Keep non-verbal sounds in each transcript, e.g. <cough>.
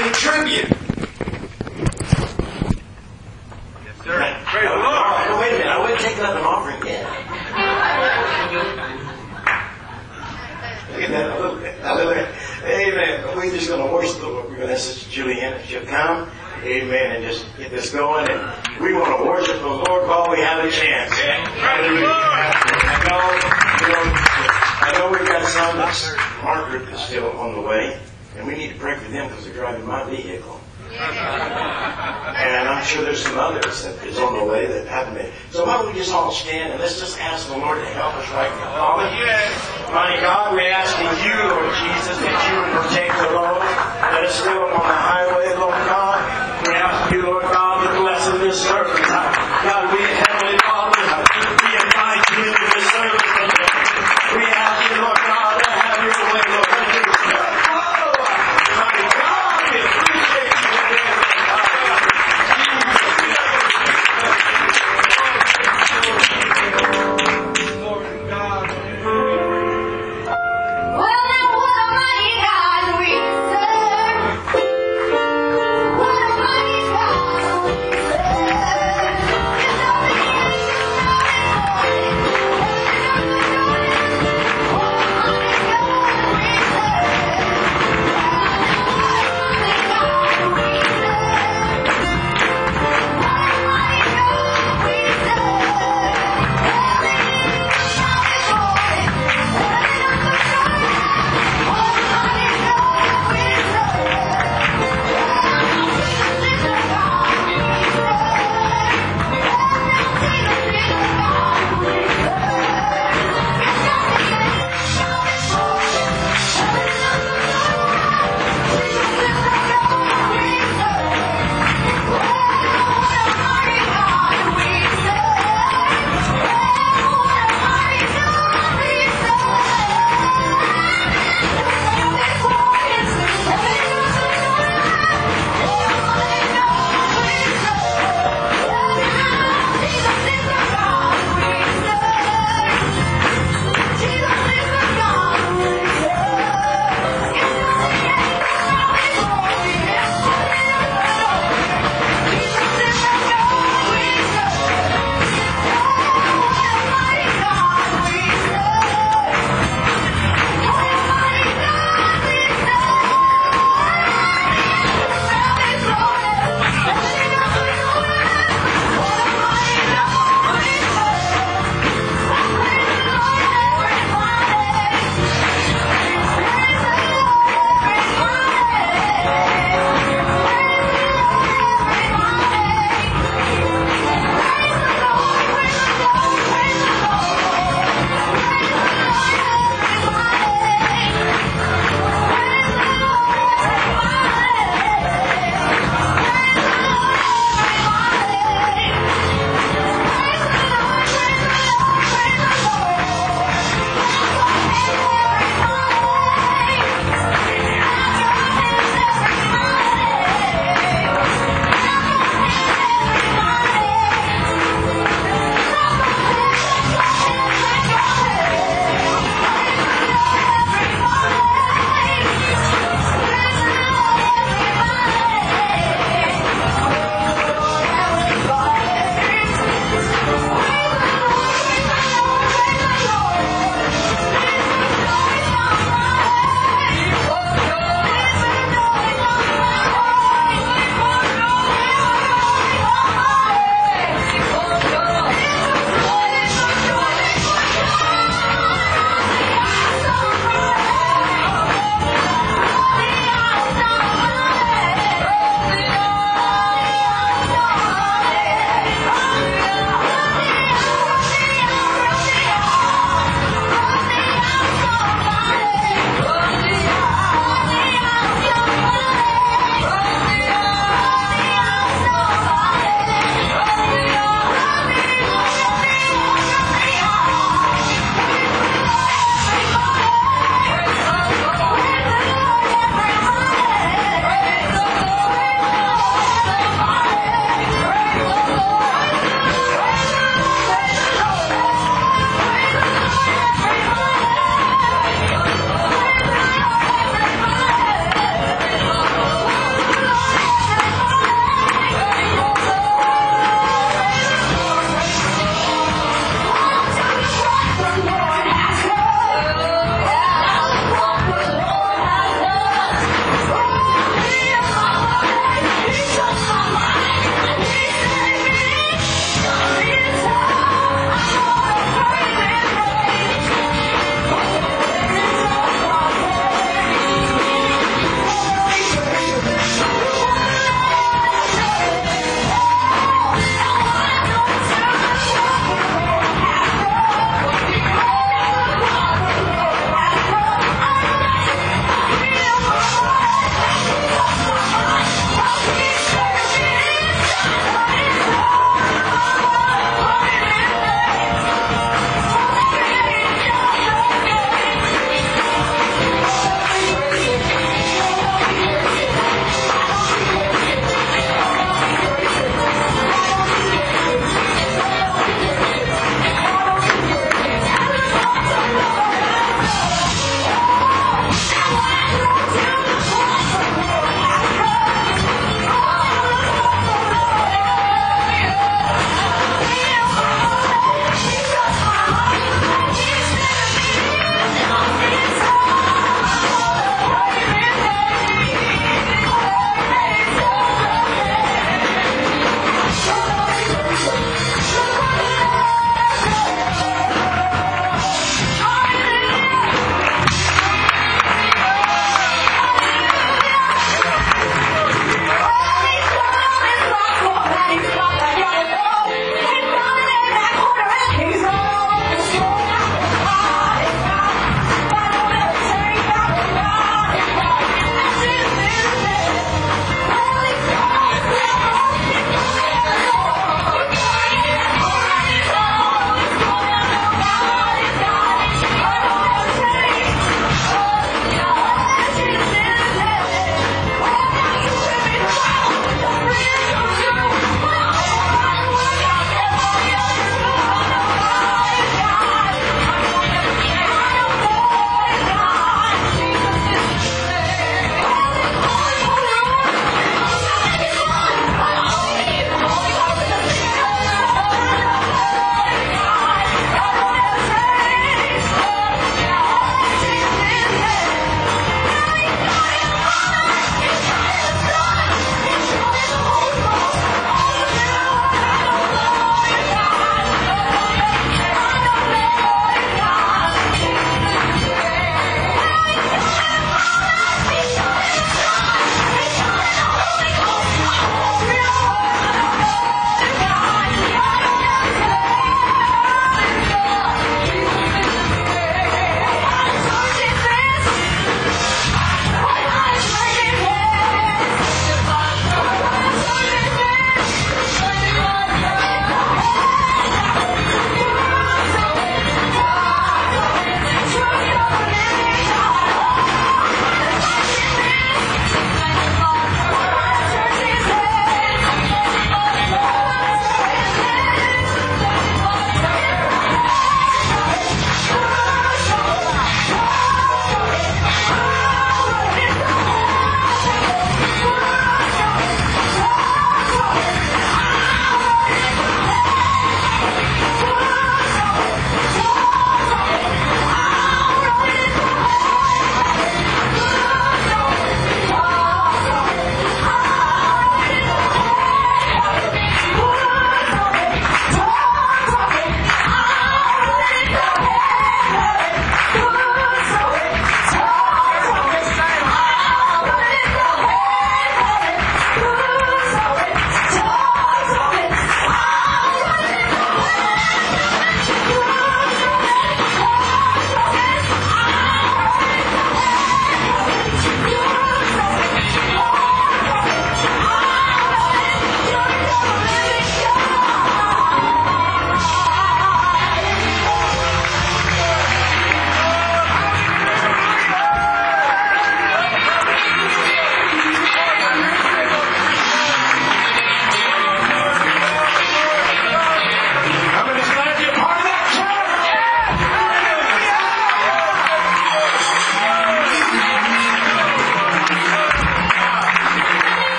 sweet tribute. Yes, sir. Praise the Lord. Oh, wait a minute. I wouldn't take up an offering yet. Look at that. Look at that. Look at that. Amen. We're just going to worship the Lord. We're going to ask Sister Juliana if she'll come. Amen. And just get this going. And we want to worship the Lord while we have a chance. Hallelujah. I know, you know, I know we've got some Margaret is still on the way. And we need to pray for them because they're driving my vehicle. Yeah. <laughs> And I'm sure there's some others that is on the way that haven't been. So why don't we just all stand and let's just ask the Lord to help us right now. Father, mighty God, we ask in you, Lord Jesus, that you would protect the Lord that is still on the highway, Lord God.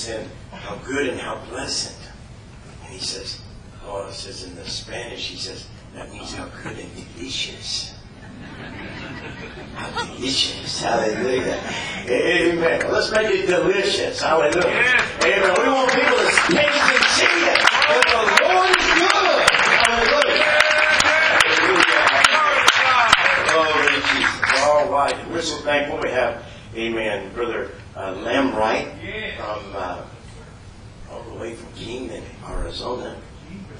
said, how good and how pleasant. And he says, Oh, it says in the Spanish, he says, that means how good and delicious. How delicious. Hallelujah. Amen. Let's make it delicious. Hallelujah. Amen. We want people to taste and see it. But the Lord is good. Hallelujah. Hallelujah. Glory to Jesus. All right. We're so thankful we have Amen. Brother uh, Wright from uh, all the way from Kingman, Arizona,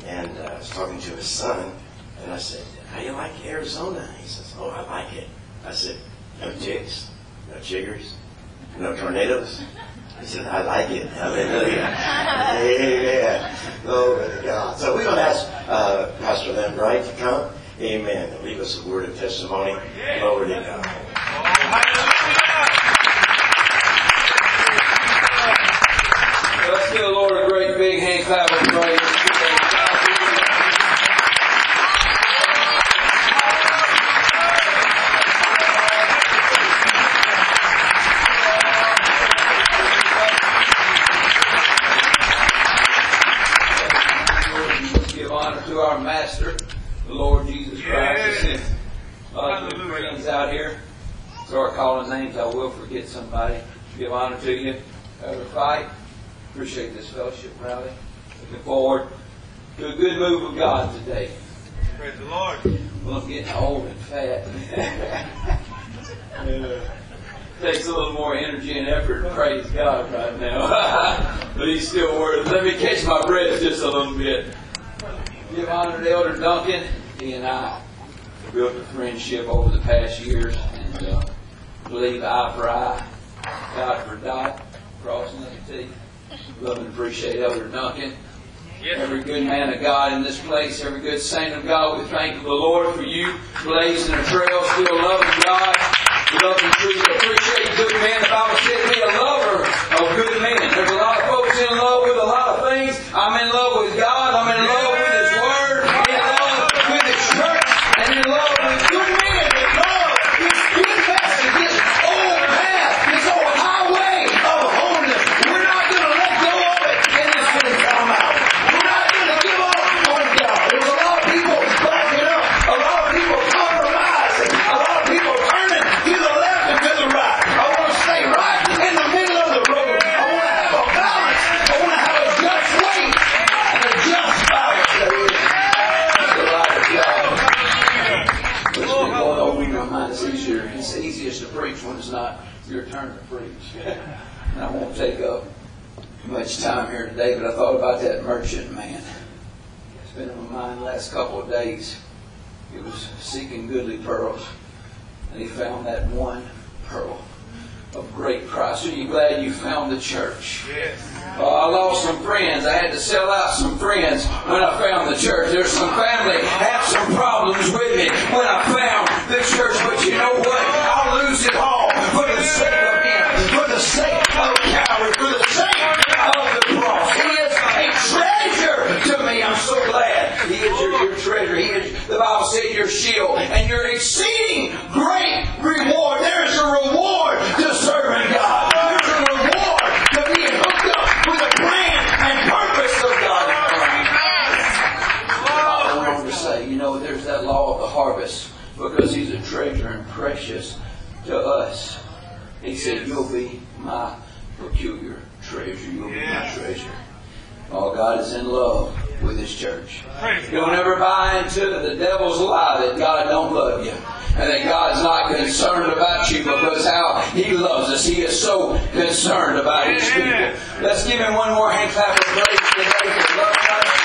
and uh, I was talking to his son, and I said, "How you like Arizona?" He says, "Oh, I like it." I said, "No jigs, no jiggers, no tornadoes." He said, "I like it." Hallelujah. Amen. Glory to God. So we're going to ask uh, Pastor Lam Wright to come. Amen. Leave us a word of testimony. Glory to God. friendship over the past years. And uh, believe eye for eye, dot for dot, crossing of the teeth, Love and appreciate Elder Duncan. Every good man of God in this place, every good saint of God, we thank the Lord for you blazing a trail, still loving God, loving truth. Appreciate good men. The Bible said be a lover of good men. There's a lot of folks in love with a lot of things. I'm in love with God. I'm in love David, but I thought about that merchant man. It's been on my mind the last couple of days. He was seeking goodly pearls, and he found that one pearl of great price. Are you glad you found the church? Yes. Uh, I lost some friends. I had to sell out some friends when I found the church. There's some family had some problems with me when I found the church. But you know what? I'll lose it all for the sake of Him, for the sake of Calvary, for the I'm so glad He is your, your treasure. He is, the Bible says, your shield and your exceeding great reward. There is a reward to serving God. There's a reward to being hooked up with the plan and purpose of God. I went on to say, you know, there's that law of the harvest because He's a treasure and precious to us. He said, You'll be my peculiar treasure. You'll be my treasure. Oh, God is in love with His church. Don't ever buy into the devil's lie that God don't love you. And that God's not concerned about you because how He loves us. He is so concerned about His people. Let's give Him one more hand clap of praise today for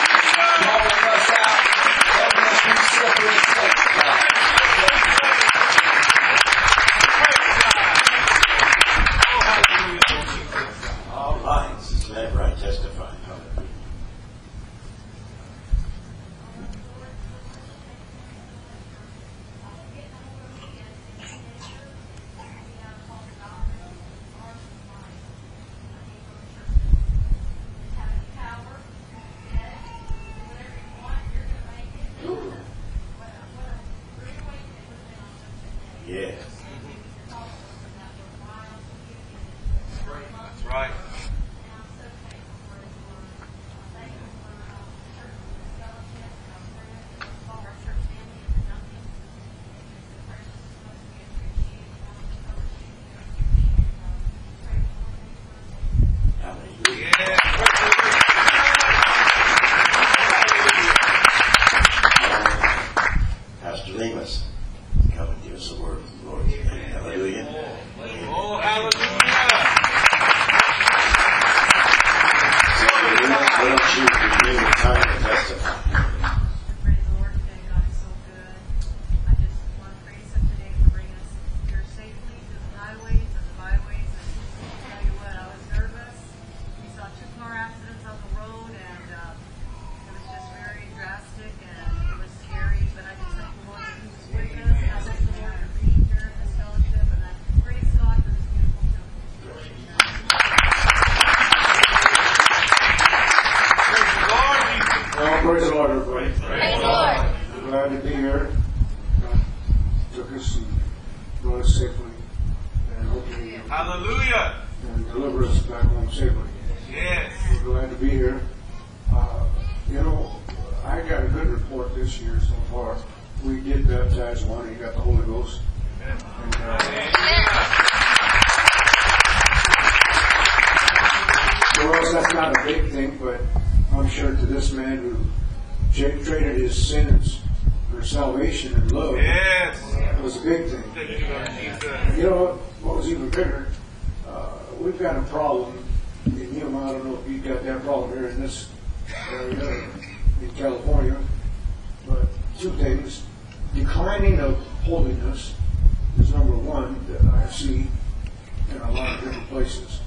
places.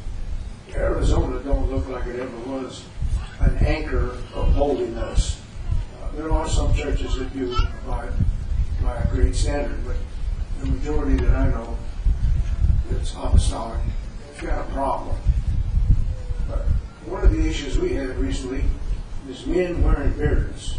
Arizona don't look like it ever was an anchor of holiness. Uh, there are some churches that do by, by a great standard, but the majority that I know that's apostolic, it's got a problem. But one of the issues we had recently is men wearing beards.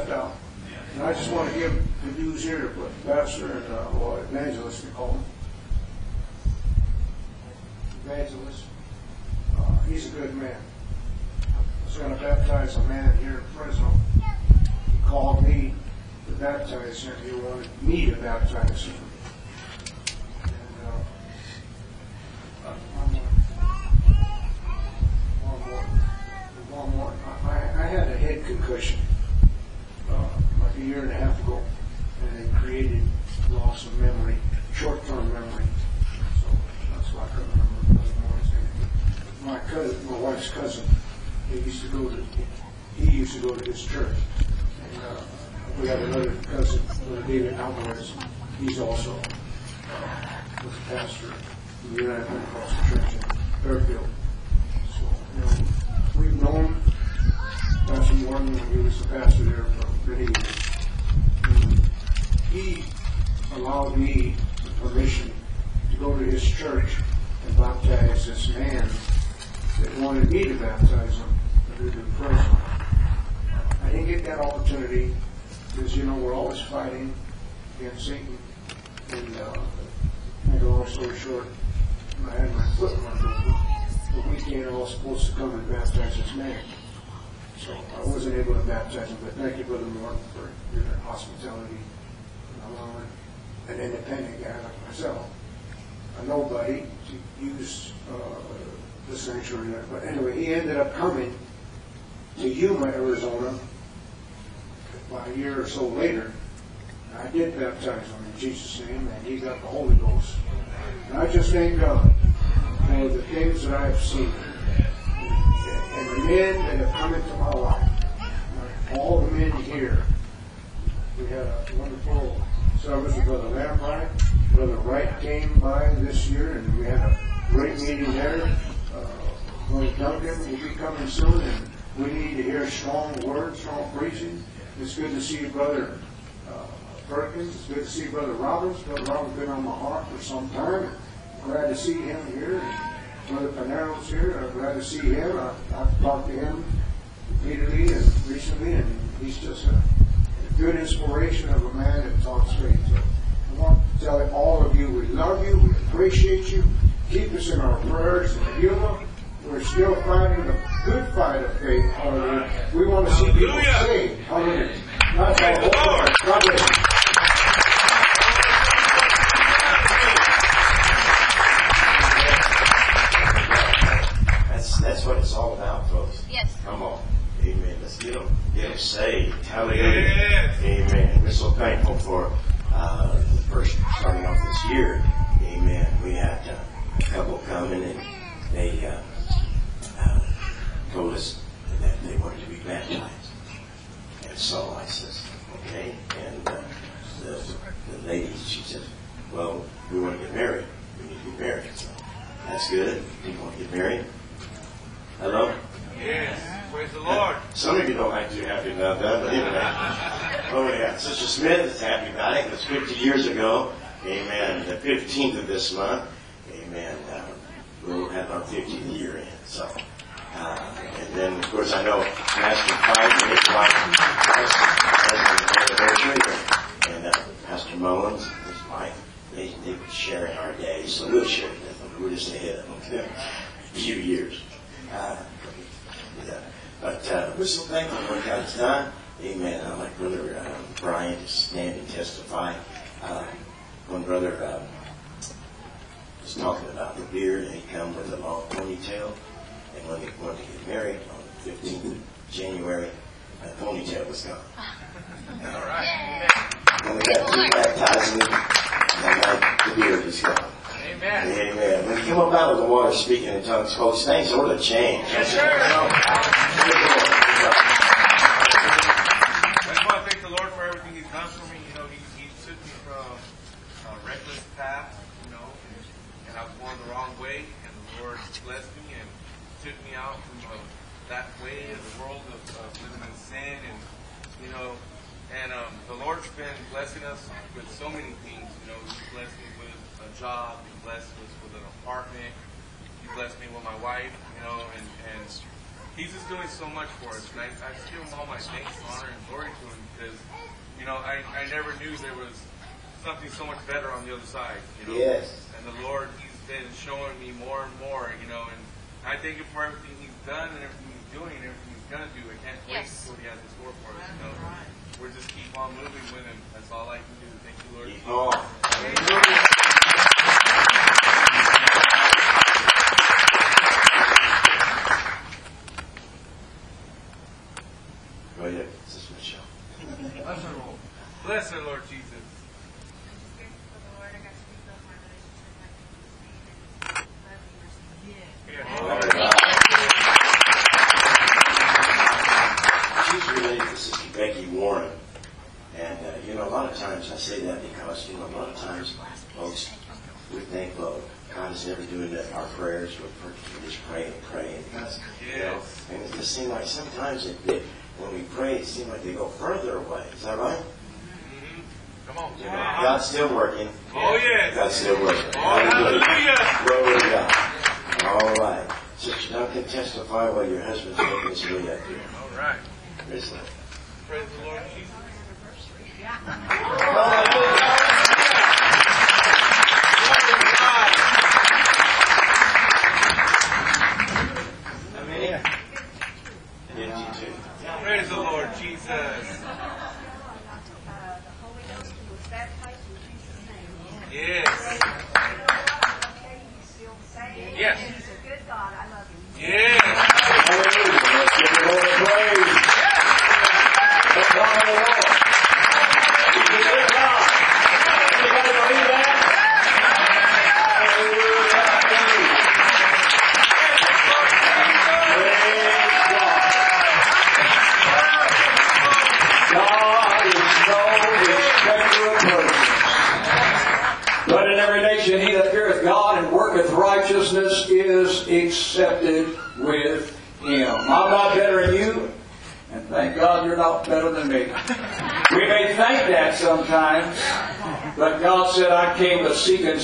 left out. And I just want to give the news here to Pastor and uh, well, Evangelist Nicole Brother uh, Perkins. It's good to see Brother Roberts. Brother Roberts been on my heart for some time. Glad to see him here. Brother Panero's here. I'm glad to see him. I, have talked to him repeatedly and recently, and he's just a, a good inspiration of a man that talks faith. So I want to tell all of you we love you, we appreciate you. Keep us in our prayers and humor. We're still fighting the good fight of faith. Hallelujah. We want to see people saved. Hallelujah. That's, that's what it's all about, folks. Yes. Come on. Amen. Let's get them, get them saved. Hallelujah. Yes. Amen. We're so thankful for uh, the first starting off this year. Amen. We had uh, a couple coming and they uh, uh, told us that they wanted to be baptized. So I says, okay. And uh, the, the lady, she says, well, we want to get married. We need to get married. So, that's good. You want to get married? Hello? Yes. Praise the Lord. <laughs> Some of you don't like to be happy about that, but anyway. <laughs> oh, yeah. Sister Smith is happy about it. It was 50 years ago. Amen. The 15th of this month. Amen. Uh, we'll have our 50th year in. So, uh, and then of course I know Pastor Pike and his wife has an anniversary, and uh, Pastor Mullins and his wife. They they were sharing our day, so we'll share it with them. We're just ahead of them. A few years. Uh. But uh, we're so thankful for God's done. Amen. Uh, my brother uh, Brian is standing testify. Uh, one brother uh, was talking about the beard, and he come with a long ponytail. And when he wanted to get married on the 15th of January, that ponytail was gone. <laughs> All right. And we got two baptizing, and then the beard is gone. Amen. Amen. When you come up out of the water speaking in tongues, folks, things sort of change. Yes, sir. I just want to thank the Lord for everything He's done for me. You know, He, he took me from a reckless path, you know, and, and I was going the wrong way, and the Lord blessed me and took me out from uh, that way of the world of, of living in sin, and you know, and um, the Lord's been blessing us with so many things. You know, He blessed me with a job, He blessed us with an apartment, He blessed me with my wife, you know, and and He's just doing so much for us, and I, I just give him all my thanks, honor, and glory to him because, you know, I, I never knew there was something so much better on the other side, you know. Yes. And the Lord, He's been showing me more and more, you know, and I thank Him for everything He's done and everything He's doing and everything He's gonna do. I can't wait Yes. for what He has in store for us, you know. We're just keep on moving with Him. That's all I can do. Thank you, Lord. Keep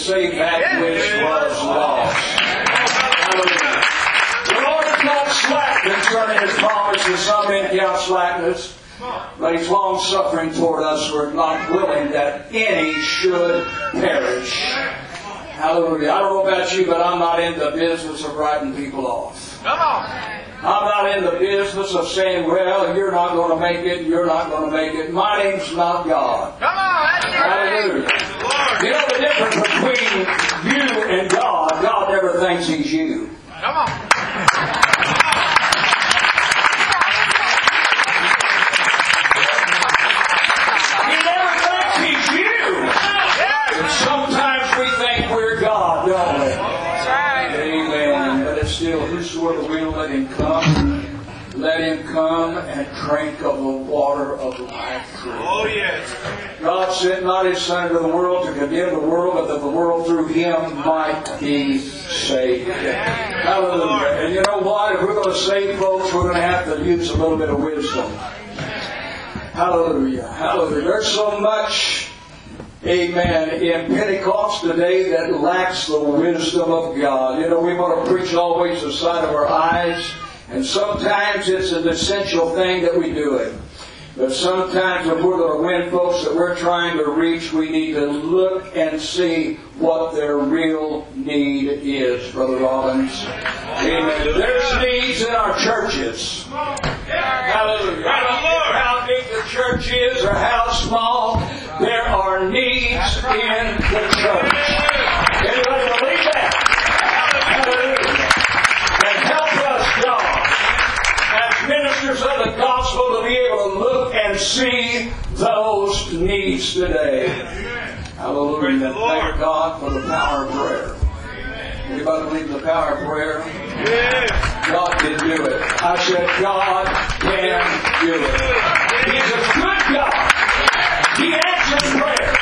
save that which was lost. Hallelujah. The Lord is not slack concerning his promises, some men count slackness. But he's long suffering toward us. We're not willing that any should perish. Hallelujah. I don't know about you, but I'm not in the business of writing people off. Come on. I'm not in the business of saying, well, you're not going to make it, you're not going to make it. My name's not God. Come on. That's Hallelujah. You know the difference between you and God? God never thinks he's you. Come on. come and drink of the water of life. Oh, yes. God sent not his Son into the world to condemn the world, but that the world through him might be saved. Hallelujah. And you know what? If we're going to save folks, we're going to have to use a little bit of wisdom. Hallelujah. Hallelujah. There's so much, amen, in Pentecost today that lacks the wisdom of God. You know, we want to preach always the sight of our eyes. And sometimes it's an essential thing that we do it. But sometimes if we're going to win folks that we're trying to reach, we need to look and see what their real need is, Brother Robbins. Amen. There's needs in our churches. Hallelujah. How big the church is or how small, there are needs in the church. Anybody believe that? truths of the gospel to be able to look and see those needs today. Hallelujah. Thank God for the power of prayer. Anybody believe in the power of prayer? Yes. God can do it. I said, God can do it. He's a good God. He answers prayer.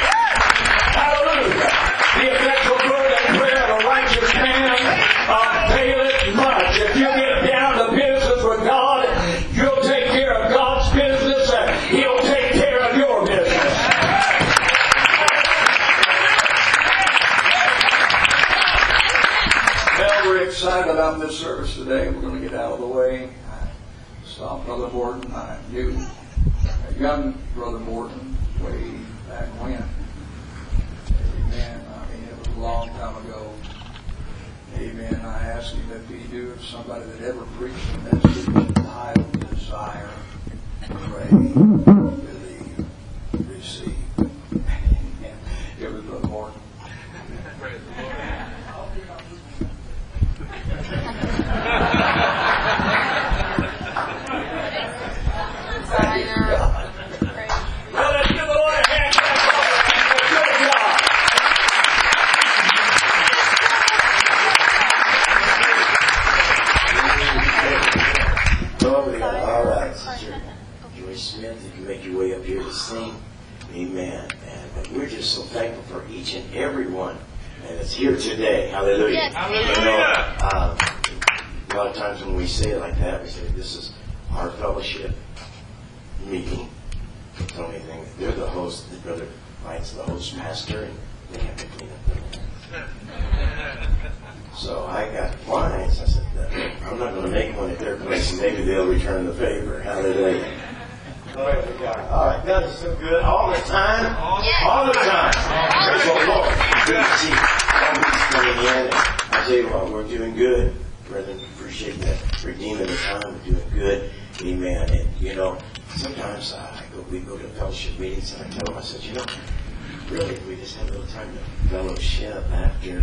fellowship after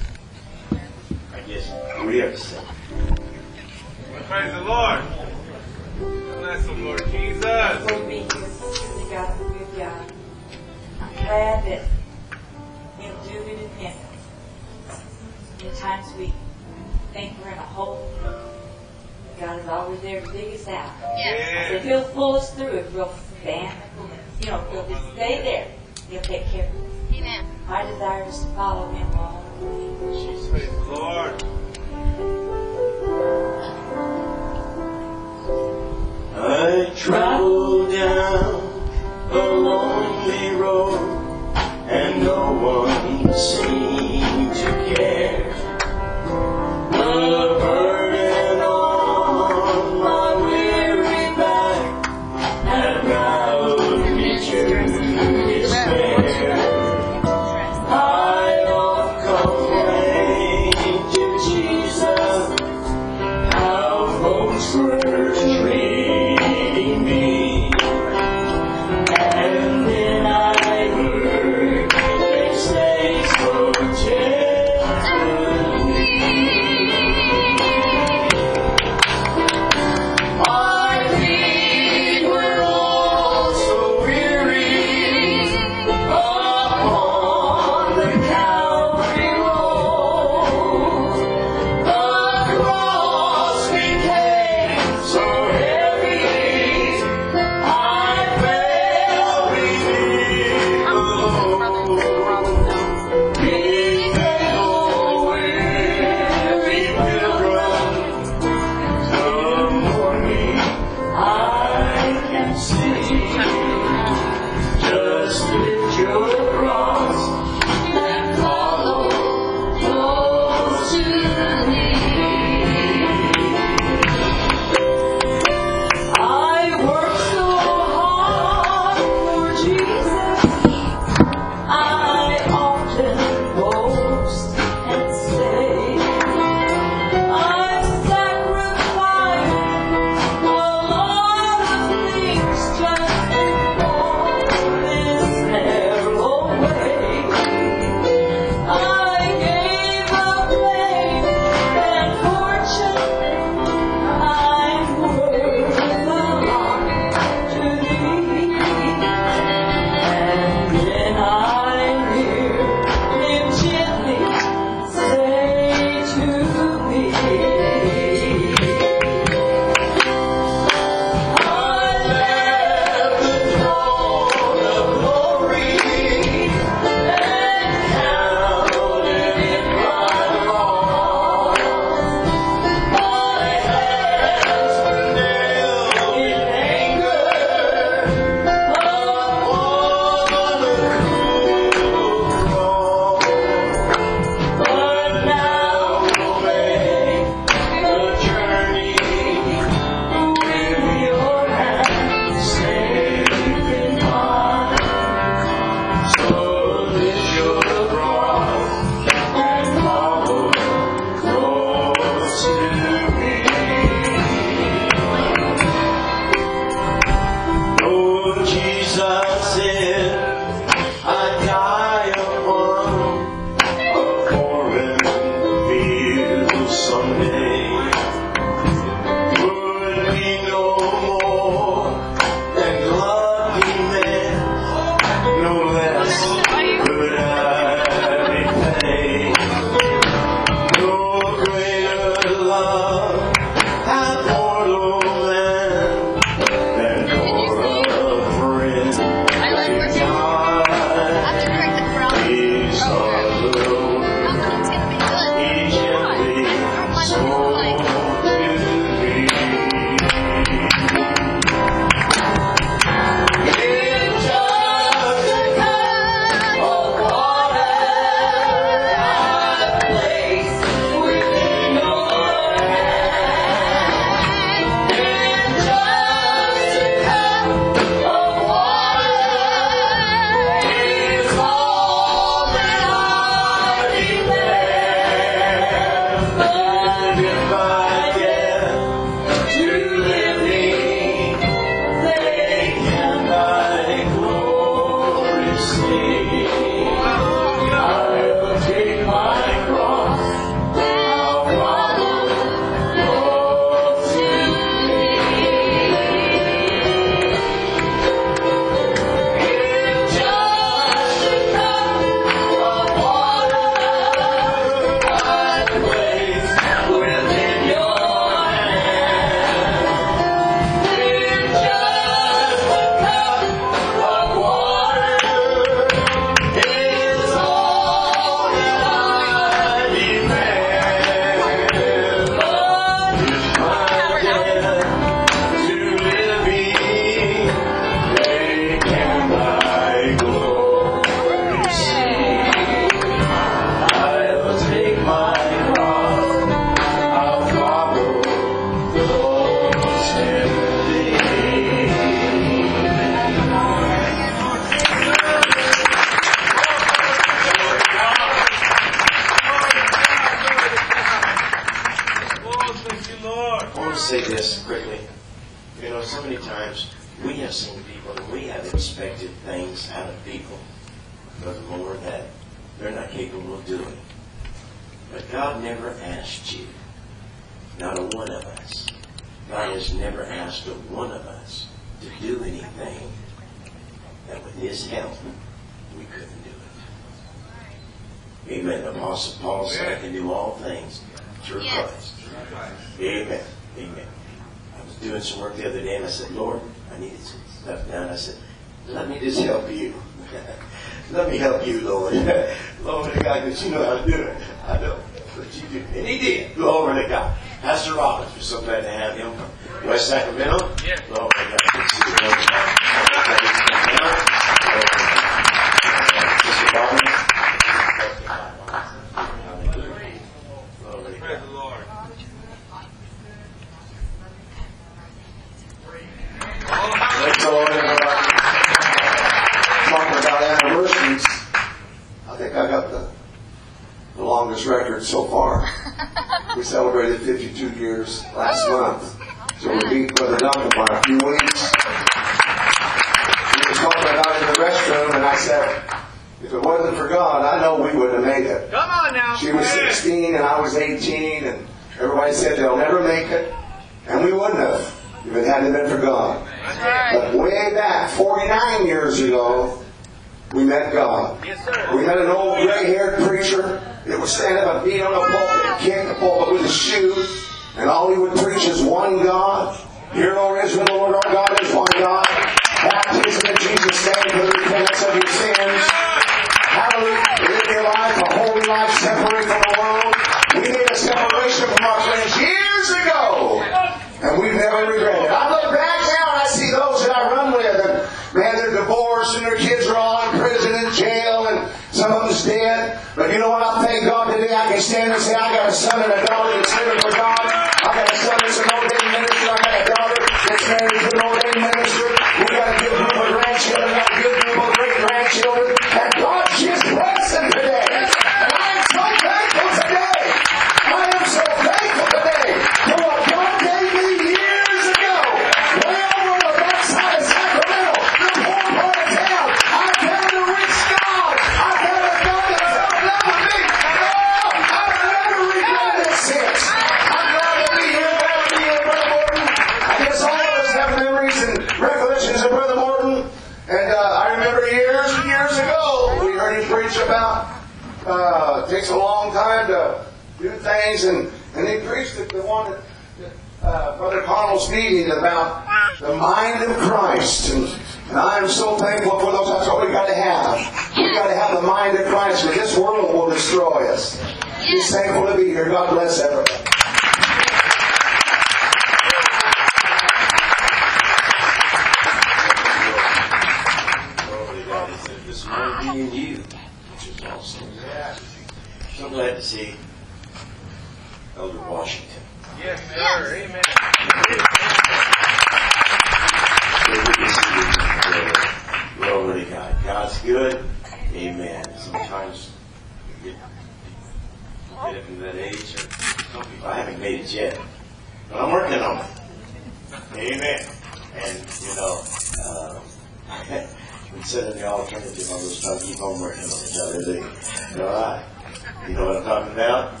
You know what I'm talking about?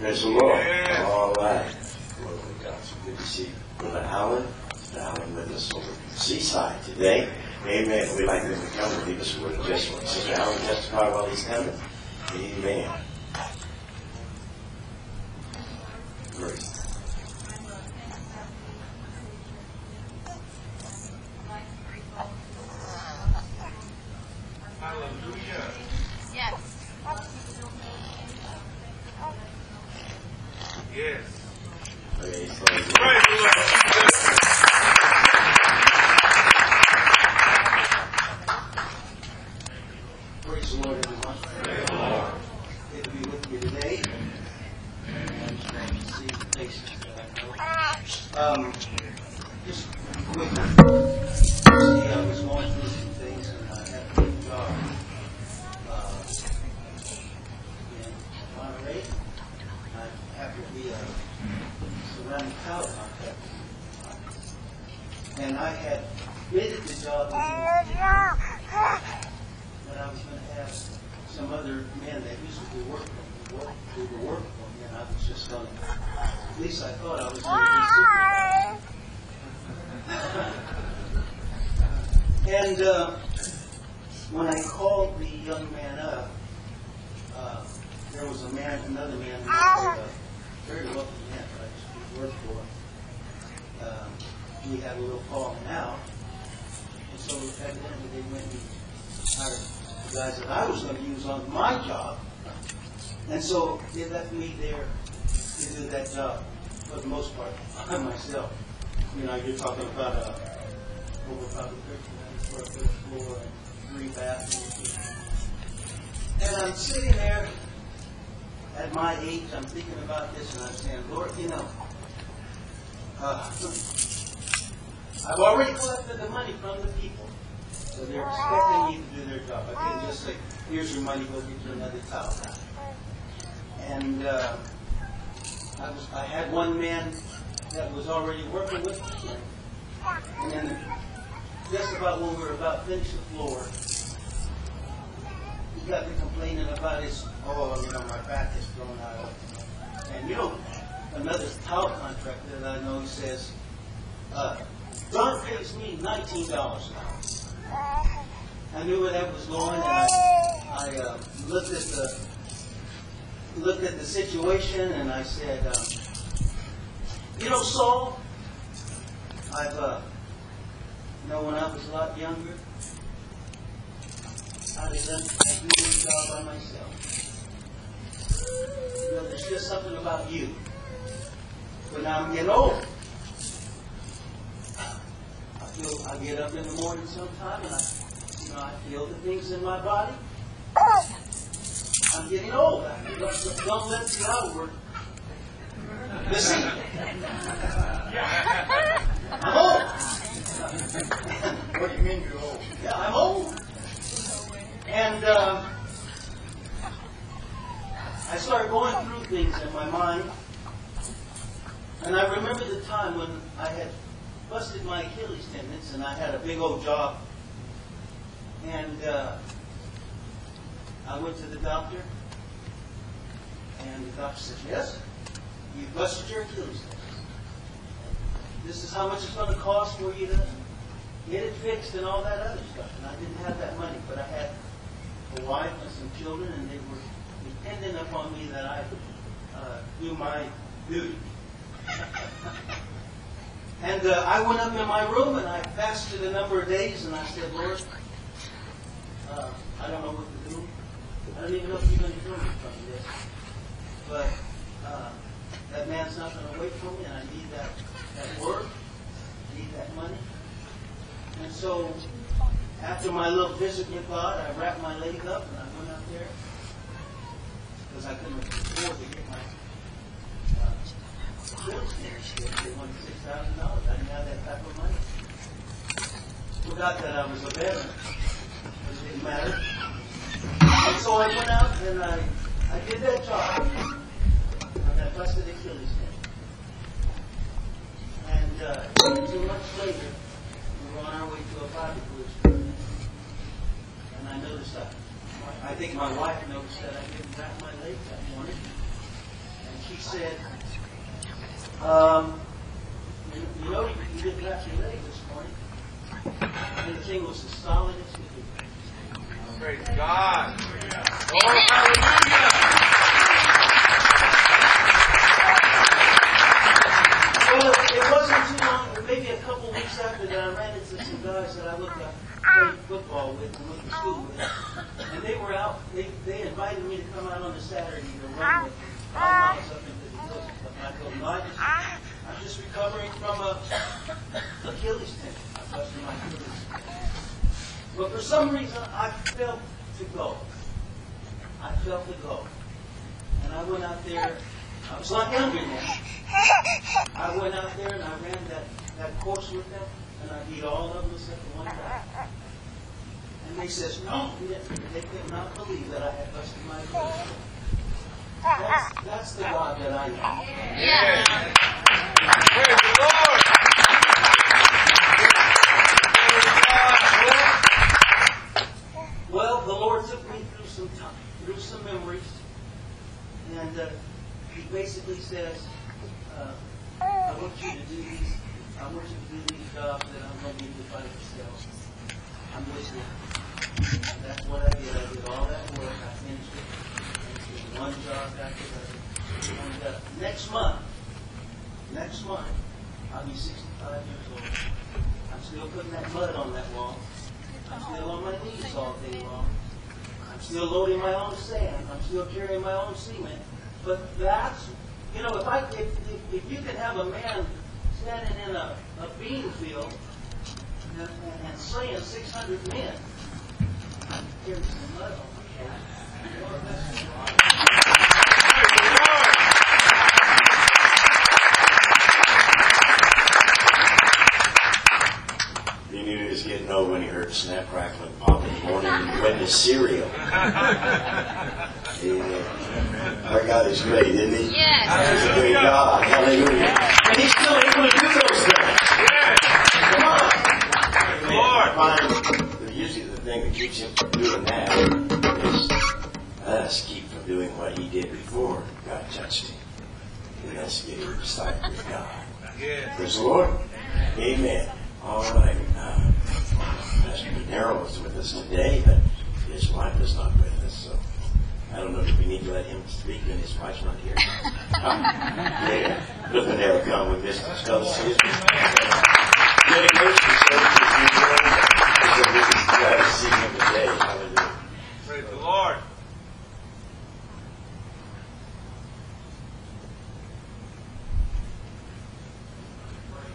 Praise the Lord. Yeah. All right. Lord to God. So good to see Brother Allen. Allen with us over Seaside today. Amen. We'd like them to come and leave us a word of testimony. Sister Allen, testify while he's coming. Amen. Great. Says, uh, I want you to do these, I want you to do these jobs that I'm going to give you by yourself. I'm with you. And that's what I did. I did all that work. I finished it. Finished it one job after the other. And uh, next month, next month, I'll be 65 years old. I'm still putting that mud on that wall. I'm still on my knees all day long. I'm still loading my own sand. I'm still carrying my own cement. But that's, you know, if I, if, if, if you can have a man standing in a, a bean field and, and, and slaying 600 men, I can carry some mud on my shoulder. Lord, He knew he was getting old when he heard snap, crackle, and pop in the morning and he went to cereal. <laughs> Amen. Our God is great, isn't he? Yes. He's a great God. Hallelujah. And he's still able to do those things. Come on. Lord. Find, usually the thing that keeps him from doing that is us keep from doing what he did before God touched him. And that's getting disciple with God. Yes. Praise the Lord. Amen. All right. Uh, Pastor Darrell is with us today, but his wife is not with us. I don't know if we need to let him speak when his wife's not here. Uh, yeah. Let the Darrell come with this. Tell us his dedication service. So we can try to see him today. Hallelujah. Praise the Lord.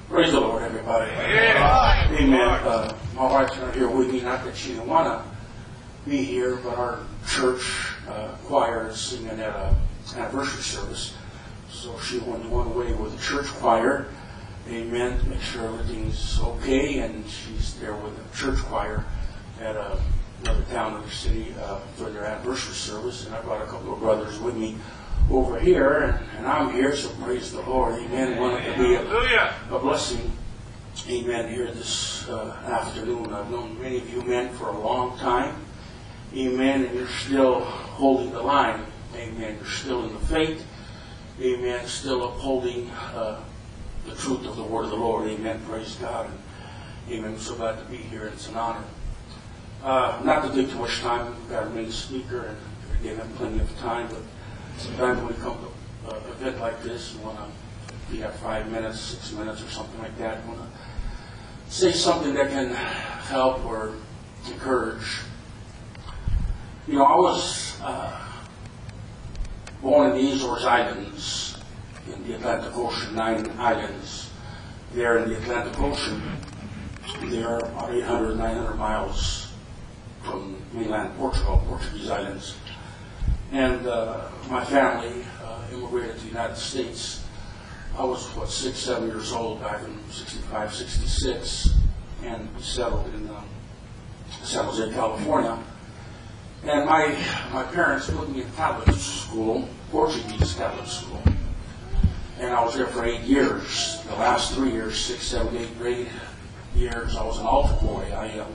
Praise the Lord, everybody. Yeah. Amen. Uh, my wife's not here with me, not that she didn't want to be here, but our church uh, choir is singing at a anniversary service. So she went one away with the church choir. Amen. Make sure everything's okay, and she's there with the church choir at a, another town in the city uh, for their anniversary service. And I brought a couple of brothers with me over here, and, and I'm here, so praise the Lord. Amen. Wanted to be a, a blessing. Amen. Here this uh, afternoon. I've known many of you men for a long time. Amen. And you're still holding the line. Amen. You're still in the faith. Amen. Still upholding uh, the truth of the word of the Lord. Amen. Praise God. And, amen. I'm so glad to be here. It's an honor. Uh, not to take too much time. We've got a main speaker, and again, have plenty of time. But sometimes when we come to an event like this, you want to you have five minutes, six minutes, or something like that. You want to say something that can help or encourage. You know, I was uh, born in the Azores Islands, in the Atlantic Ocean, nine islands. There in the Atlantic Ocean, they are about 800, 900 miles from mainland Portugal, Portuguese islands. And uh, my family uh, immigrated to the United States. I was, what, six, seven years old back in 65, 66, and settled in um, San Jose, California. And my, my parents put me in Catholic school, Portuguese Catholic school. And I was there for eight years. The last three years, six, seven, eight grade years, I was an altar boy. I uh,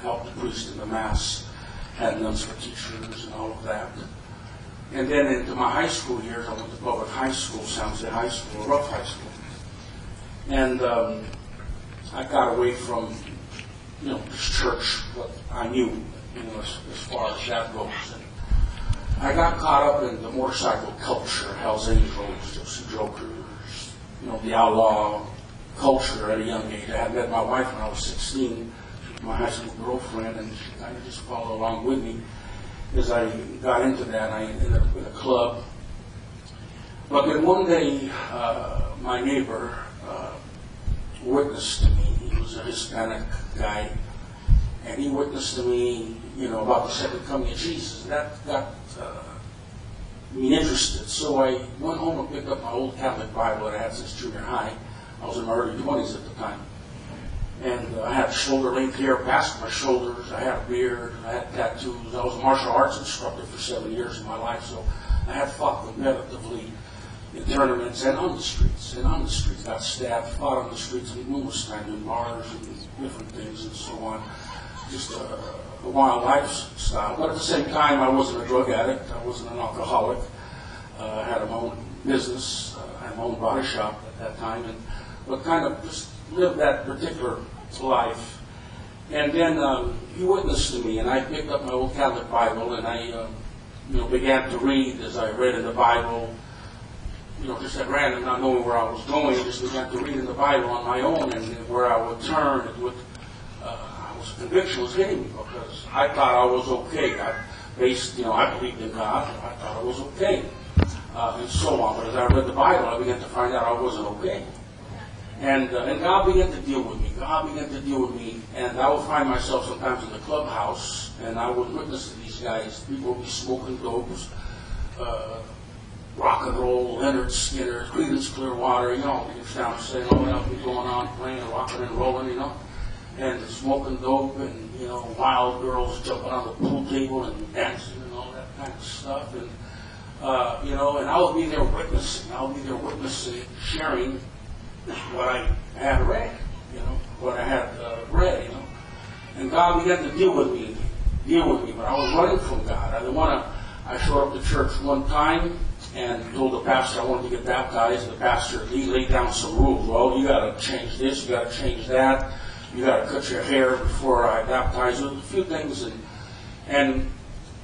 helped the priest in the Mass, had nuns for teachers and all of that. And then into my high school years, I went to public high school, Jose High School, rough high school. And um, I got away from, you know, this church, what I knew, you know, as, as far as that goes. And I got caught up in the motorcycle culture, Hell's Angels, Gypsy Jokers, you know, the outlaw culture at a young age. I had met my wife when I was 16, my high school girlfriend, and she kind of just followed along with me as I got into that, I ended up in a club. But then one day, uh, my neighbor uh, witnessed to me. He was a Hispanic guy, and he witnessed to me, you know, about the second coming of Jesus. That got uh, me interested. So I went home and picked up my old Catholic Bible that I had since junior high. I was in my early 20s at the time. And uh, I had shoulder length hair past my shoulders. I had a beard. I had tattoos. I was a martial arts instructor for seven years of my life, so I had fought competitively in tournaments and on the streets. And on the streets, got stabbed, fought on the streets numerous times in bars and different things and so on. Just a, a wild lifestyle. But at the same time, I wasn't a drug addict. I wasn't an alcoholic. Uh, I had my own business, uh, I had my own body shop at that time, and but kind of just lived that particular life. And then um, he witnessed to me, and I picked up my old Catholic Bible, and I, uh, you know, began to read as I read in the Bible. You know, just at random, not knowing where I was going, just began to read in the Bible on my own, and where I would turn, it would, was conviction was hitting me because I thought I was okay. I based, you know, I believed in God, I thought I was okay, uh, and so on. But as I read the Bible, I began to find out I wasn't okay. And, uh, and God began to deal with me. God began to deal with me. And I would find myself sometimes in the clubhouse, and I would witness to these guys. People would be smoking dopes, uh, rock and roll, Lynyrd Skynyrd, Creedence Clearwater, you know, you what I'm saying? All that be going on, playing rocking and rolling, you know. And smoking dope and, you know, wild girls jumping on the pool table and dancing and all that kind of stuff. And, uh, you know, and I would be there witnessing. I would be there witnessing, sharing what I had read, you know, what I had uh, read, you know. And God began to deal with me, deal with me, but I was running from God. I didn't want to. I showed up to church one time and told the pastor I wanted to get baptized. The pastor he laid down some rules. Well, you got to change this, you got to change that, you got to cut your hair before I baptize you. A few things, and and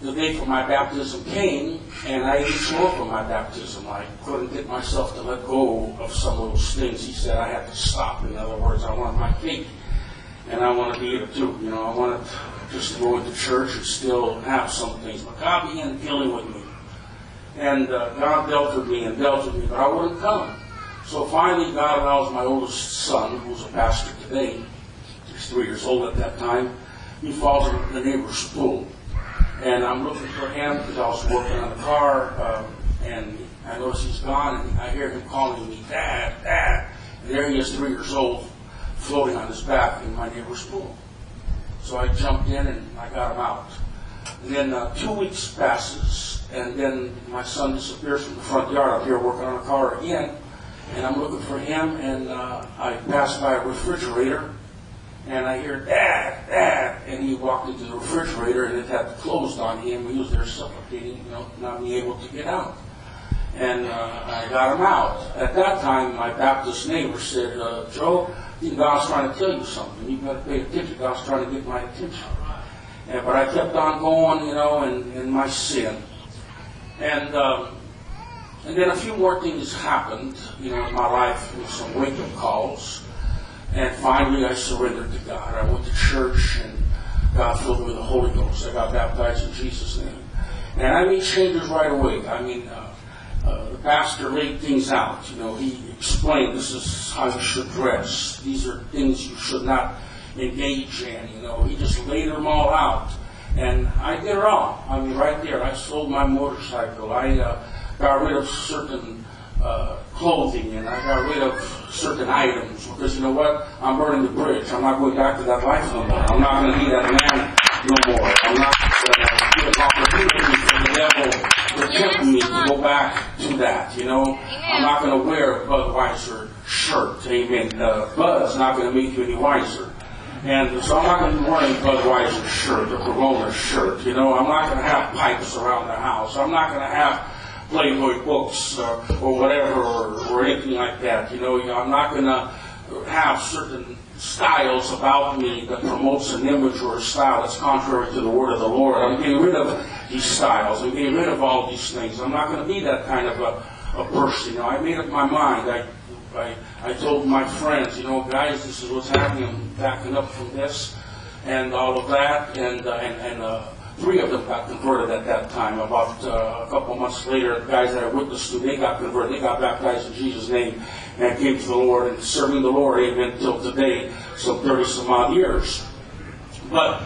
the day for my baptism came, and I didn't show up for my baptism. I couldn't get myself to let go of some of those things. He said I had to stop. In other words, I wanted my cake, and I wanted to eat it too. You know, I wanted just to go into church and still have some things. But God began dealing with me, and uh, God dealt with me and dealt with me, but I wouldn't come. So finally, God allows my oldest son, who's a pastor today, three years old at that time, he falls in the neighbor's pool and I'm looking for him because I was working on the car, um, and I notice he's gone, and I hear him calling me, Dad, Dad. And there he is, three years old, floating on his back in my neighbor's pool. So I jumped in and I got him out. And then uh, two weeks passes, and then my son disappears from the front yard up here working on a car again, and I'm looking for him, and uh, I pass by a refrigerator, and I hear, Dad, Dad, and he walked into the refrigerator and it had closed on him. He was there suffocating, you know, not being able to get out. And uh, I got him out. At that time, my Baptist neighbor said, uh, Joe, God's trying to tell you something. You better pay attention. God's trying to get my attention. And, but I kept on going, you know, in, in my sin. And um, and then a few more things happened, you know, in my life, with some wake-up calls. And finally, I surrendered to God. I went to church, and God filled me with the Holy Ghost. I got baptized in Jesus' name. And I made changes right away. I mean, uh, uh, the pastor laid things out. You know, he explained this is how you should dress. These are things you should not engage in. You know, he just laid them all out. And I did it all. I mean, right there, I sold my motorcycle. I uh, got rid of certain uh, clothing and I got rid of certain items because you know what? I'm burning the bridge. I'm not going back to that life no more. I'm not going to be that man no more. I'm not going to give opportunities for the devil to tempt me to go back to that. You know, I'm not going to wear a Budweiser shirt. Amen. Uh, Bud's not going to make you any wiser. And so I'm not going to be wearing Budweiser shirt or Corona shirt. You know, I'm not going to have pipes around the house. I'm not going to have Playboy books or, or whatever or, or anything like that. You know, I'm not going to have certain styles about me that promotes an image or a style that's contrary to the word of the Lord. I'm getting rid of these styles. I'm getting rid of all these things. I'm not going to be that kind of a, a person. You know, I made up my mind. I, I, I told my friends, you know, guys, this is what's happening. I'm backing up from this and all of that. And, uh, and, and uh, three of them got converted at that time. About uh, a couple months later, guys that I witnessed to, they got converted. They got baptized in Jesus' name and came to the Lord and serving the Lord, amen, till today, some 30 some odd years. But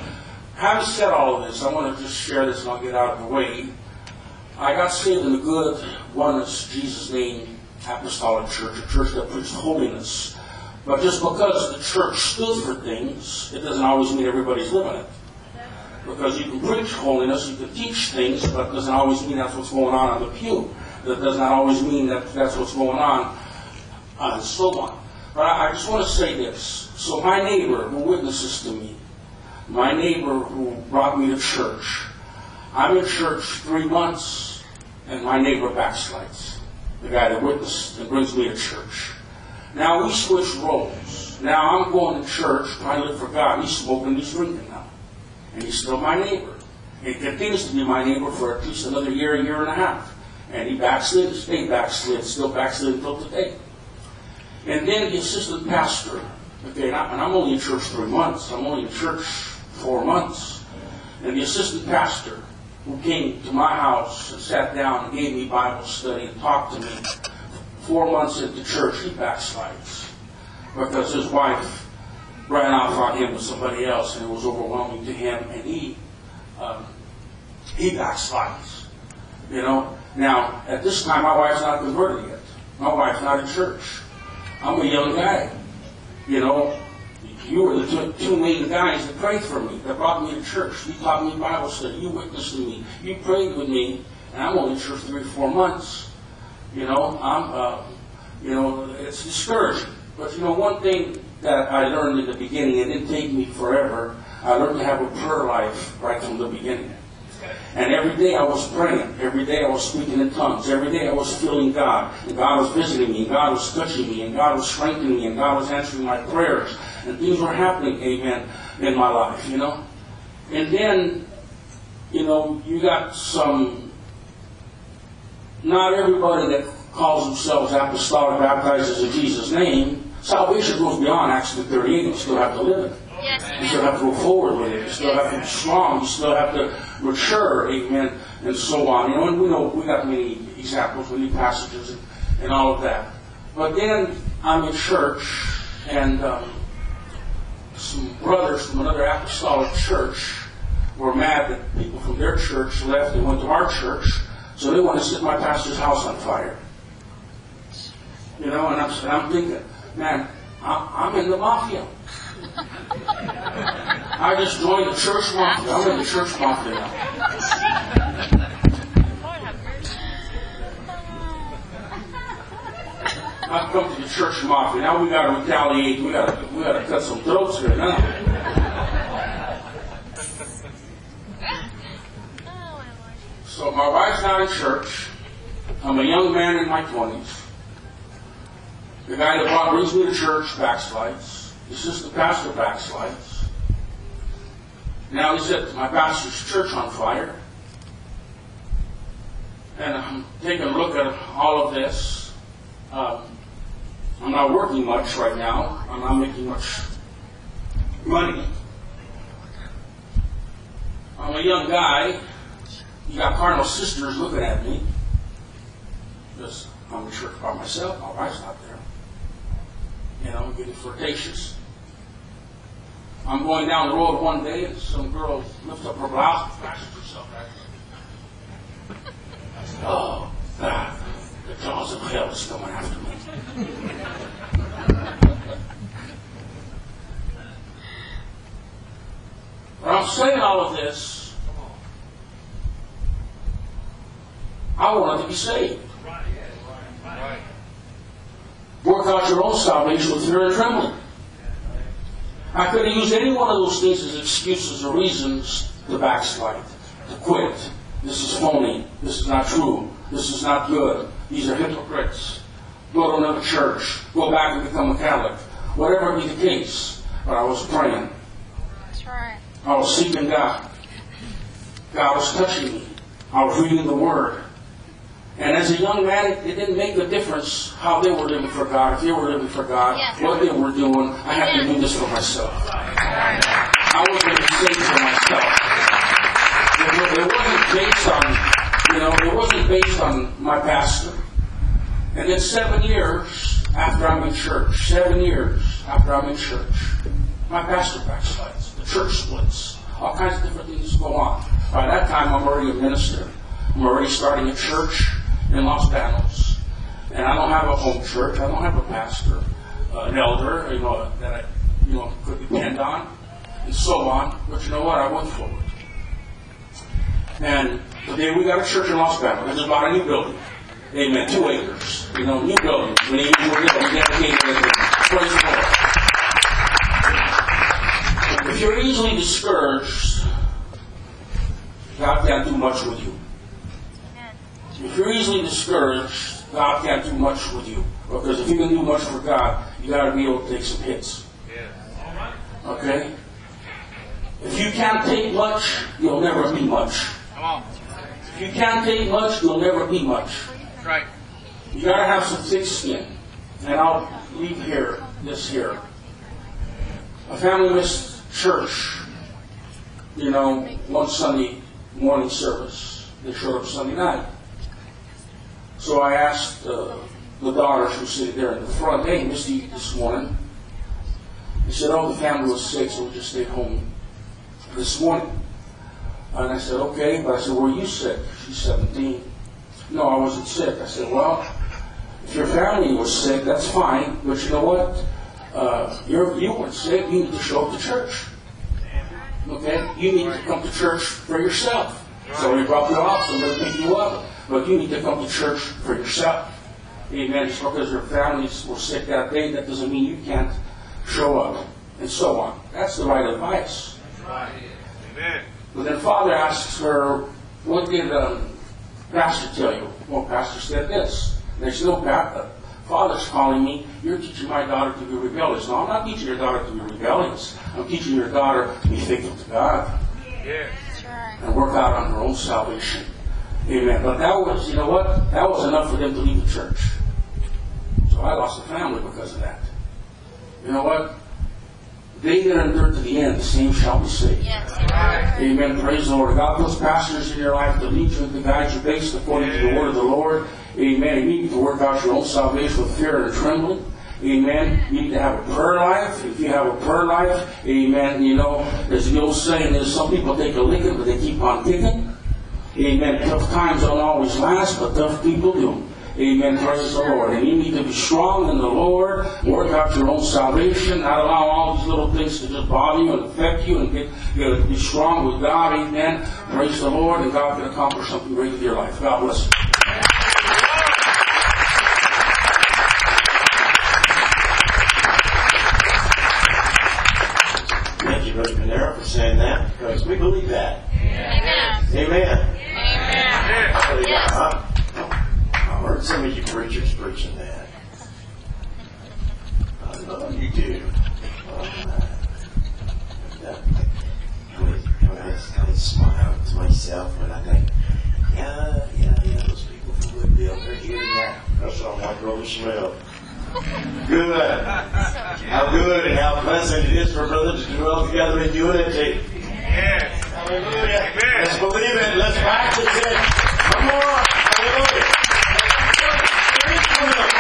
having said all of this, I want to just share this and I'll get out of the way. I got saved in the good, oneness, Jesus' name, apostolic church, a church that preached holiness. But just because the church stood for things, it doesn't always mean everybody's living it. Because you can preach holiness, you can teach things, but it doesn't always mean that's what's going on on the pew. That does not always mean that that's what's going on, and so on. But I, just want to say this. So my neighbor who witnesses to me, my neighbor who brought me to church, I'm in church three months, and my neighbor backslides. The guy that witnessed and brings me to church. Now we switch roles. Now I'm going to church trying to live for God. He's smoking, he's drinking. And he's still my neighbor. He continues to be my neighbor for at least another year, a year and a half. And he backslid, stayed backslid, still backslid until today. And then the assistant pastor, okay, and I- and I'm only in church three months. I'm only in church four months. And the assistant pastor who came to my house and sat down and gave me Bible study and talked to me four months into church, he backslides because his wife ran off on him with somebody else and it was overwhelming to him and he um, he backslides. You know. Now at this time, my wife's not converted yet. My wife's not in church. I'm a young guy. You know. You were the two, two main guys that prayed for me, that brought me to church. You taught me Bible study. You witnessed to me. You prayed with me, and I'm only in church three or four months. You know, I'm, uh, you know, it's discouraging. But you know, one thing that I learned in the beginning, it didn't take me forever. I learned to have a prayer life right from the beginning. And every day I was praying. Every day I was speaking in tongues. Every day I was feeling God. And God was visiting me. And God was touching me. And God was strengthening me. And God was answering my prayers. And things were happening, amen, in my life, you know. And then, you know, you got some, not everybody that calls themselves apostolic baptizes in Jesus' name. Salvation goes beyond Acts 38. You still have to live it. Yes, You still have to move forward with it. You still have to be strong. You still have to mature, amen, and so on. You know, and we know we got many examples, many passages, and, and all of that. But then I'm in church, and um, some brothers from another apostolic church were mad that people from their church left and went to our church, so they want to set my pastor's house on fire. You know, and I'm, and I'm thinking, man, I'm, I'm in the mafia. I just joined the church mafia. I'm in the church mafia now. I've come to the church mafia. Now we got to retaliate. We got to we got to cut some throats here now. So my wife's not in church. I'm a young man in my twenties. The guy that brought brings me to church backslides. This is the pastor backslides. Now he set my pastor's church on fire. And I'm taking a look at all of this. Um, I'm not working much right now. I'm not making much money. I'm a young guy. You got carnal sisters looking at me. Because I'm in church by myself. My wife's not there. You know, I'm getting flirtatious. I'm going down the road one day and some girl lifts up her blouse and flashes herself at me. I said, oh, God, the jaws of hell is coming after me. But I'm saying all of this. I wanted to be saved. Work out your own salvation with fear and trembling. I could have used any one of those things as excuses or reasons to backslide, to quit. This is phony. This is not true. This is not good. These are hypocrites. Go to another church. Go back and become a Catholic. Whatever be the case. But I was praying. That's right. I was seeking God. God was touching me. I was reading the Word. And as a young man, it, it didn't make a difference how they were living for God, if they were living for God, Yes. what they were doing. I had to do this for myself. I was going to save for myself. It, it wasn't based on, you know, it wasn't based on my pastor. And then seven years after I'm in church, seven years after I'm in church, my pastor backslides, the church splits, all kinds of different things go on. By that time, I'm already a minister. I'm already starting a church in Los Banos. And I don't have a home church. I don't have a pastor, uh, an elder, you know, that I, you know, could depend on, and so on. But you know what? I went forward. And today we got a church in Los Banos. We just bought a new building. Amen. Two acres. You know, new building. When you were we dedicated it. Praise the Lord. If you're easily discouraged, God can't do much with you. If you're easily discouraged, God can't do much with you. Because if you can do much for God, you got to be able to take some hits. Okay? If you can't take much, you'll never be much. Come on. If you can't take much, you'll never be much. Right. You gotta have some thick skin. And I'll leave here, this here. A family missed church, you know, one Sunday morning service. They showed up Sunday night. So I asked uh, the daughter, who was sitting there in the front, hey, missed you this morning. He said, oh, the family was sick, so we just stayed home this morning. And I said, okay, but I said, were you sick? She's 17. No, I wasn't sick. I said, well, if your family was sick, that's fine, but you know what? Uh, you're, you weren't sick, you need to show up to church. Okay? You need to come to church for yourself. So we drop you off, somebody pick you up, but you need to come to church for yourself. Amen. Just because your families were sick that day, that doesn't mean you can't show up, and so on. That's the right advice. Amen. But then Father asks her, what did um, Pastor tell you? Well, Pastor said this. And they said, no, Pat, uh, Father's calling me. You're teaching my daughter to be rebellious. No, I'm not teaching your daughter to be rebellious. I'm teaching your daughter to be faithful to God Yeah. and work out on her own salvation. Amen. But that was, you know what? That was enough for them to leave the church. So I lost a family because of that. You know what? They that endure to the end, the same shall be saved. Amen. Praise the Lord. God puts pastors in your life to lead you and to guide you based according to the word of the Lord. Amen. You need to work out your own salvation with fear and trembling. Amen. You need to have a prayer life. If you have a prayer life, amen. You know, there's the old saying is some people take a licking, but they keep on kicking. Amen. Tough times don't always last, but tough people do. Amen. Praise the Lord. And you need to be strong in the Lord. Work out your own salvation. Not allow all these little things to just bother you and affect you. And get, you got to be strong with God. Amen. Praise the Lord. And God can accomplish something great with your life. God bless you. Thank you, Brother Panera, for saying that, because we believe that. Amen. Amen. Heard some of you preachers preaching that. I know you do. That- I would, I would, I would smile to myself when I think, yeah, yeah, yeah, those people from Woodville, they're here now. That's all my brother smell. Good. How good and how pleasant it is for brothers to dwell together in unity. Yes. Hallelujah. Amen. Let's believe it. Let's practice it. Come on. Hallelujah.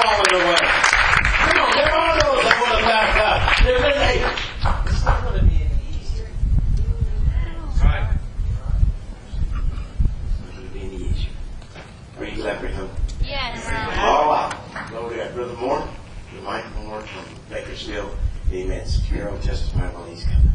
One that's falling away. Come on. There are those that want to back up. There is a. It's not going to be any easier. Not going to be any easier. Are you glad for him? Yes. All right. Glory to. Brother Moore, the Mike Moore from Bakersfield. Amen. Secure testify while he's coming.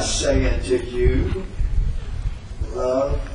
I say unto you, love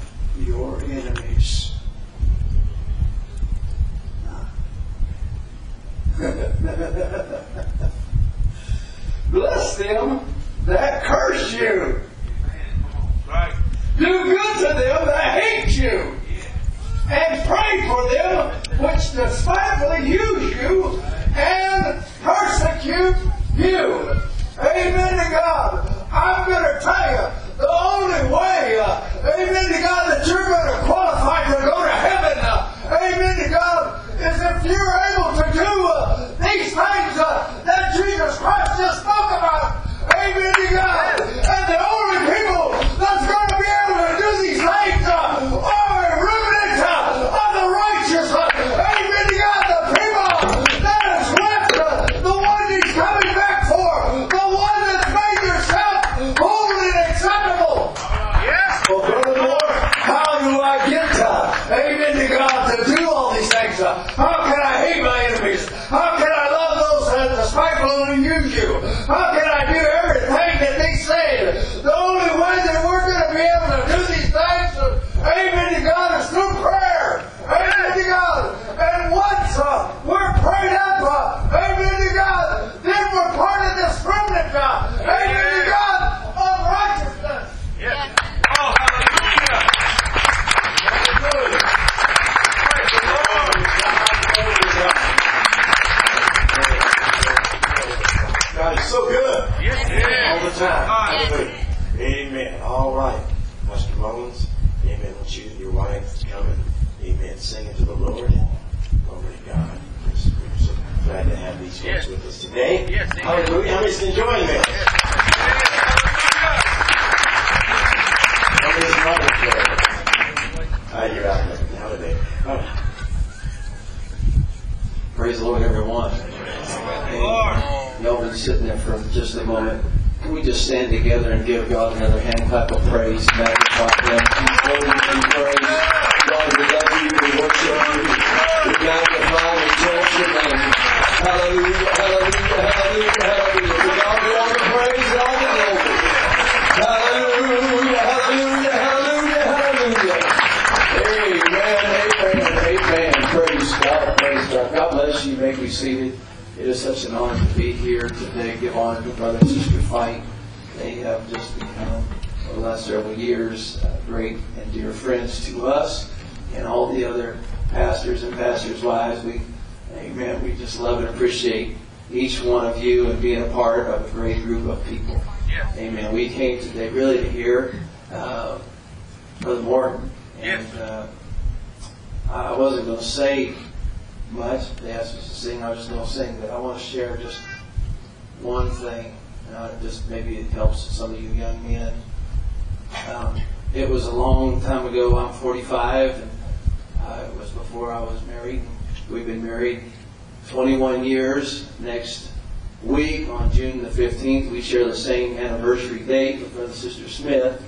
share the same anniversary date with Brother Sister Smith.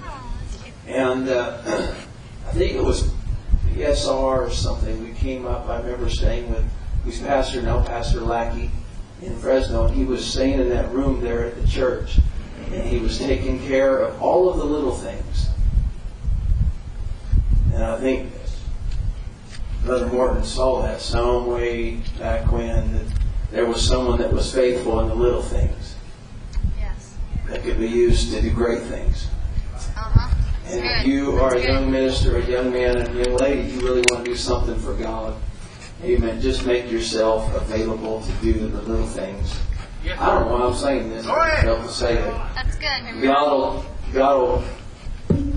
And uh, <clears throat> I think it was PSR or something. We came up, I remember staying with, who's pastor now, Pastor Lackey in Fresno, and he was staying in that room there at the church. And he was taking care of all of the little things. And I think Brother Morton saw that some way back when that there was someone that was faithful in the little things. Amen. Just make yourself available to do the little things. I don't know why I'm saying this. I help say it. That's good. God will,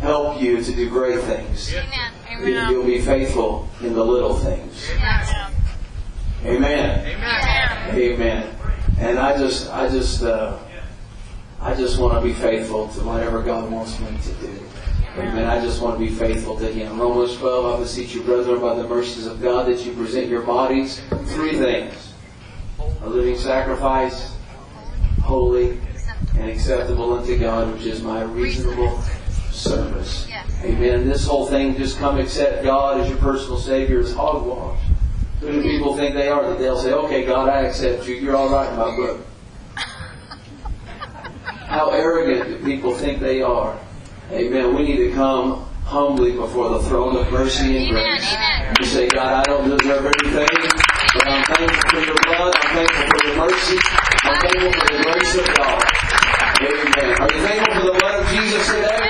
help you to do great things. Amen. Amen. You'll be faithful in the little things. Amen. Amen. Amen. Amen. And I just, I just, uh, I just want to be faithful to whatever God wants me to do. Amen. I just want to be faithful to Him. Romans 12, I beseech you, brethren, by the mercies of God, that you present your bodies three things a living sacrifice, holy, and acceptable unto God, which is my reasonable service. Amen. This whole thing, just come accept God as your personal Savior, is hogwash. Who do people think they are? That they'll say, okay, God, I accept you. You're all right in my book. <laughs> How arrogant do people think they are? Amen. We need to come humbly before the throne of mercy and grace. You say, God, I don't deserve anything, but I'm thankful for your blood. I'm thankful for your mercy. I'm thankful for the grace of God. Amen. Are you thankful for the blood of Jesus today?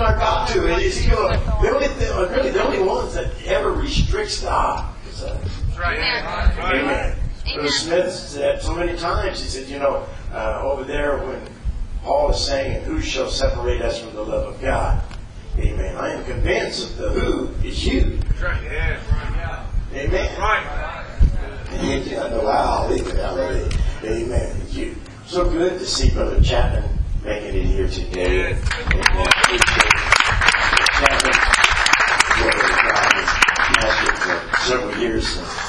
that got to it is you the only thing, really the only ones that ever restricts God. Is uh, Amen. Amen. Amen. Smith said so many times. He said, you know, uh, over there when Paul is saying, "Who shall separate us from the love of God?" Amen. I am convinced that the who is you. Right. Amen. Right. And you wow. Amen. You. So good to see Brother Chapman making it here today. Yes. Amen. several years since.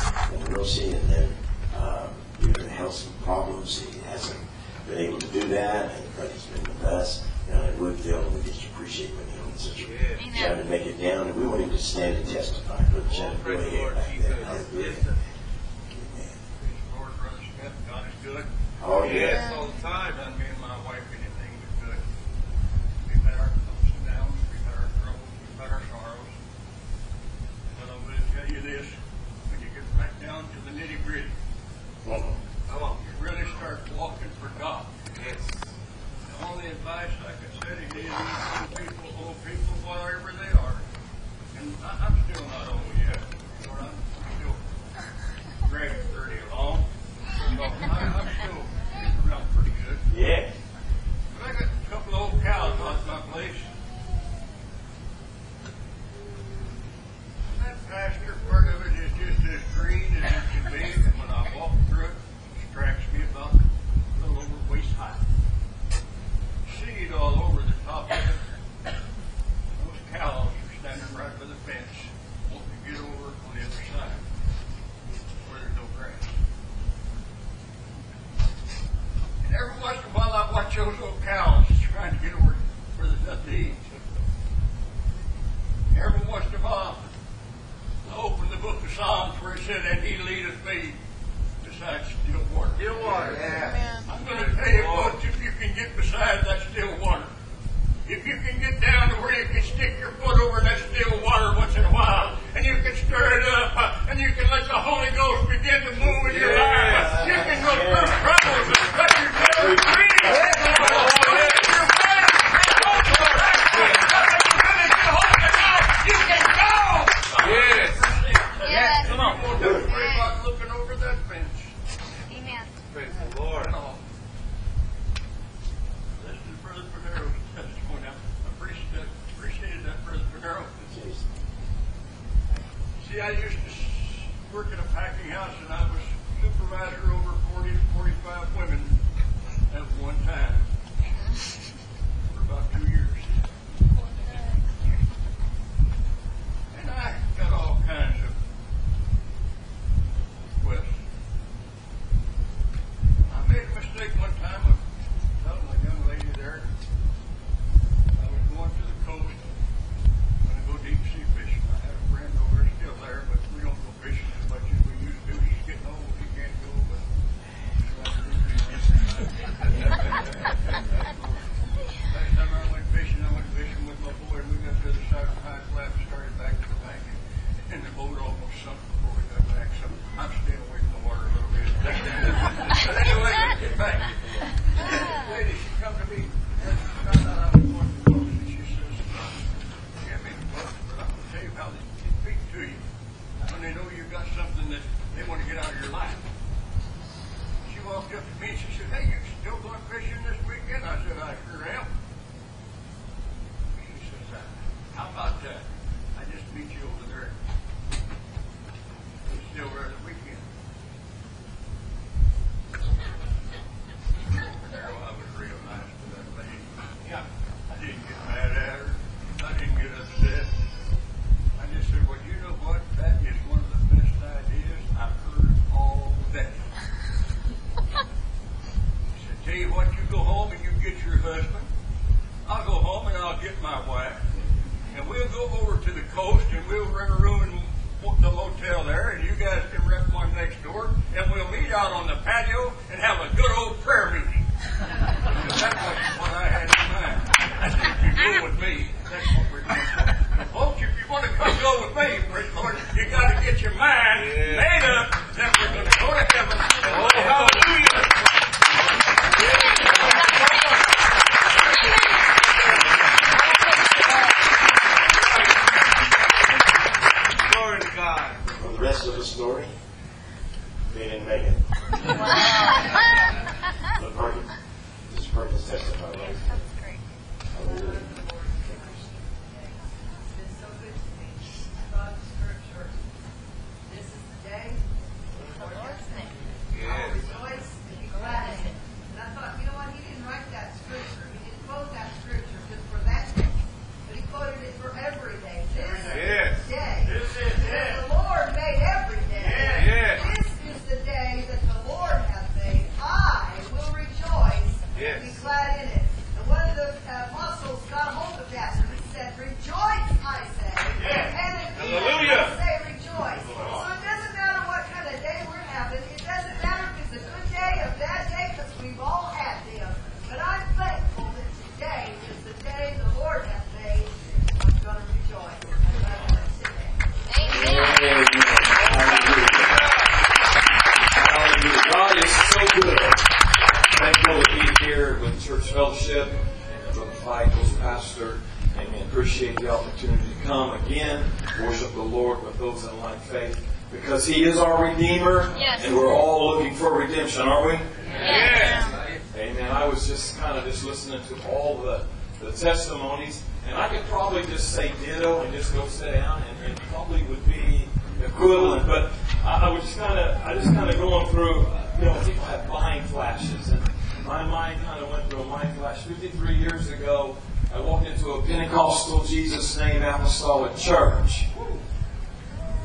Worship the Lord with those in like faith. Because He is our Redeemer, Yes. and we're all looking for redemption, aren't we? Yes. Amen. I was just kind of just listening to all the, the testimonies, and I could probably just say ditto and just go sit down, and, and probably would be equivalent. But I, I was just kind of, I just kind of going through, you know, people have mind flashes, and my mind kind of went through a mind flash. 53 years ago, I walked into a Pentecostal Jesus name apostolic church,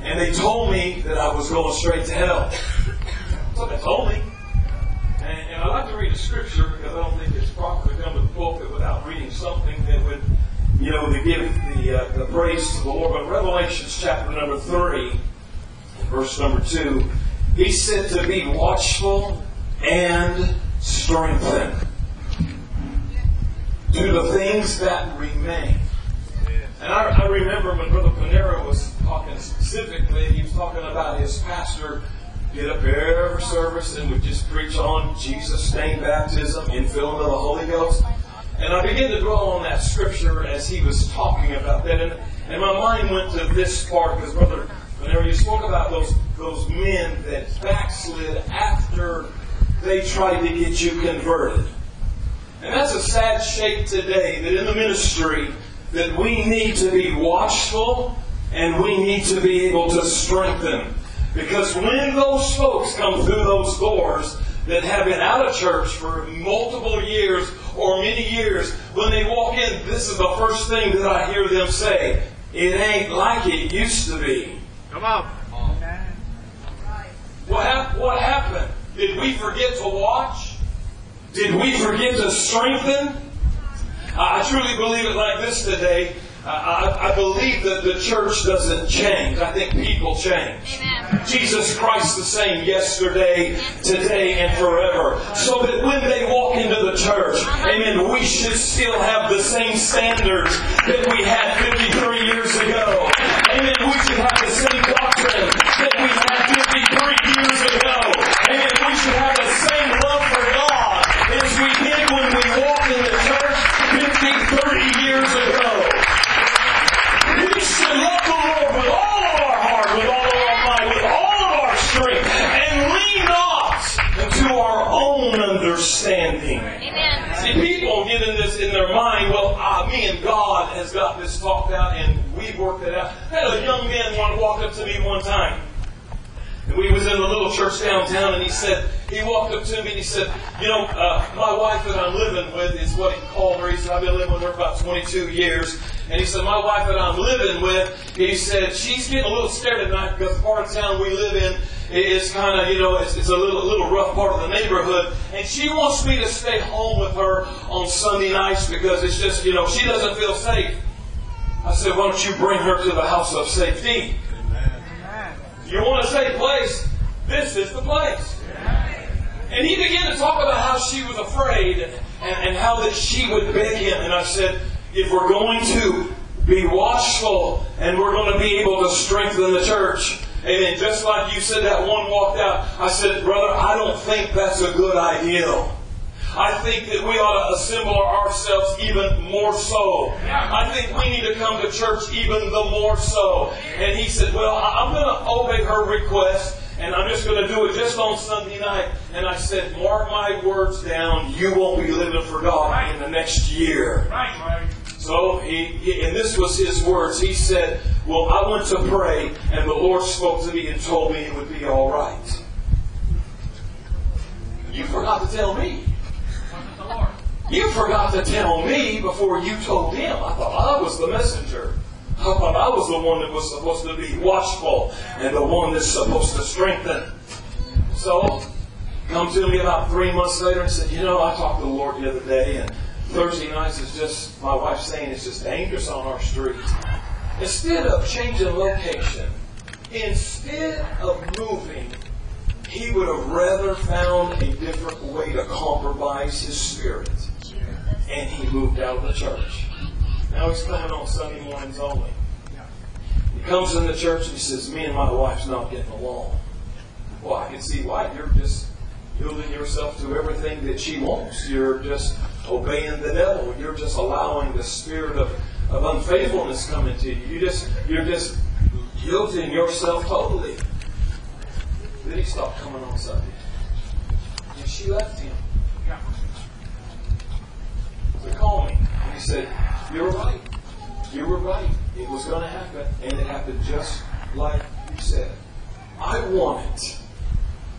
and they told me that I was going straight to hell. That's they told me. And, and I like to read a scripture because I don't think it's proper to come to the pulpit without reading something that would, you know, to give the, uh, the praise to the Lord. But Revelations chapter number 3, verse number 2, he said to be watchful and strengthen. Do the things that remain. And I, I remember when Brother Panera was talking specifically, he was talking about his pastor get up every service and would just preach on Jesus' name baptism, infilling of the Holy Ghost. And I began to dwell on that scripture as he was talking about that. And, and my mind went to this part because Brother Panera, you spoke about those, those men that backslid after they tried to get you converted. And that's a sad shape today that in the ministry that we need to be watchful and we need to be able to strengthen. Because when those folks come through those doors that have been out of church for multiple years or many years, when they walk in, this is the first thing that I hear them say. It ain't like it used to be. Come on. What, hap- what happened? Did we forget to watch? Did we forget to strengthen? I truly believe it like this today. I, I, believe that the church doesn't change. I think people change. Jesus Christ the same yesterday, today, and forever. So that when they walk into the church, uh-huh. amen, we should still have the same standards that we had 53 years ago. Amen. We should have the same doctrine that we had 53 years ago. Amen. We should have the same love for God as we did when we walked in the church 50, 30 years ago. We should love the Lord with all of our heart, with all of our mind, with all of our strength, and lean not into our own understanding. See, people get in this in their mind, well, uh, me and God has got this talked out and we've worked it out. I had a young man one walk up to me one time. We was in a little church downtown, and he said, he walked up to me and he said, you know, uh, my wife that I'm living with is what he called her. He said, I've been living with her about 22 years. And he said, my wife that I'm living with, he said, she's getting a little scared at night because the part of town we live in is kind of, you know, it's, it's a little, little rough part of the neighborhood. And she wants me to stay home with her on Sunday nights because it's just, you know, she doesn't feel safe. I said, why don't you bring her to the house of safety? You want a safe place? This is the place. And he began to talk about how she was afraid and, and how that she would beg him. And I said, if we're going to be watchful and we're going to be able to strengthen the church, Amen. Just like you said, that one walked out. I said, brother, I don't think that's a good idea. I think that we ought to assemble ourselves even more so. I think we need to come to church even the more so. And he said, Well, I'm going to obey her request. And I'm just going to do it just on Sunday night. And I said, Mark my words down. You won't be living for God in the next year. Right, right. So he, he, and this was his words. He said, "Well, I went to pray, and the Lord spoke to me and told me it would be all right." You forgot to tell me. You forgot to tell me before you told him. I thought I was the messenger. I thought I was the one that was supposed to be watchful and the one that's supposed to strengthen. So, come to me about three months later and said, "You know, I talked to the Lord the other day, and Thursday nights is just my wife saying it's just dangerous on our street. Instead of changing location, instead of moving, he would have rather found a different way to compromise his spirit. And he moved out of the church. Now he's coming on Sunday mornings only. He comes in the church and he says, Me and my wife's not getting along. Well, I can see why. You're just yielding yourself to everything that she wants. You're just obeying the devil. You're just allowing the spirit of, of unfaithfulness come into you. You just you're just yielding yourself totally. Then he stopped coming on Sunday. And she left him. So he called me. And he said, You were right. You were right. It was going to happen. And it happened just like you said. I want it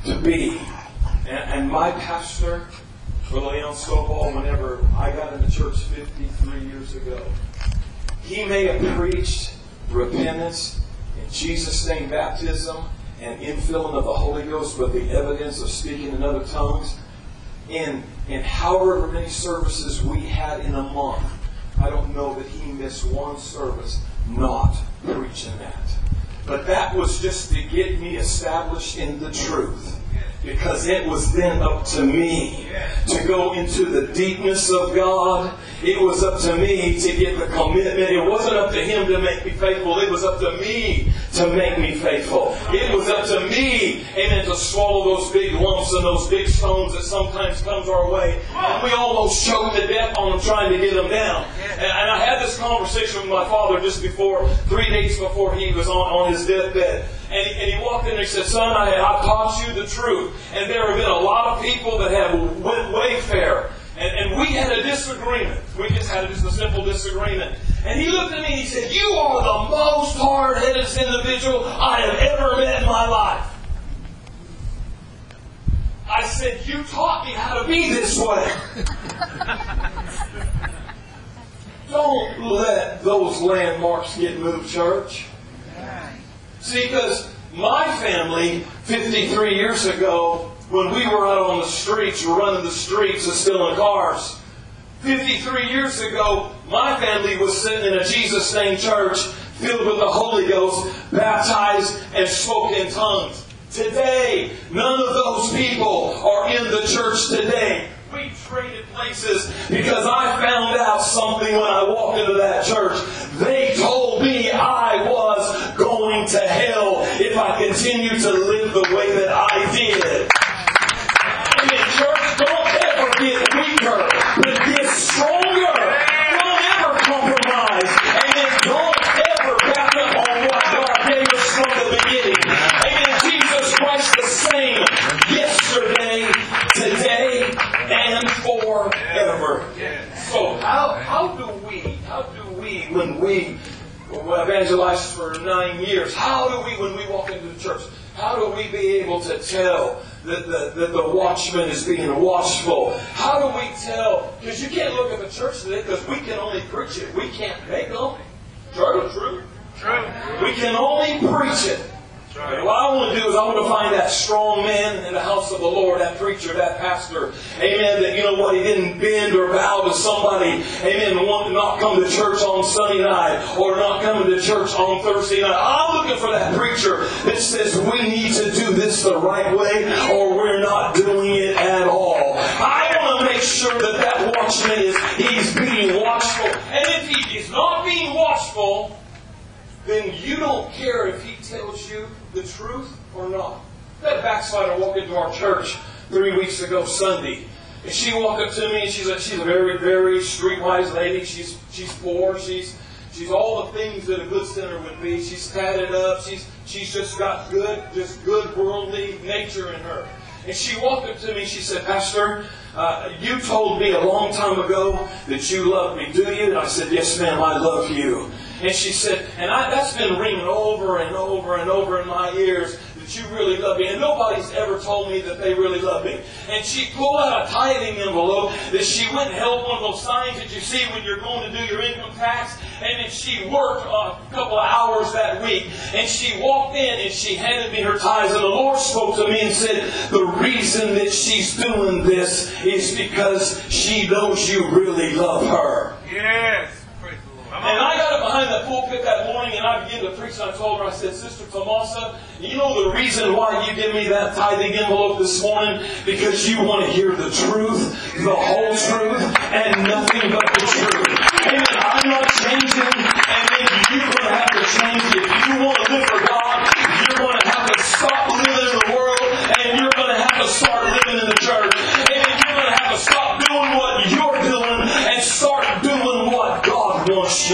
to be. And, and my pastor, Brother Leon Stovall, whenever I got into church 53 years ago, he may have preached repentance in Jesus' name baptism and infilling of the Holy Ghost with the evidence of speaking in other tongues in, in however many services we had in a month. I don't know that he missed one service not preaching that. But that was just to get me established in the truth because it was then up to me to go into the deepness of God. It was up to me to get the commitment. It wasn't up to Him to make me faithful. It was up to me to make me faithful. It was up to me, amen, to swallow those big lumps and those big stones that sometimes comes our way. And we almost choke to death on them trying to get them down. And, I had this conversation with my father just before, three days before he was on, on his deathbed. And he, and he walked in and said, Son, I, I taught you the truth. And there have been a lot of people that have went wayfair. And, and we had a disagreement. We just had just a simple disagreement. And he looked at me and he said, You are the most hard headed individual I have ever met in my life. I said, You taught me how to be this way. <laughs> Don't let those landmarks get moved, church. See, because my family, 53 years ago, when we were out on the streets, running the streets and stealing cars, 53 years ago, my family was sitting in a Jesus name church filled with the Holy Ghost, baptized and spoke in tongues. Today, none of those people are in the church today. We traded places because I found out something when I walked into that church. They if I continued to live the way that I did. And in church, don't ever get weaker, but get stronger. Don't ever compromise. And then don't ever back up on what God gave us from the beginning. Amen. Jesus Christ the same yesterday, today, and forever. So how, how do we, how do we, when we evangelized for nine years, how do we, when we walk into the church, how do we be able to tell that the, that the watchman is being watchful? How do we tell? Because you can't look at the church today because we can only preach it. We can't make them. True? True. True. We can only preach it. What I want to do is I want to find that strong man in the house of the Lord, that preacher, that pastor. Amen. That you know what, he didn't bend or bow to somebody. Amen. Want to not come to church on Sunday night or not coming to church on Thursday night. I'm looking for that preacher that says we need to do this the right way or we're not doing it at all. I want to make sure that that watchman is he's being watchful. And if he is not being watchful, then you don't care if he tells you the truth or not. That backslider walked into our church three weeks ago Sunday. And she walked up to me and she's a, she's a very, very streetwise lady. She's, she's poor. She's, she's all the things that a good sinner would be. She's tatted up. She's, she's just got good, just good worldly nature in her. And she walked up to me and she said, Pastor, uh, you told me a long time ago that you loved me, do you? And I said, Yes, ma'am, I love you. And she said, and I, that's been ringing over and over and over in my ears that you really love me. And nobody's ever told me that they really love me. And she pulled out a tithing envelope that she went and held one of those signs that you see when you're going to do your income tax. And then she worked a couple of hours that week. And she walked in and she handed me her tithes. And the Lord spoke to me and said, the reason that she's doing this is because she knows you really love her. Yes. And I got up behind the pulpit that morning and I began to preach and I told her, I said, Sister Tomasa, you know the reason why you give me that tithing envelope this morning? Because you want to hear the truth, the whole truth, and nothing but the truth. Amen. I'm not changing, and then you're going to have to change. If you want to live for God,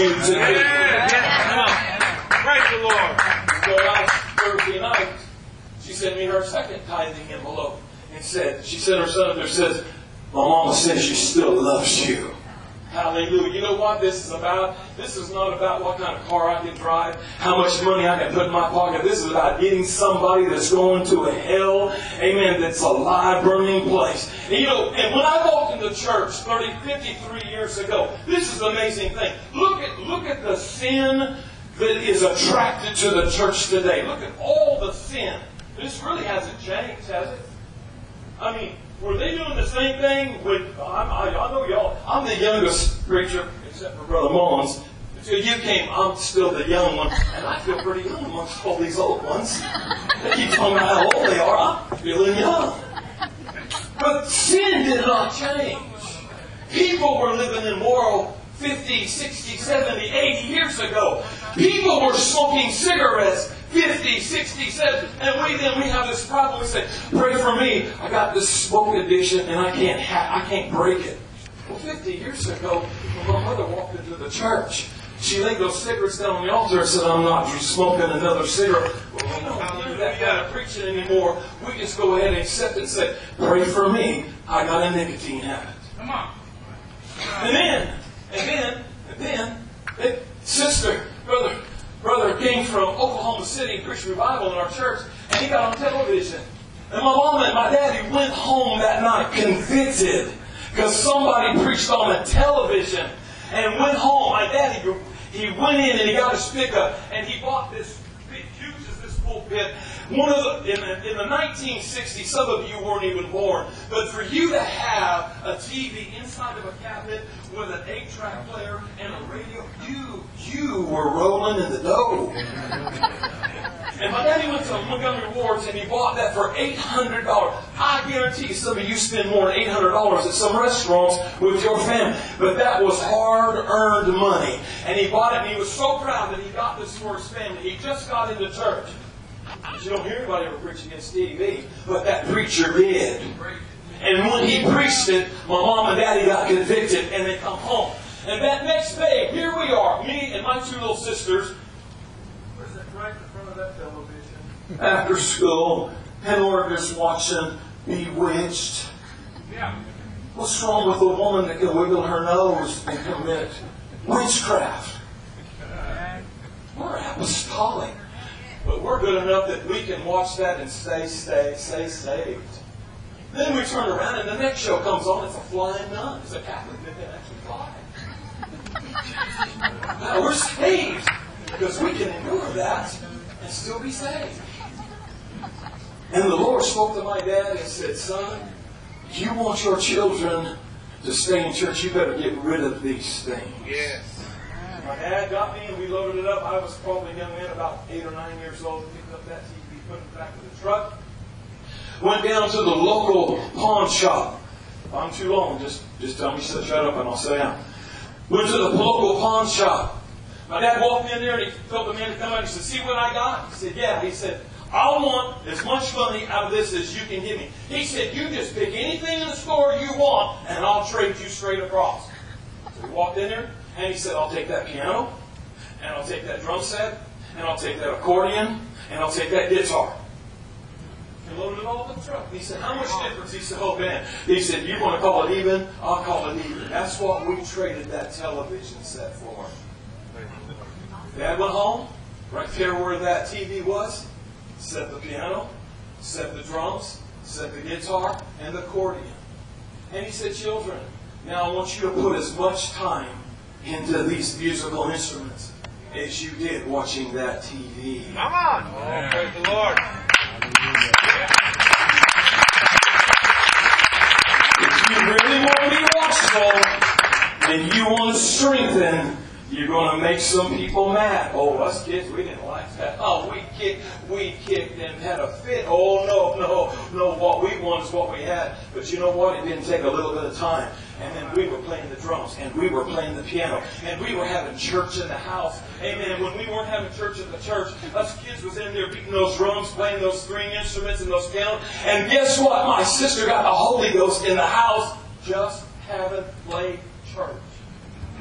God wants you to do. Yeah, yeah. Come on. Praise the Lord. So last Thursday night, she sent me her second tithing envelope and said, she sent her son up there says, My mama says she still loves you. Hallelujah. You know what this is about? This is not about what kind of car I can drive, how much money I can put in my pocket. This is about getting somebody that's going to a hell, amen, that's a live burning place. And you know, and when I walked into church 30, 53 years ago, this is the amazing thing. Look at, look at the sin that is attracted to the church today. Look at all the sin. This really hasn't changed, has it? I mean, were they doing the same thing with, I'm, I, I know y'all, I'm the youngest preacher, except for Brother Mullins. Until you came, I'm still the young one, and I feel pretty young amongst all these old ones. They keep telling me how old they are, I'm feeling young. But sin did not change. People were living immoral 50, 60, 70, 80 years ago. People were smoking cigarettes 50, 60, 70. And we then we have this problem. We say, pray for me. I got this smoke addiction and I can't ha- I can't break it. Well, 50 years ago, when my mother walked into the church, she laid those cigarettes down on the altar and said, I'm not smoking another cigarette. Well, we don't do that kind of preaching anymore. We just go ahead and accept it and say, pray for me. I got a nicotine habit. Come on. And then, and then, and then, eh, sister, brother, brother came from Oklahoma City, preached revival in our church, and he got on television. And my mom and my daddy went home that night convicted because somebody preached on the television and went home. My daddy, he went in and he got his pickup and he bought this big, huge as this pulpit. One of the, in the, in the 1960s, some of you weren't even born, but for you to have a TV inside of a cabinet with an eight-track player and a radio, you, you were rolling in the dough. And my daddy went to Montgomery Ward's and he bought that for $800. I guarantee some of you spend more than $800 at some restaurants with your family. But that was hard-earned money. And he bought it and he was so proud that he got this for his family. He just got into church. You don't hear anybody ever preach against TV. But that preacher did. And when he preached it, my mom and daddy got convicted and they come home. And that next day, here we are, me and my two little sisters. Where's that right in front of that television? After school, and we're just watching Bewitched. Yeah. What's wrong with a woman that can wiggle her nose and commit witchcraft? <laughs> We're apostolic. But we're good enough that we can watch that and stay, stay, stay saved. Then we turn around and the next show comes on. It's a flying nun. It's a Catholic that can actually fly. Now we're saved because we can endure that and still be saved. And the Lord spoke to my dad and said, Son, you want your children to stay in church, you better get rid of these things. Yes. My dad got me and we loaded it up. I was probably a young man, about eight or nine years old, picked up that TV, put it back in the truck. Went down to the local pawn shop. If I'm too long, just, just tell me to shut up and I'll sit down. Went to the local pawn shop. My dad walked in there and he told the man to come out. He said, See what I got? He said, Yeah. He said, I want as much money out of this as you can give me. He said, You just pick anything in the store you want and I'll trade you straight across. So he walked in there and he said, I'll take that piano and I'll take that drum set and I'll take that accordion and I'll take that guitar. And loaded it all in the truck. He said, How much difference? He said, Oh man. He said, You want to call it even? I'll call it even. That's what we traded that television set for. Dad went home, right there where that TV was, set the piano, set the drums, set the guitar, and the accordion. And he said, Children, now I want you to put as much time into these musical instruments as you did watching that TV. Come on. Oh, praise the Lord. If you really want to be watchful and you want to strengthen, you're going to make some people mad. Oh, us kids, we didn't like that. <laughs> Oh, we kicked, we kicked and had a fit. Oh, no, no, no. What we want is what we had. But you know what? It didn't take a little bit of time. And then we were playing the drums, and we were playing the piano, and we were having church in the house. Amen. And when we weren't having church at the church, us kids was in there beating those drums, playing those string instruments and those pianos. And guess what? My sister got the Holy Ghost in the house. Just haven't played church.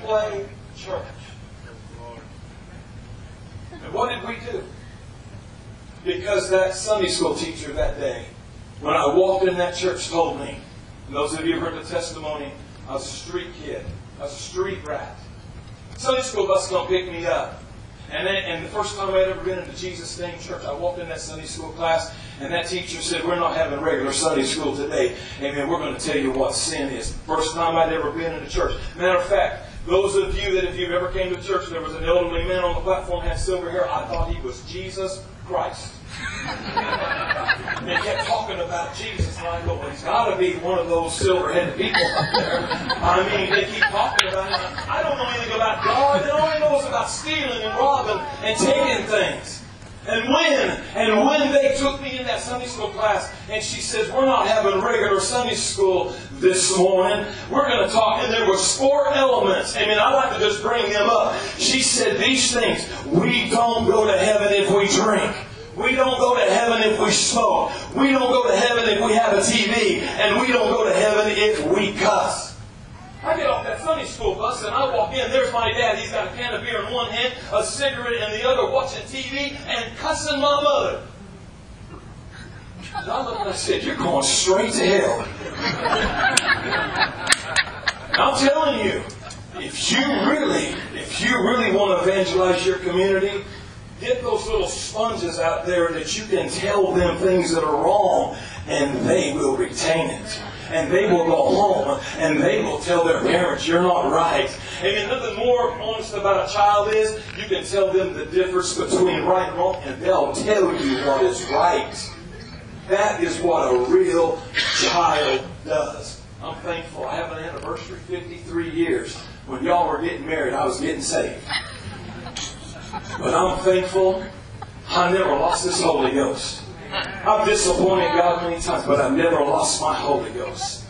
Play church. And what did we do? Because that Sunday school teacher that day, when I walked in that church, told me, and those of you who heard the testimony, I was a street kid. I was a street rat. Sunday school bus gonna pick me up. And then, and the first time I'd ever been in the Jesus Name Church, I walked in that Sunday school class, and that teacher said, "We're not having regular Sunday school today. Amen. We're going to tell you what sin is." First time I'd ever been in a church. Matter of fact, those of you that if you've ever came to church, there was an elderly man on the platform had silver hair. I thought he was Jesus Christ. They kept talking about Jesus, and I go, well, he's got to be one of those silver-headed people up there. I mean, they keep talking about him. I don't know anything about God. All I know is about stealing and robbing and taking things. And when, and when they took me in that Sunday school class, and she says, we're not having regular Sunday school this morning. We're going to talk, and there was four elements. I mean, I like to just bring them up. She said these things. We don't go to heaven if we drink. We don't go to heaven if we smoke. We don't go to heaven if we have a TV. And we don't go to heaven if we cuss. I get off that Sunday school bus and I walk in. There's my dad. He's got a can of beer in one hand, a cigarette in the other, watching TV and cussing my mother. And I looked and I said, You're going straight to hell. I'm telling you, if you really, if you really want to evangelize your community, get those little sponges out there that you can tell them things that are wrong and they will retain it. And they will go home and they will tell their parents, you're not right. And nothing more honest about a child is you can tell them the difference between right and wrong and they'll tell you what is right. That is what a real child does. I'm thankful. I have an anniversary, 53 years. When y'all were getting married, I was getting saved. But I'm thankful I never lost this Holy Ghost. I've disappointed God many times, but I've never lost my Holy Ghost.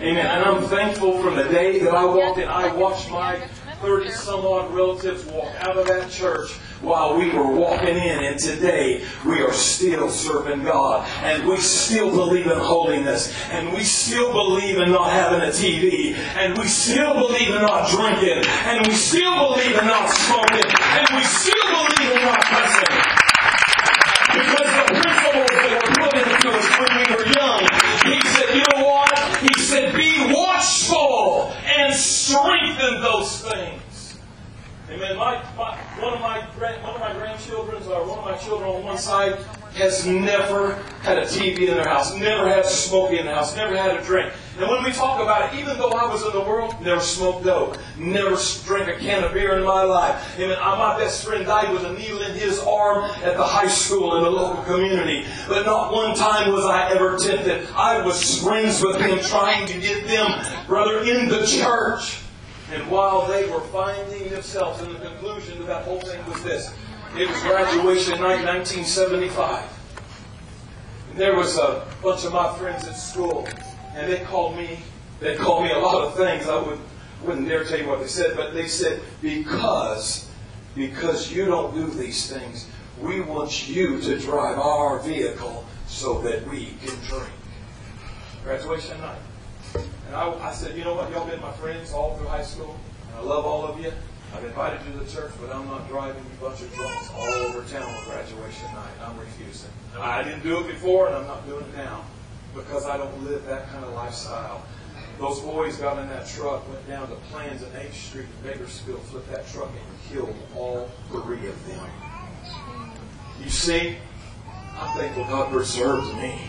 Amen. And I'm thankful from the day that I walked in, I watched my 30 some odd relatives walk out of that church while we were walking in. And today we are still serving God. And we still believe in holiness. And we still believe in not having a TV. And we still believe in not drinking. And we still believe in not smoking. And we still believe in not cussing. Because the principles that were put into us when we were young, he said, you know what? He said, be watchful and strengthen those things. Amen. My, my, one of my one of my grandchildren, or one of my children on one side has never had a TV in their house, never had smoking in the house, never had a drink. And when we talk about it, even though I was in the world, never smoked dope, never drank a can of beer in my life. And uh, my best friend died with a needle in his arm at the high school in the local community. But not one time was I ever tempted. I was friends with them, trying to get them, brother, in the church. And while they were finding themselves, and the conclusion to that whole thing was this. It was graduation night 1975. And there was a bunch of my friends at school, and they called me, they called me a lot of things. I would, wouldn't dare tell you what they said, but they said, because, because you don't do these things, we want you to drive our vehicle so that we can drink. Graduation night. And I, I said, you know what? Y'all been my friends all through high school. And I love all of you. I've invited you to the church, but I'm not driving you bunch of drunks all over town on graduation night. I'm refusing. I didn't do it before, and I'm not doing it now because I don't live that kind of lifestyle. Those boys got in that truck, went down to Plans and 8th Street in Bakersfield, flipped that truck, and killed all three of them. You see, I'm thankful God preserved me.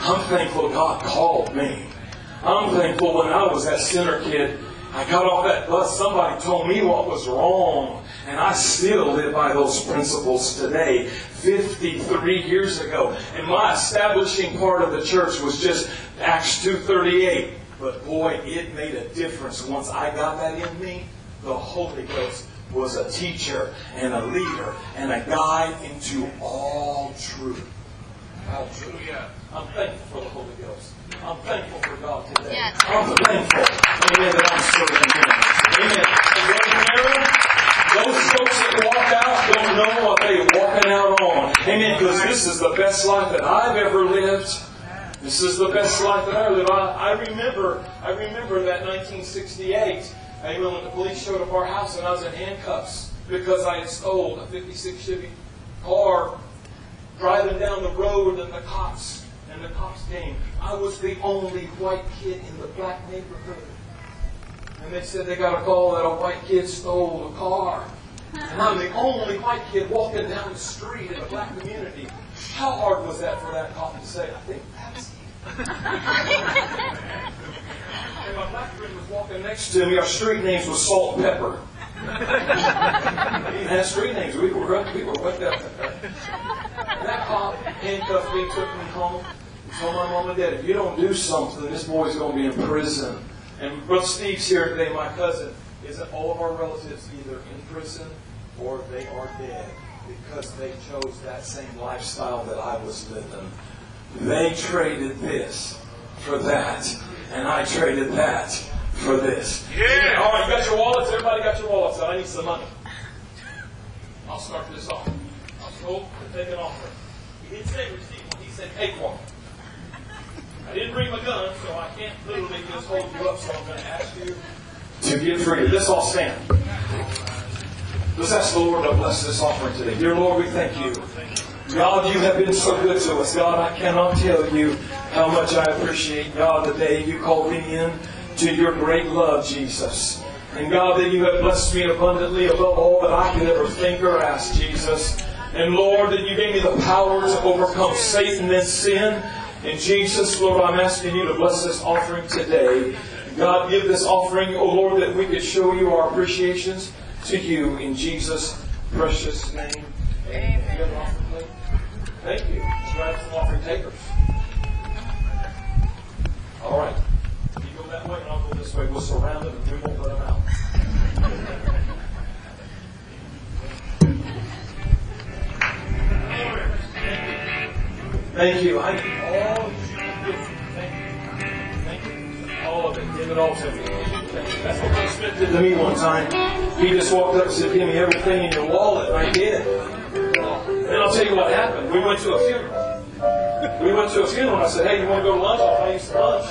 I'm thankful God called me. I'm thankful when I was that sinner kid, I got off that bus, somebody told me what was wrong. And I still live by those principles today, 53 years ago. And my establishing part of the church was just Acts 2.38. But boy, it made a difference. Once I got that in me, the Holy Ghost was a teacher and a leader and a guide into all truth. All truth. I'm thankful for the Holy Ghost. I'm thankful for God today. Yes. I'm thankful, amen, that I'm serving Him. Amen. And Brother Merrill, those folks that walk out don't know what they're walking out on. Amen. Because this is the best life that I've ever lived. This is the best life that I live. I, I remember, I remember that 1968. Amen. When the police showed up our house and I was in handcuffs because I had stole a 56 Chevy car driving down the road and the cops and the cops came. I was the only white kid in the black neighborhood. And they said they got a call that a white kid stole a car. And I'm the only white kid walking down the street in the black community. How hard was that for that cop to say, I think that's And my black friend was walking next to me. Our street names was Salt and Pepper. we have street names. We were we were wet up. That cop handcuffed me, took me home, told my mom and dad, if you don't do something, this boy's going to be in prison. And Brother Steve's here today, my cousin, is that all of our relatives either in prison or they are dead because they chose that same lifestyle that I was living. They traded this for that, and I traded that for this. Yeah. All right, you got your wallets? Everybody got your wallets? I need some money. I'll start this off. I'll go and take an offering. He didn't say receive one. He said take one. I didn't bring my gun, so I can't literally just hold you up, so I'm going to ask you to give free. Let's all stand. Let's ask the Lord to bless this offering today. Dear Lord, we thank you. God, you have been so good to us. God, I cannot tell you how much I appreciate, God, the day you called me in to your great love, Jesus. And God, that you have blessed me abundantly above all that I could ever think or ask, Jesus. And Lord, that you gave me the power to overcome Satan and sin. And Jesus, Lord, I'm asking you to bless this offering today. God, give this offering, oh Lord, that we could show you our appreciations to you in Jesus' precious name. Amen. Thank you. Let's grab some offering takers. All right. You go that way and I'll go this way. We'll surround them and we won't let them out. Thank you. I need all give. Thank you. Thank you. All of it. Give it all to me. That's what Smith did to me one time. He just walked up and said, Give me everything in your wallet. And I did. And I'll tell you what happened. We went to a funeral. We went to a funeral and I said, Hey, you want to go to lunch? I'll buy you some lunch.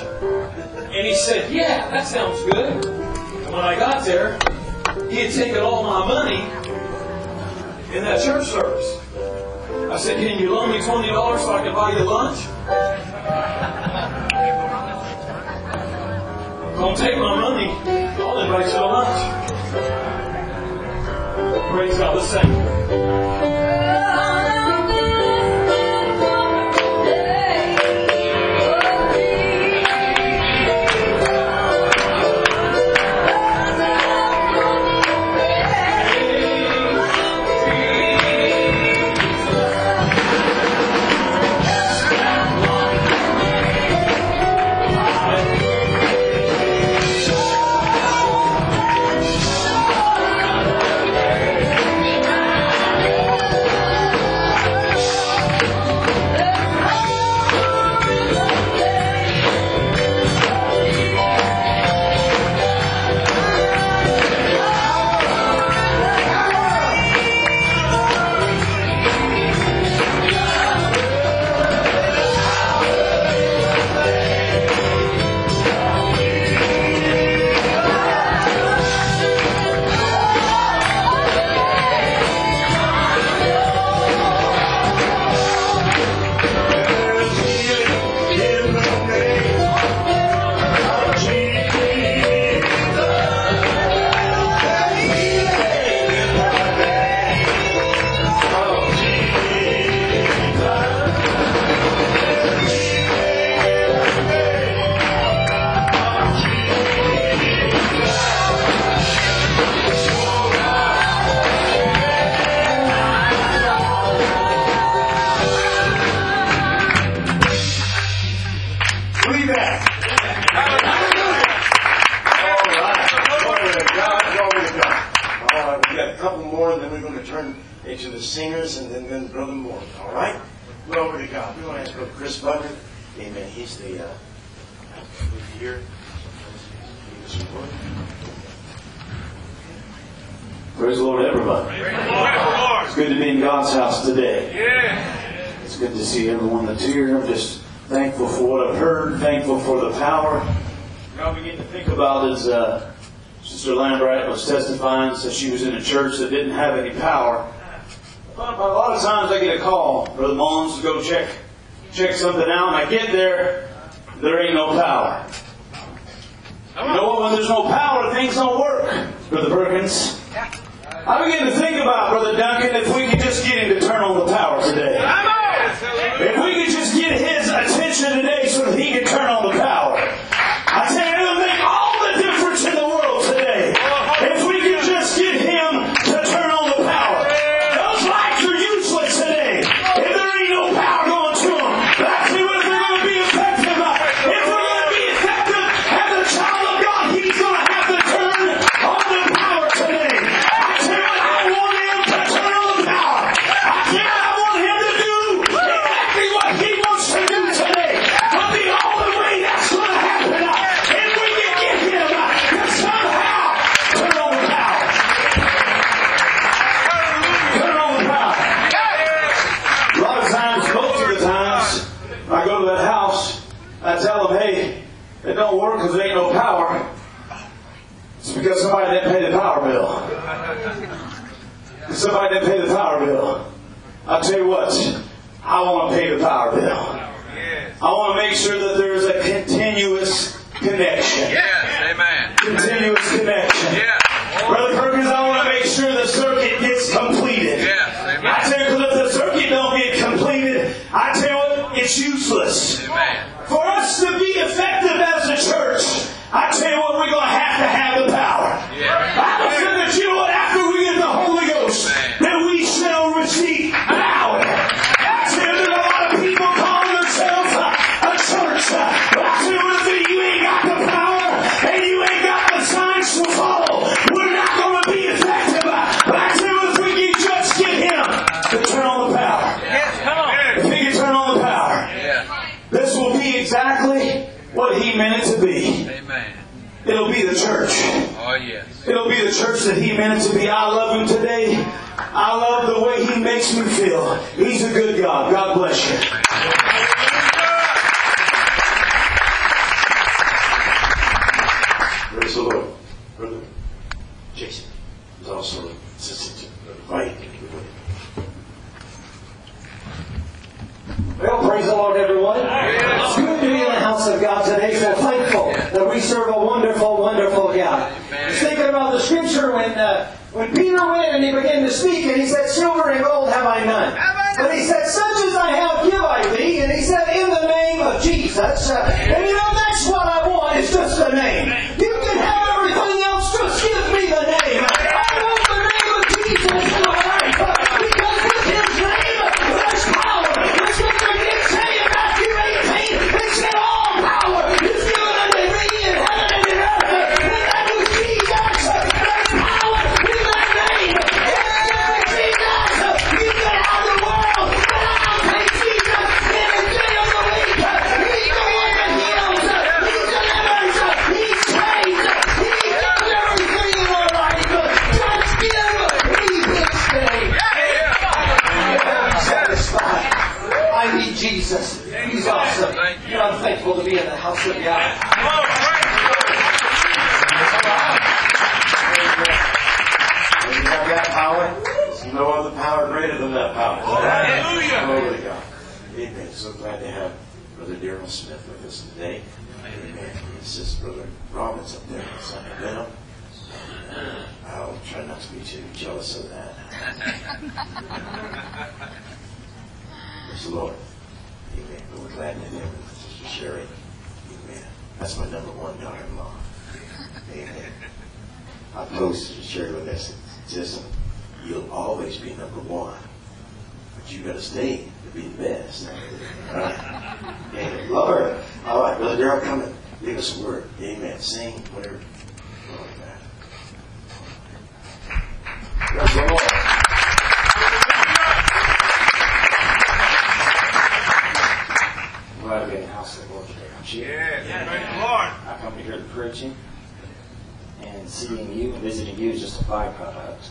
And he said, Yeah, that sounds good. And when I got there, he had taken all my money in that church service. I said, Can you loan me $20 so I can buy you lunch? Don't take my money. I'll invite you to lunch. Praise God. Let's sing. see everyone that's here. I'm just thankful for what I've heard, thankful for the power. What I begin to think about is uh, Sister Lambright was testifying, so she was in a church that didn't have any power. A lot of times I get a call, Brother Mullins, to go check check something out, and I get there, there ain't no power. You know what? When there's no power, things don't work, Brother Perkins. I begin to think about, Brother Duncan, if we could just get him to turn on the power today attention today so that he could turn on the this is Brother Robbins up there. So, you know, I'll try not to be too jealous of that. Praise the Lord. Amen. But we're glad to heaven with Sister Sherry. Amen. That's my number one daughter-in-law. Amen. I told Sister Sherry with that listen, you'll always be number one. But you gotta stay to be the best. All right. <laughs> Amen. Lord. All right, Brother Darrell coming. Give us a word. Amen. Sing, whatever. God. I'm glad to be in the house of the Lord today. Aren't you? Yeah, yeah. praise the Lord. I come to hear the preaching, and seeing you, visiting you is just a byproduct.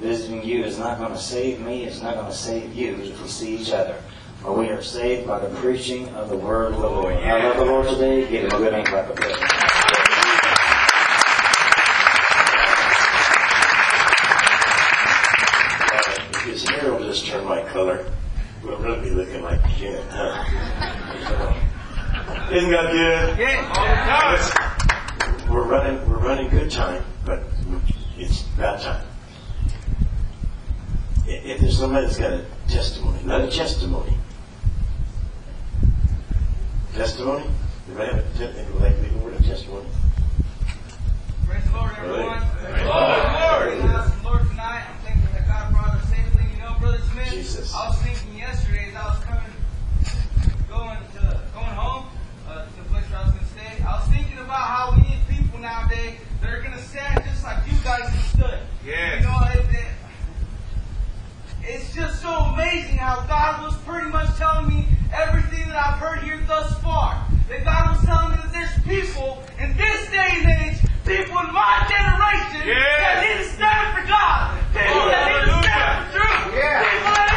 Visiting you is not going to save me, it's not going to save you if we see each other. For we are saved by the preaching of the word of the Lord. I love the Lord today. Give him a good hand clap of praise. His hair will just turn my color, we'll really be looking like Jen, huh? Isn't that good? Yeah, all the time. We're running, we're running good time, but it's bad time. If there's somebody that's got a testimony, not a testimony. Testimony? Anybody have a, te- anybody like to leave a word of testimony? Praise the Lord, everyone. Praise the Lord. Praise the Lord tonight. I'm thankful that God brought us safely. You know, Brother Smith, Jesus. I was thinking yesterday as I was coming, going to, going home uh, to the place where I was going to stay, I was thinking about how we need people nowadays that are going to stand just like you guys stood. Yes. You know, it, it, it's just so amazing how God was pretty much telling me everything that I've heard here thus far. That God was telling me that there's people in this day and age, people in my generation, that need to stand for God. People that need to stand for truth. People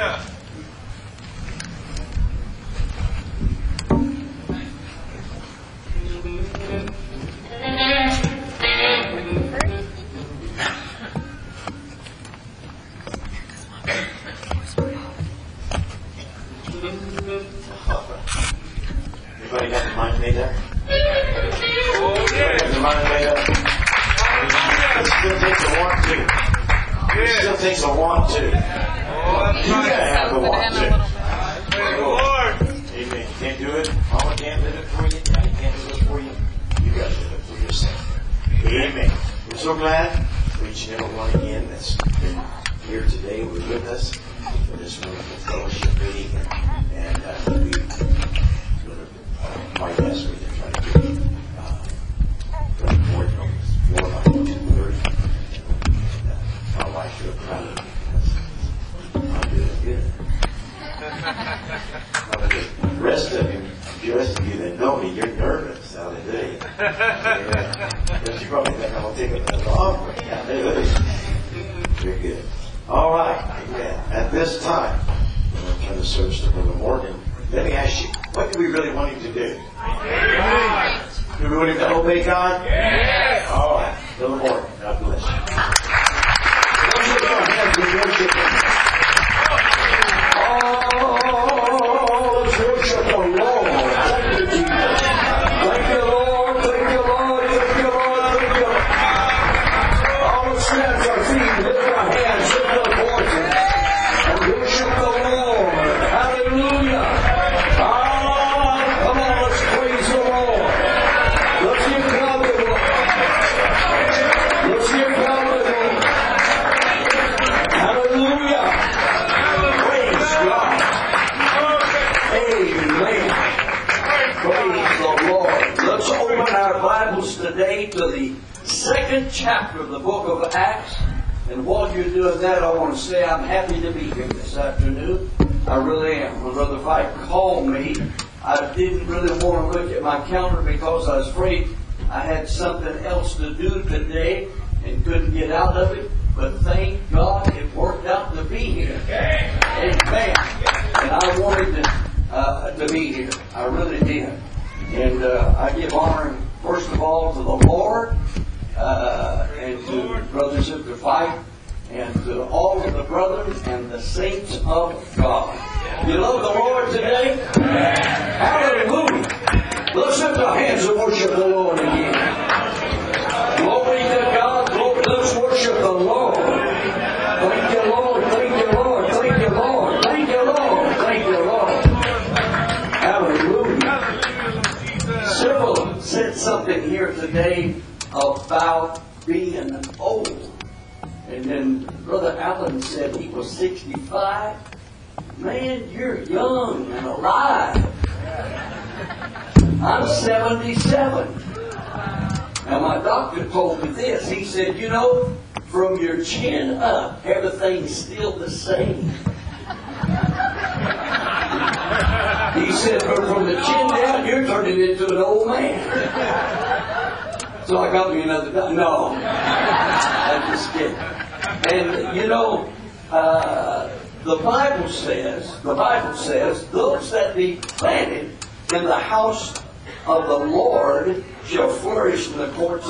yeah.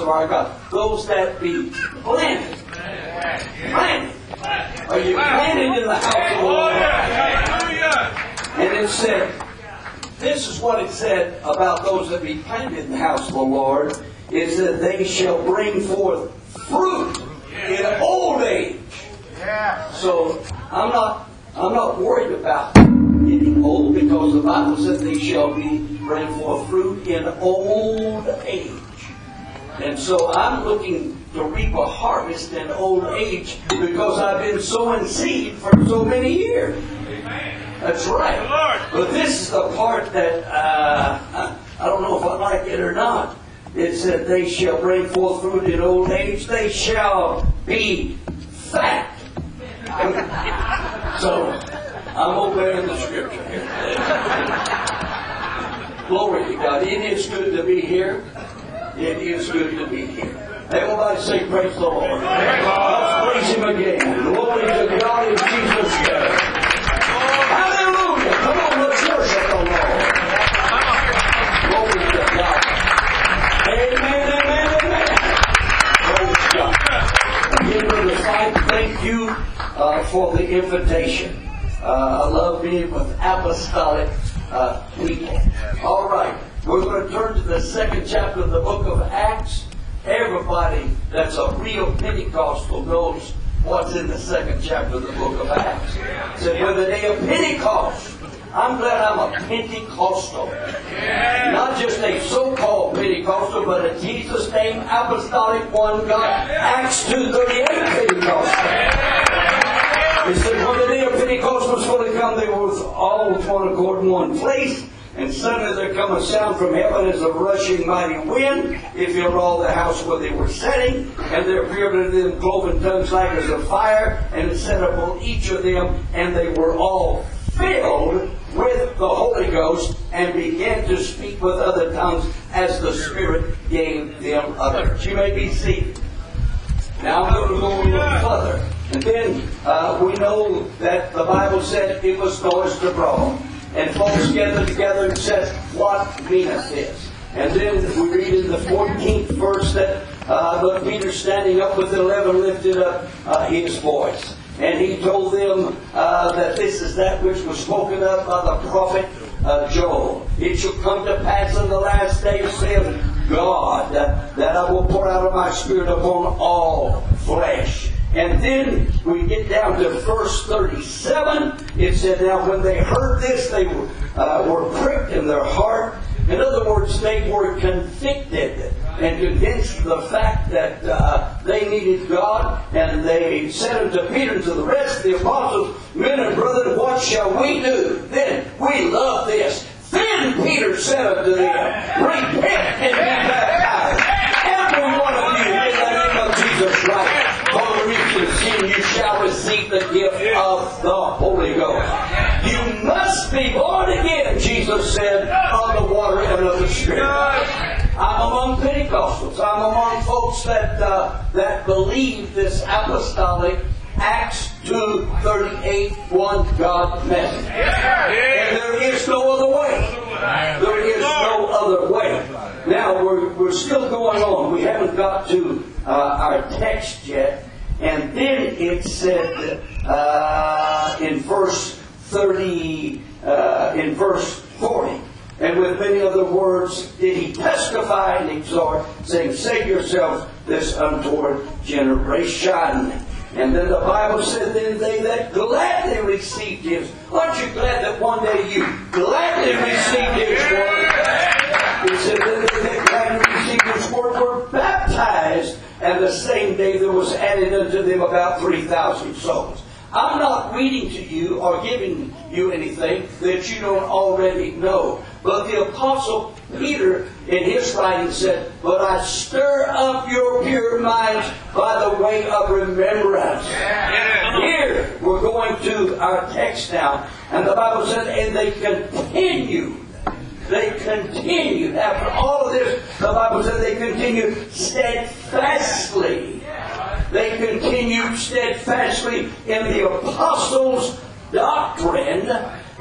of our God. Those that be planted. Planted. Are you planted in the house of the Lord? Oh, and it said, this is what it said about those that be planted in the house of the Lord, is that they shall bring forth Looking to reap a harvest in old age because I've been sowing seed for so many years. That's right. But this is the part that uh, I don't know if I like it or not. It said, They shall bring forth fruit in old age, they shall be fat. <laughs> so, I'm obeying the scripture here. <laughs> Glory to God. It is good to be here and say, Praise the Lord. Let's praise Him again. Glory to God in Jesus' name. Hallelujah. Come on, let's worship the Lord. Glory to God. Amen, amen, amen. Praise God. Again, brothers, I thank you uh, for the invitation. Uh, I love being with apostolic uh, people. Chapter of the book of Acts. It said, when the day of Pentecost, I'm glad I'm a Pentecostal. Not just a so-called Pentecostal, but a Jesus name apostolic one God. Acts 2.38 Pentecostal. It said, when the day of Pentecost was fully come, they were all with one accord in one place. Come a sound from heaven as a rushing mighty wind. It filled all the house where they were sitting. And there appeared unto them cloven tongues like as of fire. And it set upon each of them. And they were all filled with the Holy Ghost and began to speak with other tongues as the Spirit gave them utterance. You may be seated. Now I'm going to go a little further. And then uh, we know that the Bible said it was noised abroad. And folks gathered together and said, What meaneth this? And then we read in the 14th verse that uh, but Peter standing up with the eleven lifted up uh, his voice. And he told them uh, that this is that which was spoken of by the prophet uh, Joel. It shall come to pass in the last days, saith God, that I will pour out of my spirit upon all flesh. And then we get down to verse 37. It said, Now when they heard this, they were, uh, were pricked in their heart. In other words, they were convicted and convinced of the fact that uh, they needed God. And they said unto Peter and to the rest of the apostles, Men and brethren, what shall we do? Then we love this. Then Peter said unto them, Repent and be baptized, receive the gift of the Holy Ghost. You must be born again, Jesus said, of the water and of the Spirit. I'm among Pentecostals. I'm among folks that uh, that believe this apostolic Acts 2.38 one God message. And there is no other way. There is no other way. Now, we're, we're still going on. We haven't got to uh, our text yet. And then it said uh, in verse 30, uh, in verse 40, and with many other words did he testify and exhort, saying, Save yourselves this untoward generation. And then the Bible said, Then they that gladly received his. Aren't you glad that one day you gladly received his word? He said, Then they that gladly received his word were baptized, and the same day there was added unto them about 3,000 souls. I'm not reading to you or giving you anything that you don't already know. But the Apostle Peter, in his writing, said, But I stir up your pure minds by the way of remembrance. Here, we're going to our text now. And the Bible says, And they continued. They continued. After all of this, the Bible said they continued steadfastly. They continued steadfastly in the apostles' doctrine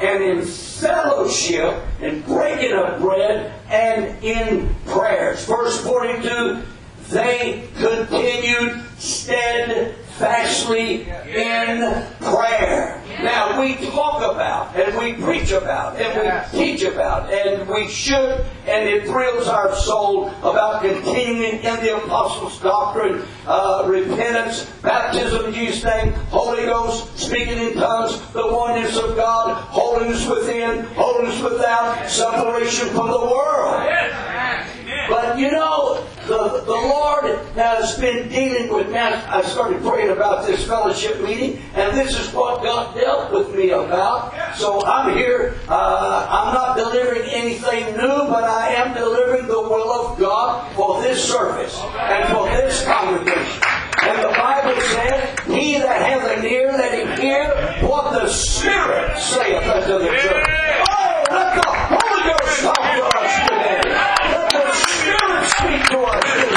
and in fellowship and breaking of bread and in prayers. Verse 42, they continued steadfastly in prayer. Now we talk about and we preach about and we teach about and we should and it thrills our soul about continuing in the apostles' doctrine, uh, repentance, baptism Jesus' name, Holy Ghost, speaking in tongues, the oneness of God, holiness within, holiness without, separation from the world. But you know, the, the Lord has been dealing with me. I started praying about this fellowship meeting, and this is what God dealt with me about. So I'm here. Uh, I'm not delivering anything new, but I am delivering the will of God for this service and for this congregation. And the Bible said, He that hath an ear, let him hear what the Spirit saith unto the church. Oh, let the Holy Ghost talk to us Speak to us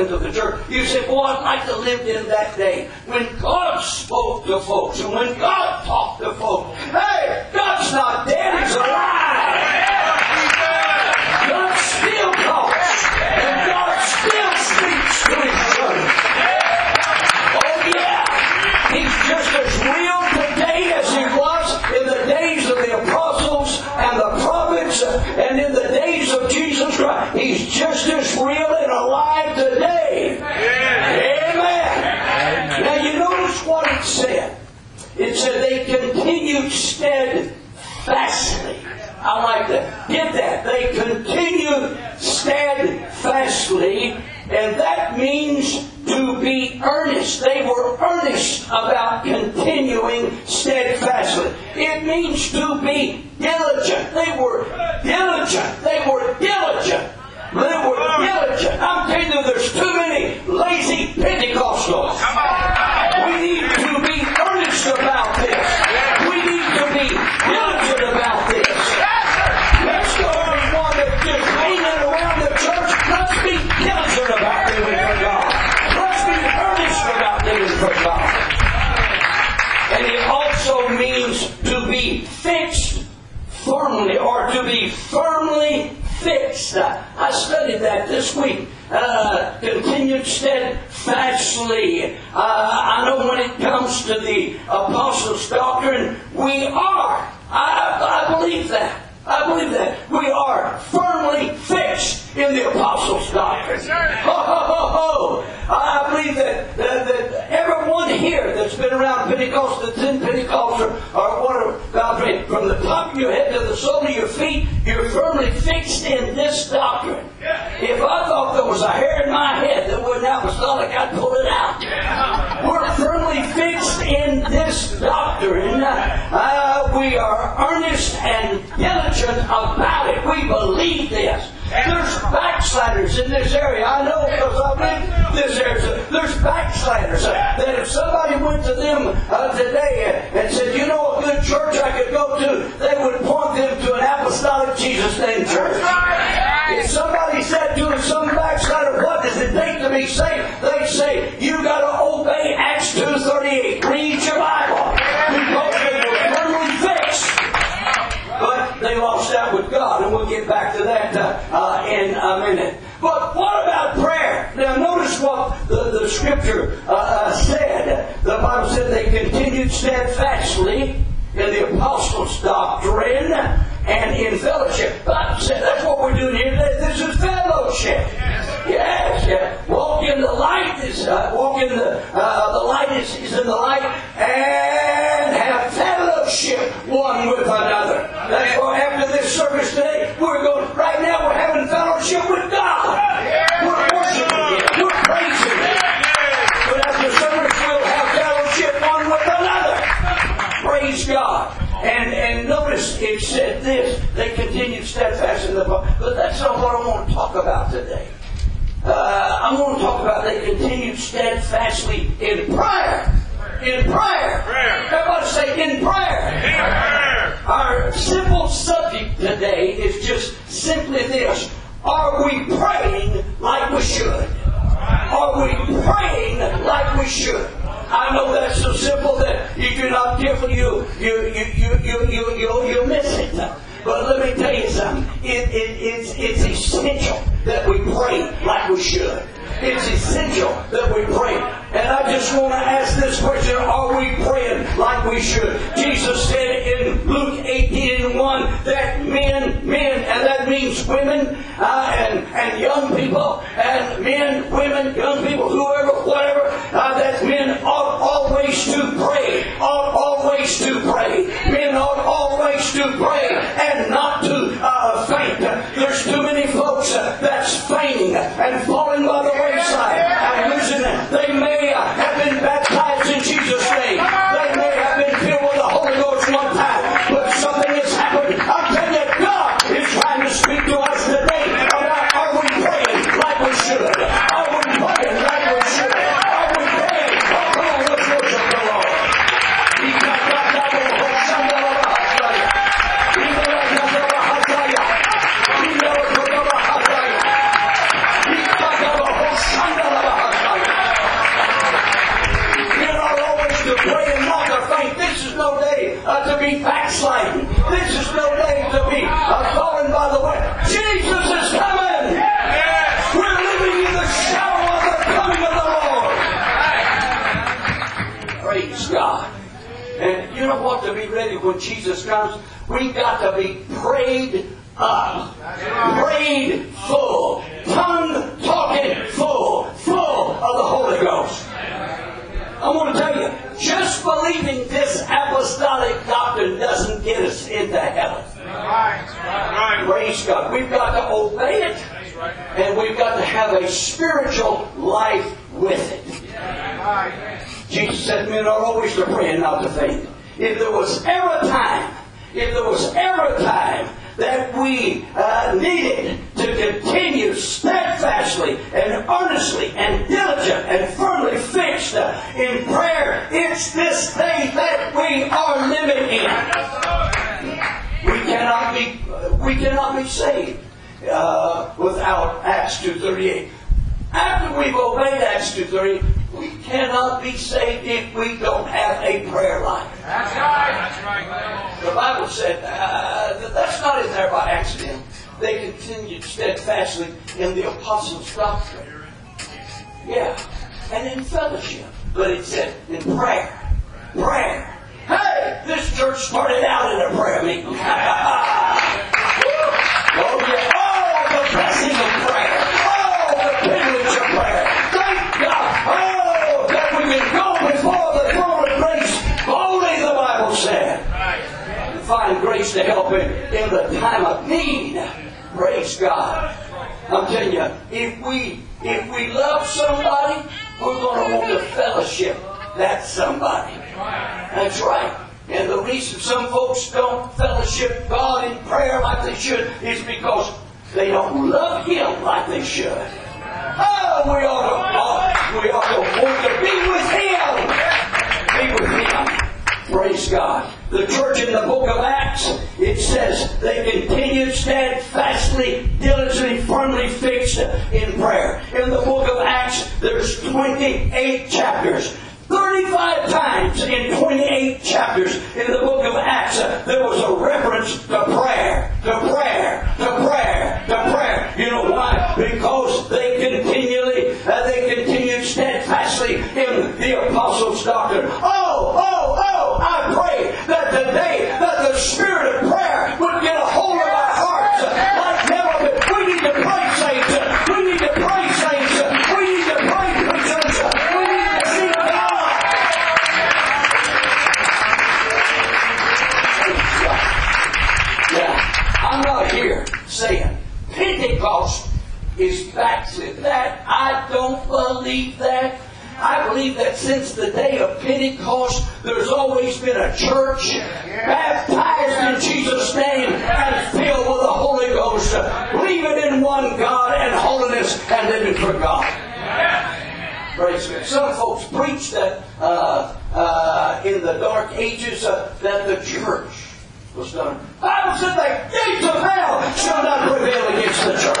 unto the church. You say, boy, I'd like to live in that day when God spoke to folks and when God talked to folks. Hey, God's not dead, He's alive. He's just as real and alive today. Amen. Now you notice what it said. It said they continued steadfastly. I like that. Get that. They continued steadfastly, and that means to be earnest. They were earnest about continuing steadfastly. It means to be diligent. They were diligent. They were diligent. They were diligent. I'm telling you, there's too many lazy Pentecostals. We need to be earnest about this. We need to be diligent about this. Let's go with one that's just hanging around the church. Let's be diligent about living for God. Let's be earnest about living for God. And it also means to be fixed firmly or to be firmly fixed. I studied that this week. Uh, continued steadfastly. Uh, I know when it comes to the apostles' doctrine, we are. I, I believe that. I believe that. We are firmly fixed in the apostles' doctrine. Ho, ho, ho, ho. I believe that, that, that everyone here that's been around Pentecost, that's in Pentecost, or, or whatever, God, from the top of your head to the sole of your feet, you're firmly fixed in this doctrine. If I thought there was a hair in my head that wasn't apostolic, I'd pull it out. We're firmly fixed in this doctrine. Uh, we are earnest and diligent about it. We believe this. There's backsliders in this area. I know because I've been this area. There's backsliders that if somebody went to them uh, today uh, in a minute. But what about prayer? Now, notice what the, the scripture uh, uh, said. The Bible said they continued steadfastly in the apostles' doctrine and in fellowship. But that's what we're doing here today. This is fellowship. Yes, yes. Walk in the light is uh, walk in the uh, the light is, is in the light and fellowship one with another. That's why after this service today, we're going right now we're having fellowship with God. We're worshiping Him. We're praising Him. But after service we'll have fellowship one with another. Praise God. And and notice it said this, they continued steadfast in the but that's not what I want to talk about today. Uh, I'm going to talk about they continued steadfastly in prayer. In prayer. Everybody say in prayer. Our simple subject today is just simply this. Are we praying like we should? Are we praying like we should? I know that's so simple that if you're not careful, you you you you you you you you miss it. But let me tell you something. It, it, it's, it's essential that we pray like we should. It's essential that we pray. And I just want to ask this question. Are we praying like we should? Jesus said in Luke 18 and 1 that men, men, and that means women uh, and, and young people, and men, women, young people, whoever, whatever, uh, that men ought always to pray. Ought always to pray. Men ought always to pray and not to uh, faint. There's too many that's fainting and falling by the wayside and losing it. They may when Jesus comes, we've got to be prayed up, prayed full, tongue talking full, full of the Holy Ghost. I'm going to tell you, just believing this apostolic doctrine doesn't get us into heaven. Praise God. We've got to obey it, and we've got to have a spiritual life with it. Jesus said, men are always to pray and not to faint. If there was ever a time, if there was ever a time that we uh, needed to continue steadfastly and earnestly and diligent and firmly fixed uh, in prayer, it's this day that we are living in. We cannot be, we cannot be saved uh, without Acts 2.38. After we've obeyed Acts 2.38, we cannot be saved if we don't have a prayer life. That's right. That's right. The Bible said uh, that that's not in there by accident. They continued steadfastly in the apostles' doctrine. Yeah. And in fellowship. But it said in prayer. Prayer. Hey, this church started out in a prayer meeting. <laughs> oh, yeah. Oh, the blessing of prayer. Oh, the privilege of prayer. Find grace to help him in the time of need. Praise God. I'm telling you, if we if we love somebody, we're going to want to fellowship that somebody. That's right. And the reason some folks don't fellowship God in prayer like they should is because they don't love Him like they should. Oh, we ought to, oh, we ought to want to be with Him. Be with Him. Praise God. The church in the book of Acts, it says they continued steadfastly, diligently, firmly fixed in prayer. In the book of Acts, there's 28 chapters. 35 times in 28 chapters in the book of Acts, there was a reference to prayer, to prayer, to prayer, to prayer. You know why? Because they the apostles' doctrine. Oh, oh, oh, I pray that today that the spirit of prayer would get a hold of our hearts like never before. We need to pray, saints. We need to pray, saints. We need to pray, preachers. We need to seek God. Yeah, I'm not here saying Pentecost is backslid. That I don't believe that. I believe that since the day of Pentecost, there's always been a church baptized in Jesus' name and filled with the Holy Ghost, believing in one God and holiness and living for God. Praise God. Some folks preach that uh, uh, in the dark ages uh, that the church was done. I Bible said the gates of hell shall not prevail against the church.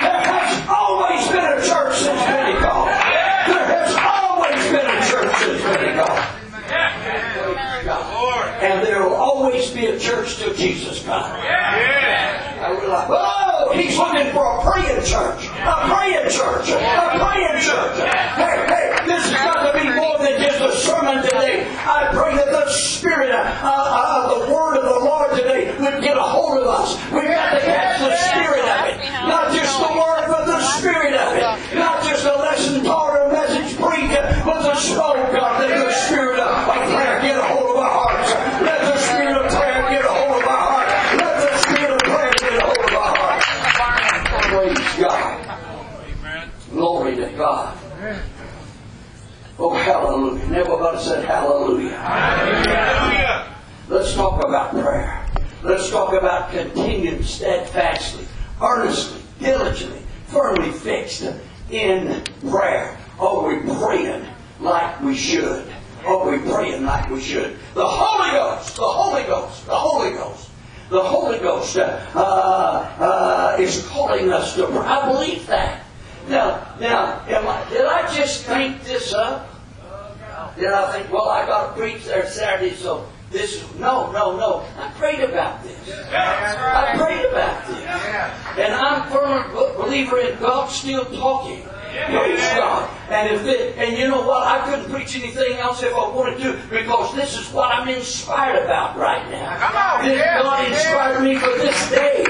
There has always been a church since Pentecost. Church since Pentecost. And there will always be a church till Jesus comes. I realize, oh, he's looking for a praying church. A praying church. A praying church. Hey, hey, this has got to be more than just a sermon today. I pray that the Spirit uh, uh, of the Word of the Lord today would get a hold of us. We've got to catch the Spirit of it. Not just the Word, but the Spirit of it. Not just a lesson taught or a message preached, but the oh let the Spirit of, of prayer get a hold of our hearts. Let the Spirit of prayer get a hold of our hearts. Let the Spirit of prayer get a hold of our hearts. Praise God. Glory to God. Oh, hallelujah. And everybody said hallelujah. Let's talk about prayer. Let's talk about continued steadfastly, earnestly, diligently, firmly fixed in prayer. Are we praying like we should? Are we praying like we should? The Holy Ghost, the Holy Ghost, the Holy Ghost. The Holy Ghost uh, uh, is calling us to pray. I believe that. Now, now, I, did I just think this up? Did I think, well, I got to preach there Saturday, so this is no, no, no. I prayed about this. I prayed about this, and I'm a firm believer in God still talking. Praise God. And if it, and you know what? I couldn't preach anything else if I wanted to because this is what I'm inspired about right now. Come on, This God inspired me for this day.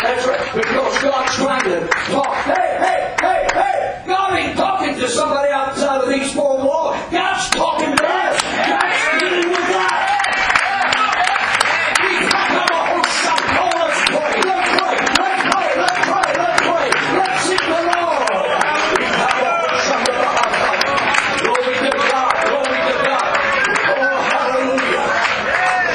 That's right. Because God's trying to talk. Hey, hey, hey, hey! God ain't talking to somebody outside of these four walls. God's talking to us. God's dealing with us. Come on, son. Oh, let's pray. Let's pray. Let's pray. Let's pray. Let's pray. Let's seek the Lord. Glory to God. Glory to God. Oh, hallelujah.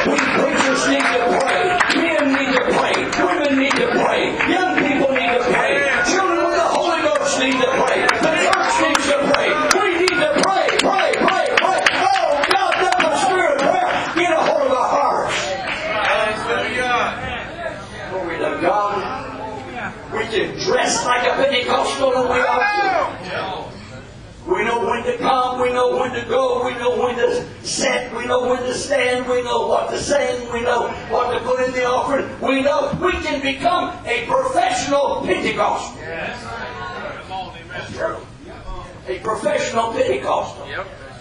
We preachers need to pray. Men need to pray. Women need to pray. Young people need to pray. Children with the Holy Ghost need to pray. The church needs to pray. We need to pray. Pray, pray, pray. Oh, God, let the spirit of prayer get a hold of our hearts. Glory to God. We can dress like a Pentecostal and we ought to. We know when to come, we know when to go, we know when to sit, we know when to stand, we know what to sing, we know what to put in the offering. We know we can become a professional Pentecostal. That's true. A professional Pentecostal.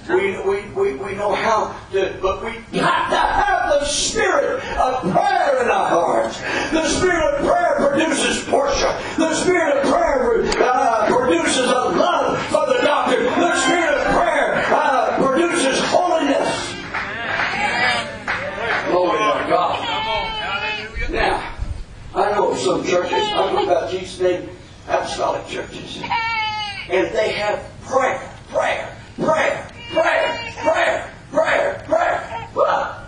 We, we, we, we know how to, but we got to have the spirit of prayer in our hearts. The spirit of prayer produces worship. The spirit of prayer uh, produces a love for the doctor. The spirit of prayer uh, produces holiness. Glory to God. Now, I some churches, I know about Jesus' name, apostolic churches, and they have prayer, prayer, prayer, prayer, prayer, prayer, prayer, but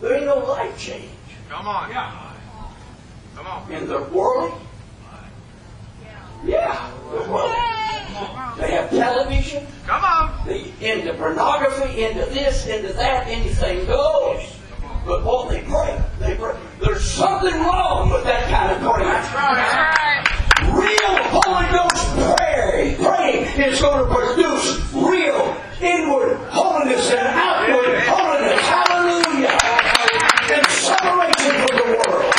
there ain't no life change Come on. Yeah. Come on. in the world. Yeah, the world. They have television. Come on. They into pornography, into this, into that, anything goes. But what they pray, they pray. There's something wrong with that kind of prayer. Real Holy Ghost prayer, praying is going to produce real inward holiness and outward holiness. Hallelujah. And separation from the world.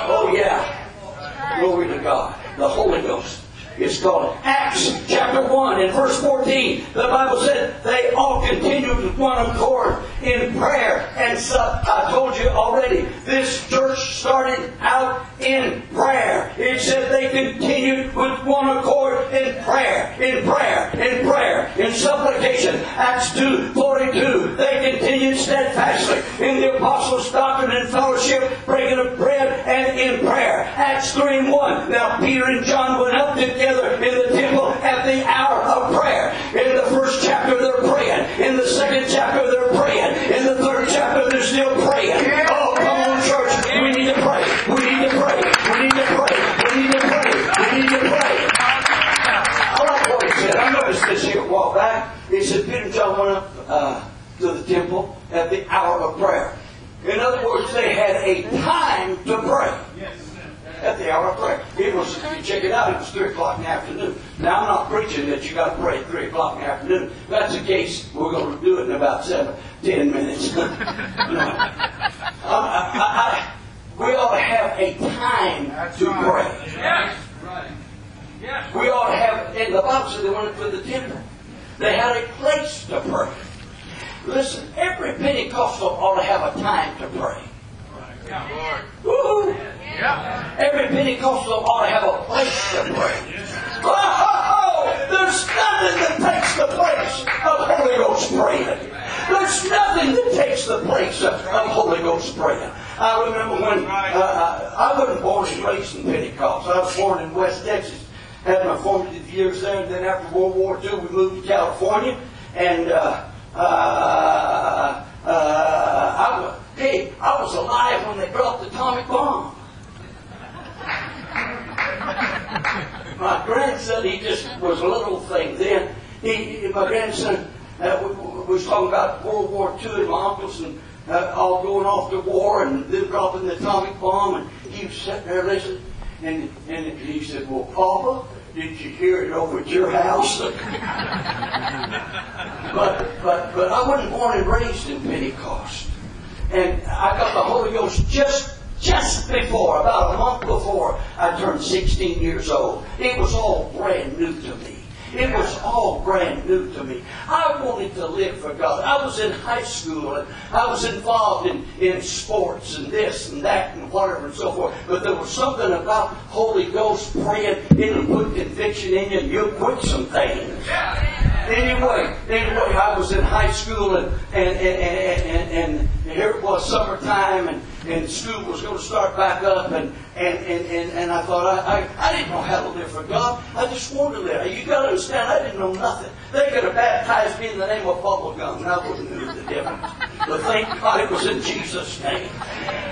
Oh yeah. Glory to God. The Holy Ghost is called Acts chapter 1 and verse 14. The Bible said they all continued with one accord in prayer. And so, I told you already, this church started out in prayer. It said they continued with one accord in prayer, in prayer, in prayer, in supplication. Acts 2 42. They continued steadfastly in the apostles' doctrine and fellowship, breaking of bread, and in prayer. Acts 3 and 1. Now Peter and John went up together in the temple at the hour of prayer. In the first chapter, they're praying. In the second chapter, they're praying. In the third chapter, they're still praying. Oh, come on, church. We need to pray. We need to pray. We need to pray. We need to pray. We need to pray. I like what he said. I noticed this here a while back. He said Peter and John went up uh, to the temple at the hour of prayer. In other words, they had a time to pray. At the hour of prayer. It was, if you check it out, it was 3 o'clock in the afternoon. Now, I'm not preaching that you got to pray at 3 o'clock in the afternoon. If that's the case, we're going to do it in about seven, ten minutes. I, I, I, we ought to have a time to pray. Yes. Right. Yes. We ought to have, in the Bible said they went to the temple. They had a place to pray. Listen, every Pentecostal ought to have a time to pray. Woo! Every Pentecostal ought to have a place to pray. Oh, there's nothing that takes the place of Holy Ghost praying. There's nothing that takes the place of, Holy Ghost praying. I remember when uh, I wasn't born and raised in Pentecost. I was born in West Texas. Had my formative years there, and then after World War II, we moved to California. And uh, uh, uh, I hey, I was alive when they dropped the atomic bomb. my grandson, he just was a little thing then. He, my grandson uh, was talking about World War II and my uncles and uh, all going off to war and them dropping the atomic bomb. And he was sitting there listening. And, and he said, Well, Papa, did you hear it over at your house? <laughs> but, but, but I wasn't born and raised in Pentecost. And I got the Holy Ghost just, just before, about a month before I turned 16 years old. It was all brand new to me. It was all brand new to me. I wanted to live for God. I was in high school and I was involved in, in sports and this and that and whatever and so forth. But there was something about Holy Ghost praying, it'll put conviction in you you'll quit some things. Anyway, anyway, I was in high school and and, and, and, and, and here it was summertime and, and school was going to start back up and and, and, and, and I thought I, I, I didn't know how to live for God. I just wanted to live. You got to understand, I didn't know nothing. They could have baptized me in the name of bubble gum, and I wouldn't know the difference. But thank God it was in Jesus' name.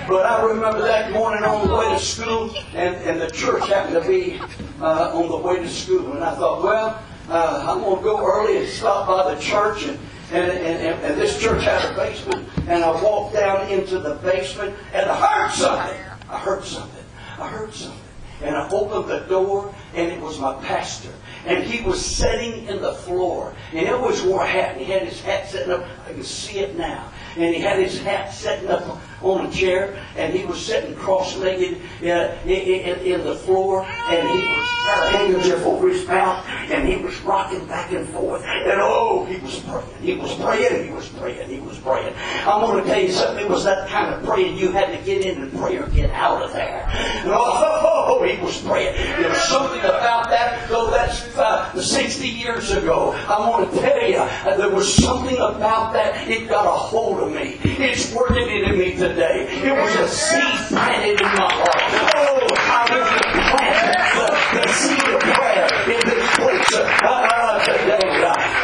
But I remember that morning on the way to school, and, and the church happened to be uh, on the way to school, and I thought, well, uh, I'm going to go early and stop by the church and and, and, and, this church had a basement, and I walked down into the basement, and I heard something. I heard something. I heard something. And I opened the door, and it was my pastor. And he was sitting in the floor. And he always wore a hat. And he had his hat sitting up. I can see it now. And he had his hat sitting up on a chair. And he was sitting cross-legged in, in, in the floor. And he was a handkerchief over his mouth. And he was rocking back and forth. And oh, he was praying. He was praying. He was praying. He was praying. I'm going to tell you something. It was that kind of praying you had to get in and pray or get out of there. Oh, <laughs> he was praying. There was something about that, though that's uh, 60 years ago. I want to tell you, uh, there was something about that. It got a hold of me. It's working in me today. It was a seed planted in my heart. Oh, I want to plant the, the seed of prayer in this place uh, uh, today.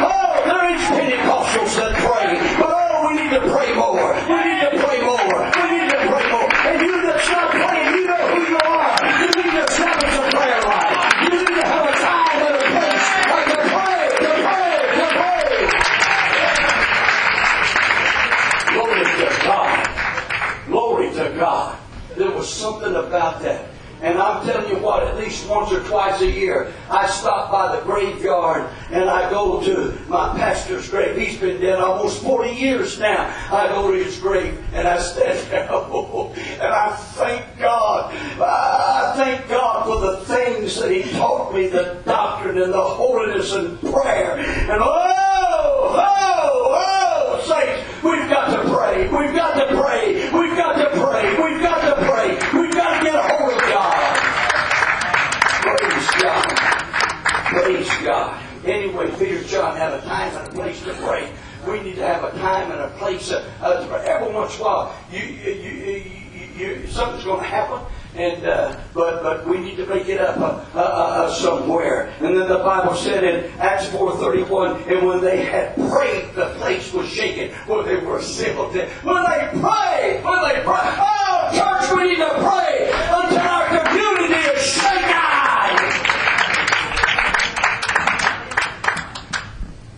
Oh, there is Pentecostals that pray, but oh, we need to pray more. We need to pray more. We need to pray more. And you that's not praying, you know who you are. You need to establish a prayer life. You need to have a time and a place like to pray, to pray, to pray. Glory to God. Glory to God. There was something about that. And I'm telling you what, at least once or twice a year, I stop by the graveyard and I go to my pastor's grave. He's been dead almost 40 years now. I go to his grave and I stand <laughs> there and I thank God. I thank God for the things that he taught me, the doctrine and the holiness and prayer. And oh, oh, oh, saints, we've got to pray. We've got to pray. God. Anyway, Peter John had a time and a place to pray. We need to have a time and a place. Uh, uh, every once in a while, you, you, you, you, something's going to happen. And uh, but but we need to make it up uh, uh, uh, somewhere. And then the Bible said in Acts four thirty one, and when they had prayed, the place was shaken. When they were assembled, when they prayed, when they prayed, oh church, we need to pray until our community is shaken.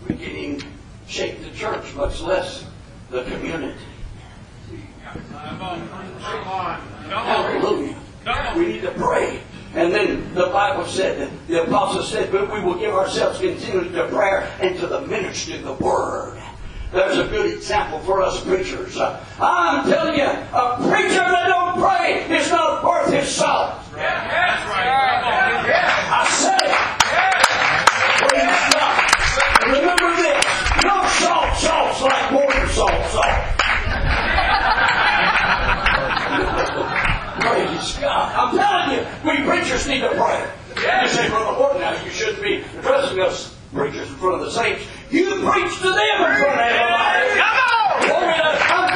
We can't even shake the church, much less the community. Hallelujah. We need to pray. And then the Bible said, the apostle said, but we will give ourselves continually to prayer and to the ministry of the word. There's a good example for us preachers. Uh, I'm telling you, a preacher that don't pray is not worth his salt. I said it. Praise God. And remember this, no salt salts like water salt salt. Praise God. I'm telling you, we preachers need to pray. You say, Brother Horton, now you shouldn't be addressing us preachers in front of the saints. You preach to them in front of everybody. Come on! Glory to-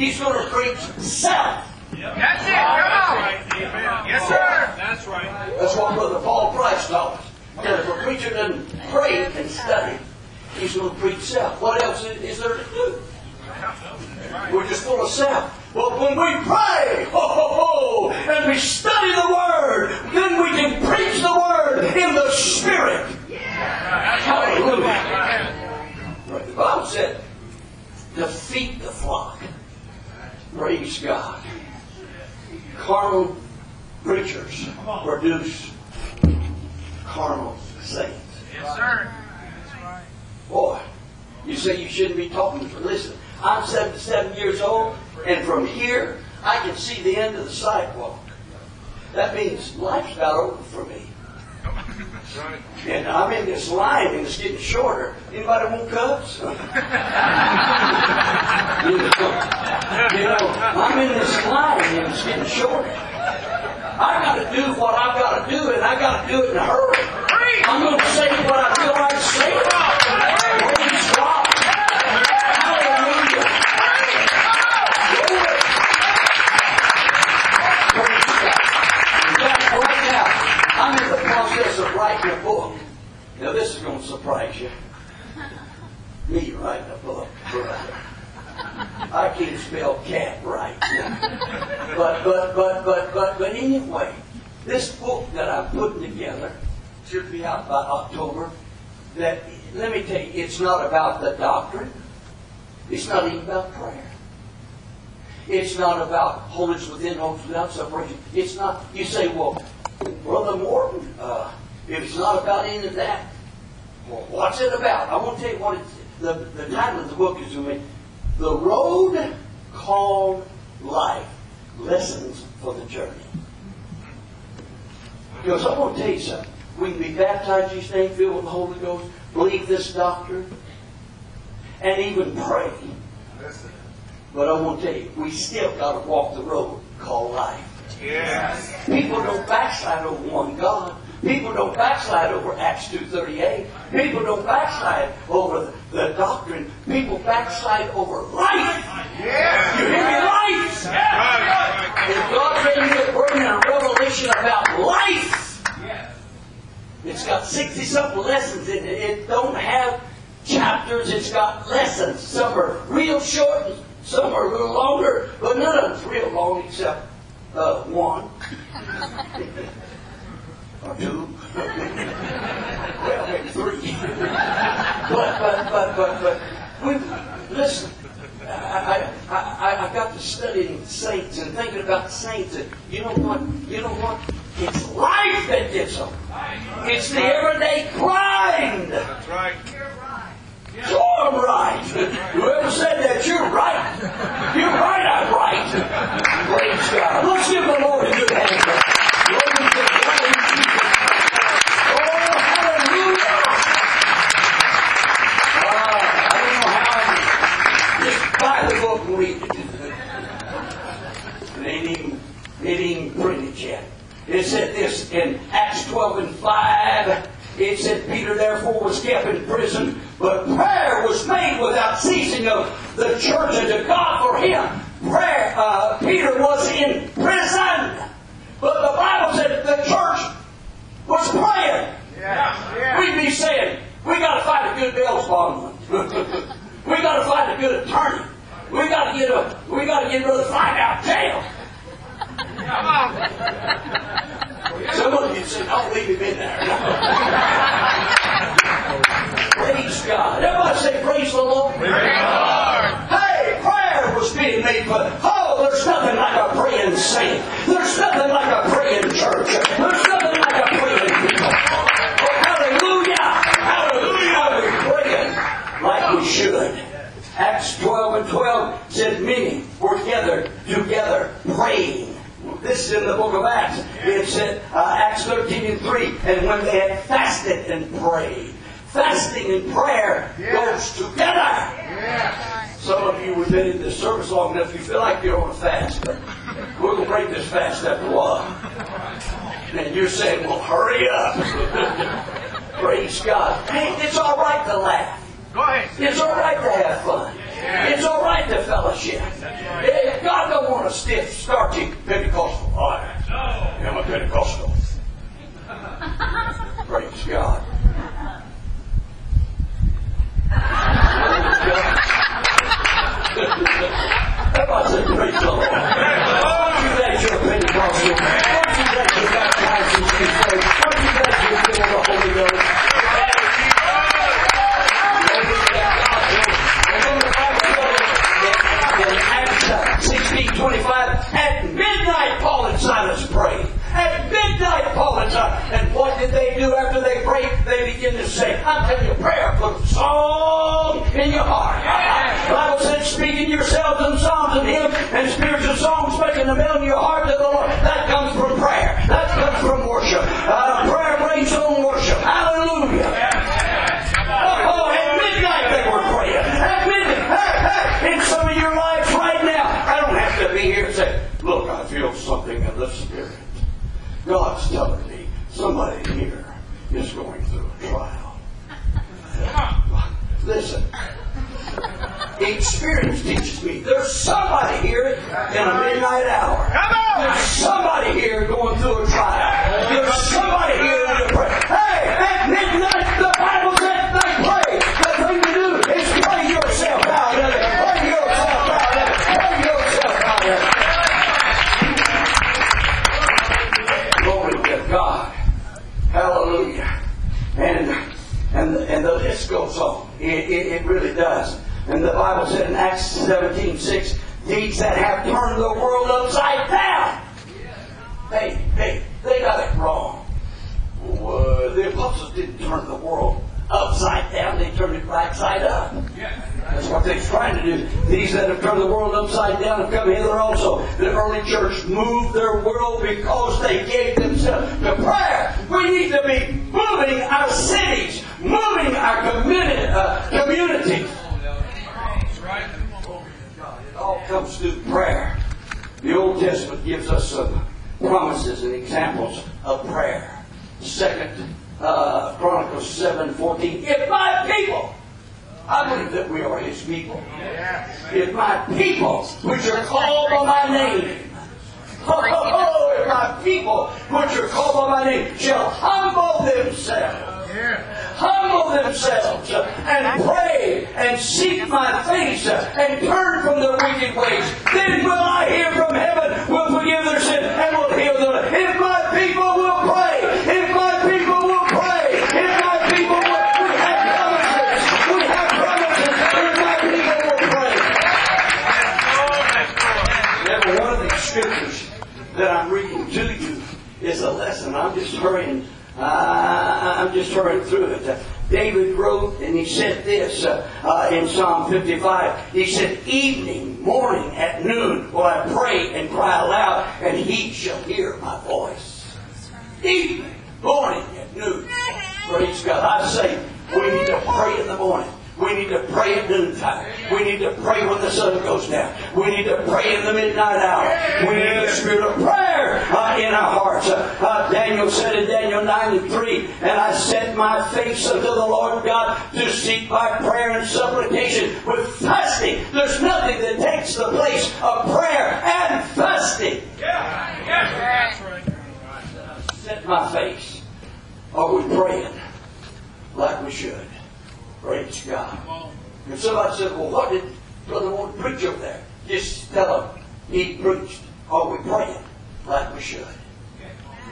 He's going to preach self. That's it. Come on. Yes, sir. That's right. That's what Brother Paul Price taught us. Because if a preacher doesn't pray and study, he's going to preach self. What else is, is there to do? We're just full of self. But when we pray, ho, ho, ho, and we study the Word, then we can preach the Word in the Spirit. Yeah. Hallelujah. Right, The Bible said, defeat the flock. Praise God. Carnal preachers produce carnal saints. Yes, sir. Boy, you say you shouldn't be talking to Listen, I'm 77 years old, and from here, I can see the end of the sidewalk. That means life's not over for me. <laughs> And I'm in this line, and it's getting shorter. Anybody want cups? you, <laughs> know, you know, I'm in this line, and it's getting shorter. I got to do what I've got to do, and I got to do it in a hurry. I'm going to say what I feel like saying. Praise God. Hallelujah. Glory. Praise God. In fact, right now, I'm in the process of writing a book. Now, this is going to surprise you. <laughs> Me writing a book. I can't spell cat right. But, but, but, but, but, but anyway, this book that I'm putting together should be out by October. That, let me tell you, it's not about the doctrine. It's not even about prayer. It's not about holiness within, holiness without separation. It's not, you say, well, Brother Morton, uh, if it's not about any of that, well, what's it about? I want to tell you what it's, the, the title of the book is to me, The Road Called Life, Lessons for the Journey. Because I want to tell you something. We can be baptized, you name, filled with the Holy Ghost, believe this doctrine, and even pray. But I want to tell you, we still got to walk the road called life. Yes. People don't backslide over one God. People don't backslide over Acts 2.38. People don't backslide over the doctrine. People backslide over life. Yes. You hear me? Life. If God gave me a burden and a revelation about life, it's got 60 something lessons in it. It don't have chapters, it's got lessons. Some are real short, and some are a little longer, but none of them's real long except uh, one. <laughs> or two. well, maybe three. but, but, but, but, but, we, listen. I, I, I, I got to studying saints and thinking about saints, and you know what? You know what? It's life that gets them. It's the everyday grind. That's right. I'm right. Whoever said that, you're right. You're right, I'm right. Praise God. Let's give the Lord a good hand. Glory to God. Oh, hallelujah. Ah, I don't know how. Just buy the book and read it. It ain't even, it ain't even printed yet. It said this in Acts 12 and 5. It said, Peter therefore was kept in prison, but prayer was made without ceasing of the church unto God for him. Prayer, uh, Peter was in prison, but the Bible said the church was praying. We'd be saying, we got to find a good bail <laughs> bondman. we got to find a good attorney. We got to get a, we got to get Brother Flag out of jail. Come on. Some of you said, I'll leave him in there. praise God. Everybody say, praise the Lord. Hey, prayer was being made, but oh, there's nothing like a praying saint. There's nothing like a praying church. There's nothing like a praying people. Oh, hallelujah. Hallelujah. Praying like we should. Acts 12 and 12 said many were together, together praying. This is in the book of Acts. It said, uh, Acts 13 and 3, and when they had fasted and prayed. Fasting and prayer goes together. Some of you have been in this service long enough, you feel like you're on a fast, but we're going to break this fast after a while. And you're saying, well, hurry up. <laughs> Praise God. Hey, it's all right to laugh. Go ahead. It's all right to have fun. It's all right to fellowship. God don't want a stiff, starchy Pentecostal. I am a Pentecostal. <laughs> Praise God. I said, praise the Lord. Aren't you glad you're Pentecostal? Aren't you glad you're baptized in Don't you glad you're filled with the Holy Ghost? At midnight, Paul and Silas prayed. At midnight, Paul and Silas. And what did they do after they prayed? They began to sing. I'm telling you, prayer puts song in your heart. The Bible says, speaking yourselves in psalms and hymns and spiritual songs, making the melody of your heart to the Lord. That comes from prayer. That comes from worship. Uh, prayer brings on worship. Hallelujah. Have here and say, look, I feel something in the Spirit. God's telling me somebody here is going through a trial. Listen. Experience teaches me there's somebody here in a midnight hour. There's somebody here going through a trial. There's somebody here in a prayer. Hey, at midnight, It, it, it really does. And the Bible said in Acts 17, 6, deeds that have turned the world upside down. Hey, hey, they got it wrong. Well, the apostles didn't turn the world upside down, they turned it right side up. That's what they're trying to do. These that have turned the world upside down have come hither also. The early church moved their world because they gave themselves to prayer. We need to be moving our cities, moving our communi- uh, communities. It all comes through prayer. The Old Testament gives us some promises and examples of prayer. Second uh, Chronicles seven fourteen. If my people, I believe that we are His people. If my people, which are called by my name, <laughs> oh, oh, oh, if my people, which are called by my name, shall humble themselves humble themselves and pray and seek my face and turn from their wicked ways. Then will I hear from heaven, will forgive their sin, and will heal them. If my people will pray, if my people will pray, if my people will, we have promises, we have promises, if my people will pray. Every one of these scriptures that I'm reading to you is a lesson. I'm just hurrying uh, I'm just hurrying through it. Uh, David wrote and he said this uh, uh, in Psalm 55. He said, Evening, morning, at noon will I pray and cry aloud, and he shall hear my voice. Evening, morning, at noon. Praise God. I say, we need to pray in the morning. We need to pray at noontime. We need to pray when the sun goes down. We need to pray in the midnight hour. We need the spirit of prayer uh, in our hearts. Uh, uh, Daniel said in Daniel 9 and 3, And I set my face unto the Lord God to seek by prayer and supplication with fasting. There's nothing that takes the place of prayer and fasting. Yeah. Yeah. That's right. Set my face. Are we praying like we should? Praise God. And somebody said, well, what did Brother want to preach up there? Just tell them he preached. Are we praying like we should?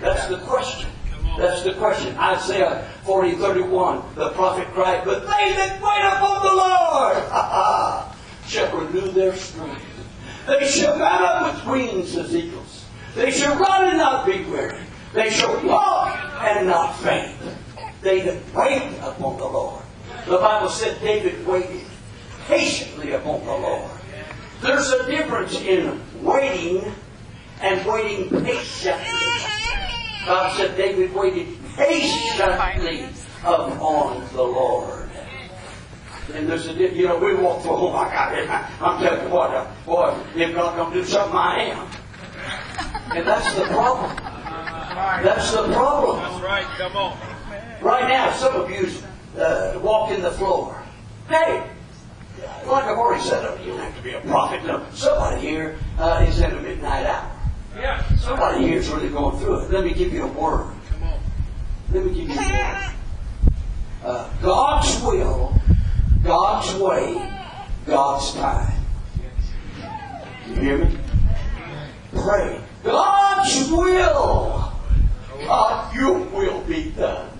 That's the question. That's the question. Isaiah 40, 31, the prophet cried, But they that wait upon the Lord <laughs> shall renew their strength. They shall mount up with wings as eagles. They shall run and not be weary. They shall walk and not faint. They that wait upon the Lord. The Bible said David waited patiently upon the Lord. There's a difference in waiting and waiting patiently. God said David waited patiently upon the Lord. And there's a, you know, we walk through, oh my God, I'm telling you what, uh, boy, if God come do something, I am. And that's the problem. That's the problem. That's right. Come on. Right now, some of you uh, walking the floor. Hey, like I've already said, you don't have to be a prophet. No, somebody here uh, is in a midnight hour. Yeah. Somebody here is really going through it. Let me give you a word. Come on. Let me give you a word. Uh, God's will, God's way, God's time. You hear me? Pray. God's will. God, your will be done.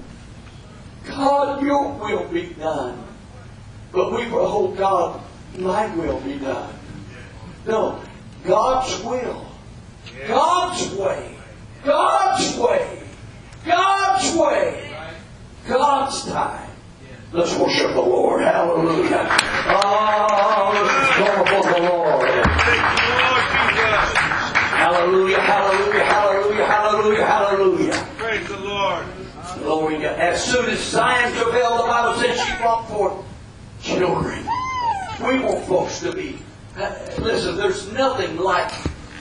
God, your will be done. But we will hold God, my will be done. No, God's will. God's way. God's way. God's way. God's time. Let's worship the Lord. Hallelujah. Oh, let's go the Lord. Hallelujah, hallelujah, hallelujah, hallelujah, hallelujah. Praise the Lord. Glory to God. As soon as Zion travailed, the Bible says she brought forth children. We want folks to be. uh, Listen, there's nothing like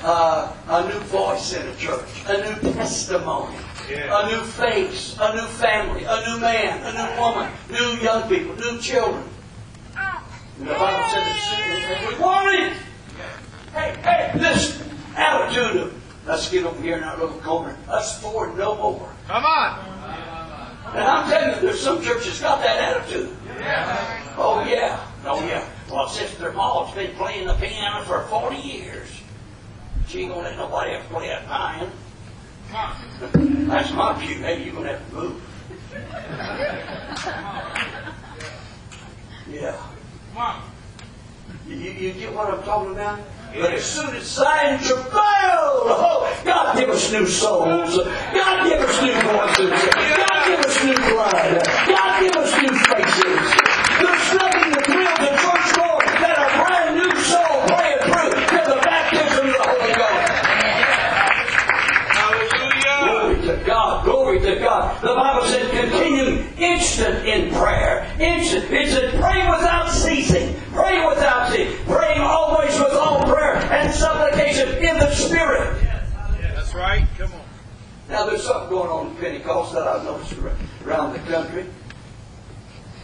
uh, a new voice in a church, a new testimony, a new face, a new family, a new man, a new woman, new young people, new children. And the Bible says, we want it. Hey, hey, this attitude of let's get over here in our little corner, us four no more. Come on. And I'm telling you, there's some churches got that attitude. Oh yeah, oh yeah. Well, Sister Maud's been playing the piano for 40 years. She ain't gonna let nobody else play that mine. That's my pew. Hey, you're gonna have to move. Yeah. You, you get what I'm talking about? But as soon as Zion travailed, oh, God give us new souls. God give us new voices. God give us new blood. God give us new faces. There's nothing that thrills the church more than a brand new soul praying through to the baptism of the Holy Ghost. Glory to God. Glory to God. The Bible says continue instant in prayer. Instant. It says pray without ceasing. Pray without ceasing. Praying always with all prayer and supplication in the Spirit. That's right. Come on. Now there's something going on in Pentecost that I've noticed around the country.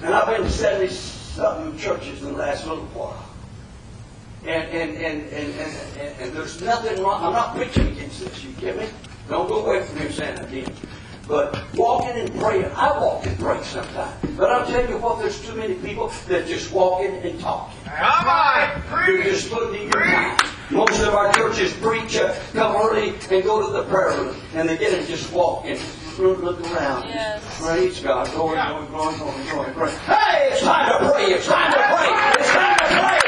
And I've been to 70 something churches in the last little while. And, and, and, and, and, and, and there's nothing wrong. I'm not preaching against this, you get me? Don't go away from here saying I did. But walking and praying, I walk and pray sometimes. But I'll tell you what, there's too many people that just walking and talking. Come on. You're just putting in your time. Most of our churches preach, uh, come early and go to the prayer room. And they get and just walk and look around. Praise God. Glory, glory, glory, glory, glory, glory. Hey, it's time to pray. It's time to pray. It's time to pray.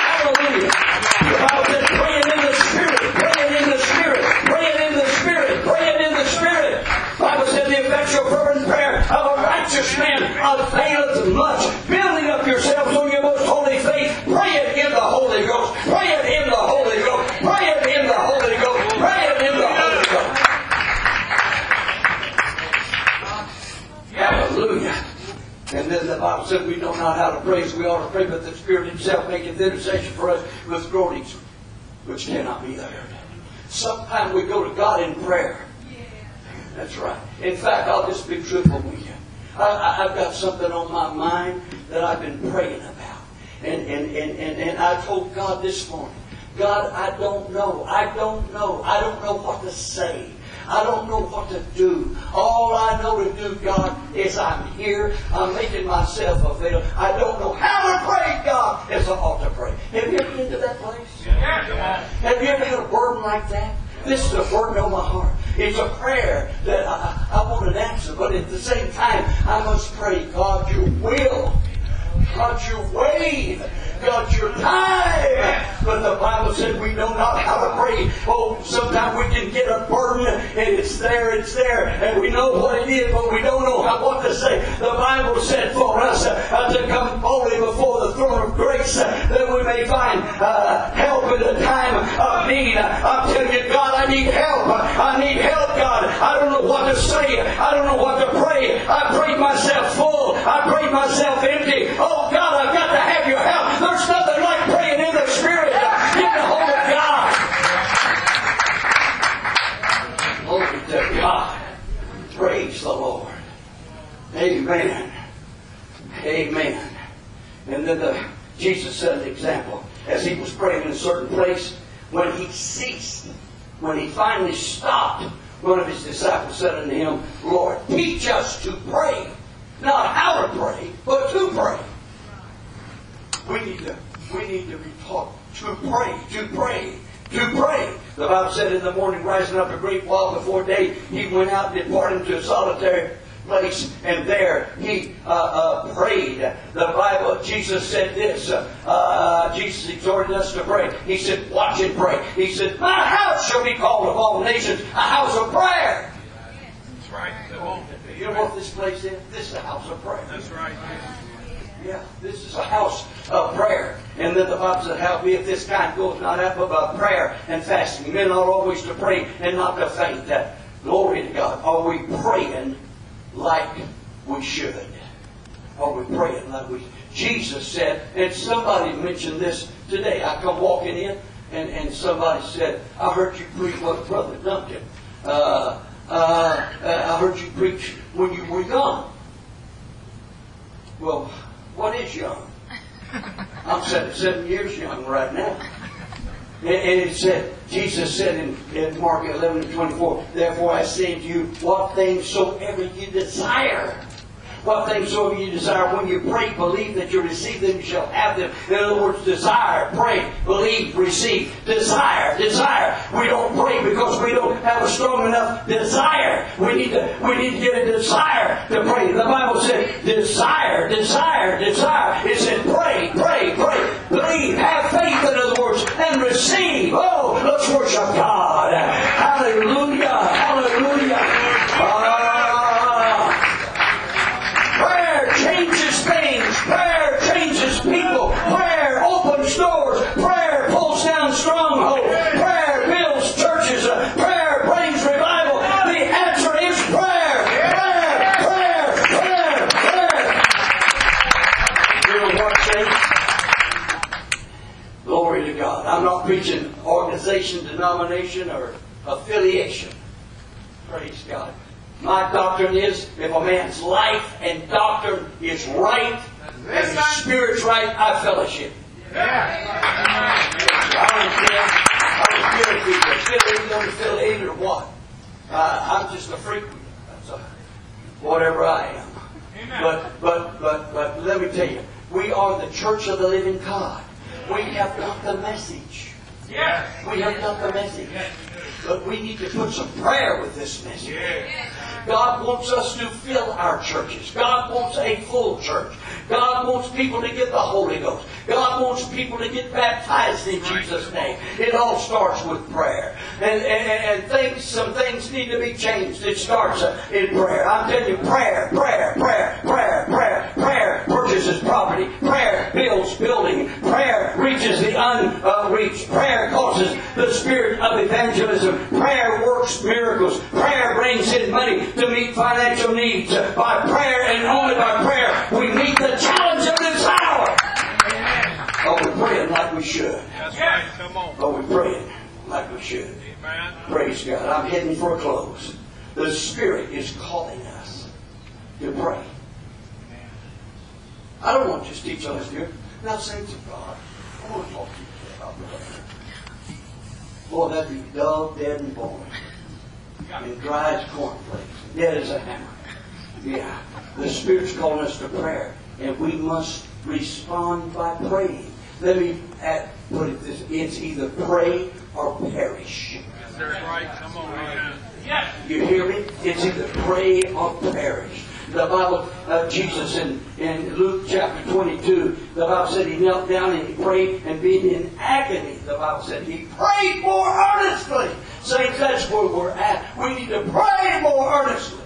Hallelujah. The Bible says praying in the Spirit, praying in the Spirit, praying in the Spirit, praying in the Spirit. The Bible says the effectual fervent prayer of a righteous man availeth much. Building up yourselves on your most holy faith, pray it in the Holy Ghost. Pray it in the Holy Ghost. Pray it in the Holy Ghost. Pray it in the Holy Ghost. Hallelujah. And then the Bible said we know not how to pray so we ought to pray, but the Spirit Himself maketh intercession for us with groanings which cannot be uttered. Sometimes we go to God in prayer. That's right. In fact, I'll just be truthful with you. I, I, I've got something on my mind that I've been praying about. And, and, and, and, and I told God this morning, God, I don't know. I don't know. I don't know what to say. I don't know what to do. All I know to do, God, is I'm here. I'm making myself available. I don't know how to pray, God, as I ought to pray. Have you ever been to that place? Have you ever had a burden like that? This is a burden on my heart. It's a prayer that I, I want an answer, but at the same time, I must pray, God, your will. God, your way. God, your time. But the Bible said we know not how to pray. Oh, sometimes we can get a burden and it's there, it's there, and we know what it is, but we don't know how, what to say. The Bible said for us uh, to come boldly before the throne of grace uh, that we may find uh, help in the time of need. I'm telling you, God, I need help. I need help, God. I don't know what to say. I don't know what to pray. I prayed myself full. I prayed myself empty. Oh, God, I've got to have your help. There's nothing like praying in the Spirit. Get a hold of God. Glory to God. Praise the Lord. Amen. Amen. And then the, Jesus set an example. As he was praying in a certain place, when he ceased, when he finally stopped, one of his disciples said unto him, Lord, teach us to pray. Not how to pray, but to pray. We need to, we need to be taught to pray, to pray, to pray. The Bible said in the morning, rising up a great while before day, he went out and departed to a solitary place, and there he uh, uh, prayed. The Bible, Jesus said this. Uh, uh, Jesus exhorted us to pray. He said, "Watch and pray." He said, "My house shall be called of all nations a house of prayer." That's right. You know what this place is? This is a house of prayer. That's right. Yeah, this is a house of prayer. And then the Bible said, How be if this kind goes not up about prayer and fasting. Men ought always to pray and not to faint. That glory to God. Are we praying like we should? Are we praying like we Jesus said, and somebody mentioned this today. I come walking in and, and somebody said, I heard you preach what Brother Duncan. Uh, uh, uh, I heard you preach when you were young. Well, what is young? <laughs> I'm seven years young right now. And, and it said, Jesus said in, in Mark 11 and 24, Therefore I say to you, what things soever you desire. What things soever you desire, when you pray, believe that you receive them, you shall have them. In other words, desire, pray, believe, receive. Desire, desire. We don't pray because we don't have a strong enough desire. We need to, we need to get a desire to pray. The Bible said, desire, desire, desire. It said, pray, pray, pray. Believe, have faith, in other words, and receive. Oh, let's worship God. Hallelujah, hallelujah. Organization, denomination, or affiliation. Praise God. My doctrine is if a man's life and doctrine is right and his spirit's right, I fellowship. I don't care. I don't care if he's affiliated, unaffiliated, or what. Uh, I'm just a freak. That's whatever I am. But, but, but, but let me tell you, we are the church of the living God. We have got the message. Yes. We have got the message. But we need to put some prayer with this message. God wants us to fill our churches. God wants a full church. God wants people to get the Holy Ghost. God wants people to get baptized in Jesus' name. It all starts with prayer. And, and, and things, some things need to be changed. It starts uh, in prayer. I'm telling you, prayer, prayer, prayer, prayer, prayer, prayer purchases property. Prayer builds building. Prayer reaches the unreached. Prayer causes the spirit of evangelism. Prayer works miracles. Prayer brings in money to meet financial needs. By prayer and only by prayer, we meet the challenge of this hour. Oh, we're praying like we should. That's right. Come on. Oh, we're praying like we should. Amen. Praise God. I'm heading for a close. The Spirit is calling us to pray. I don't want to just teach on this here. Now, saints of God, I want to talk to you today about prayer. Boy, that'd be dull, dead, and boring. And dry as cornflakes. Dead as a hammer. Yeah. The Spirit's calling us to prayer. And we must respond by praying. Let me add, put it this it's either pray or perish. That's right. Come on. Amen. Yes. You hear me? It's either pray or perish. The Bible, uh, Jesus in, in Luke chapter 22, the Bible said he knelt down and he prayed, and being in agony, the Bible said he prayed more earnestly. Saints, that's where we're at. We need to pray more earnestly.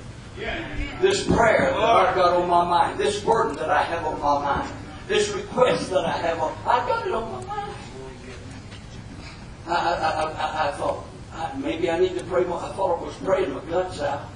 This prayer that I've got on my mind, this burden that I have on my mind, this request that I have on, I've got it on my mind. I, I, I, I, I thought, I, maybe I need to pray more. I thought I was praying my guts out.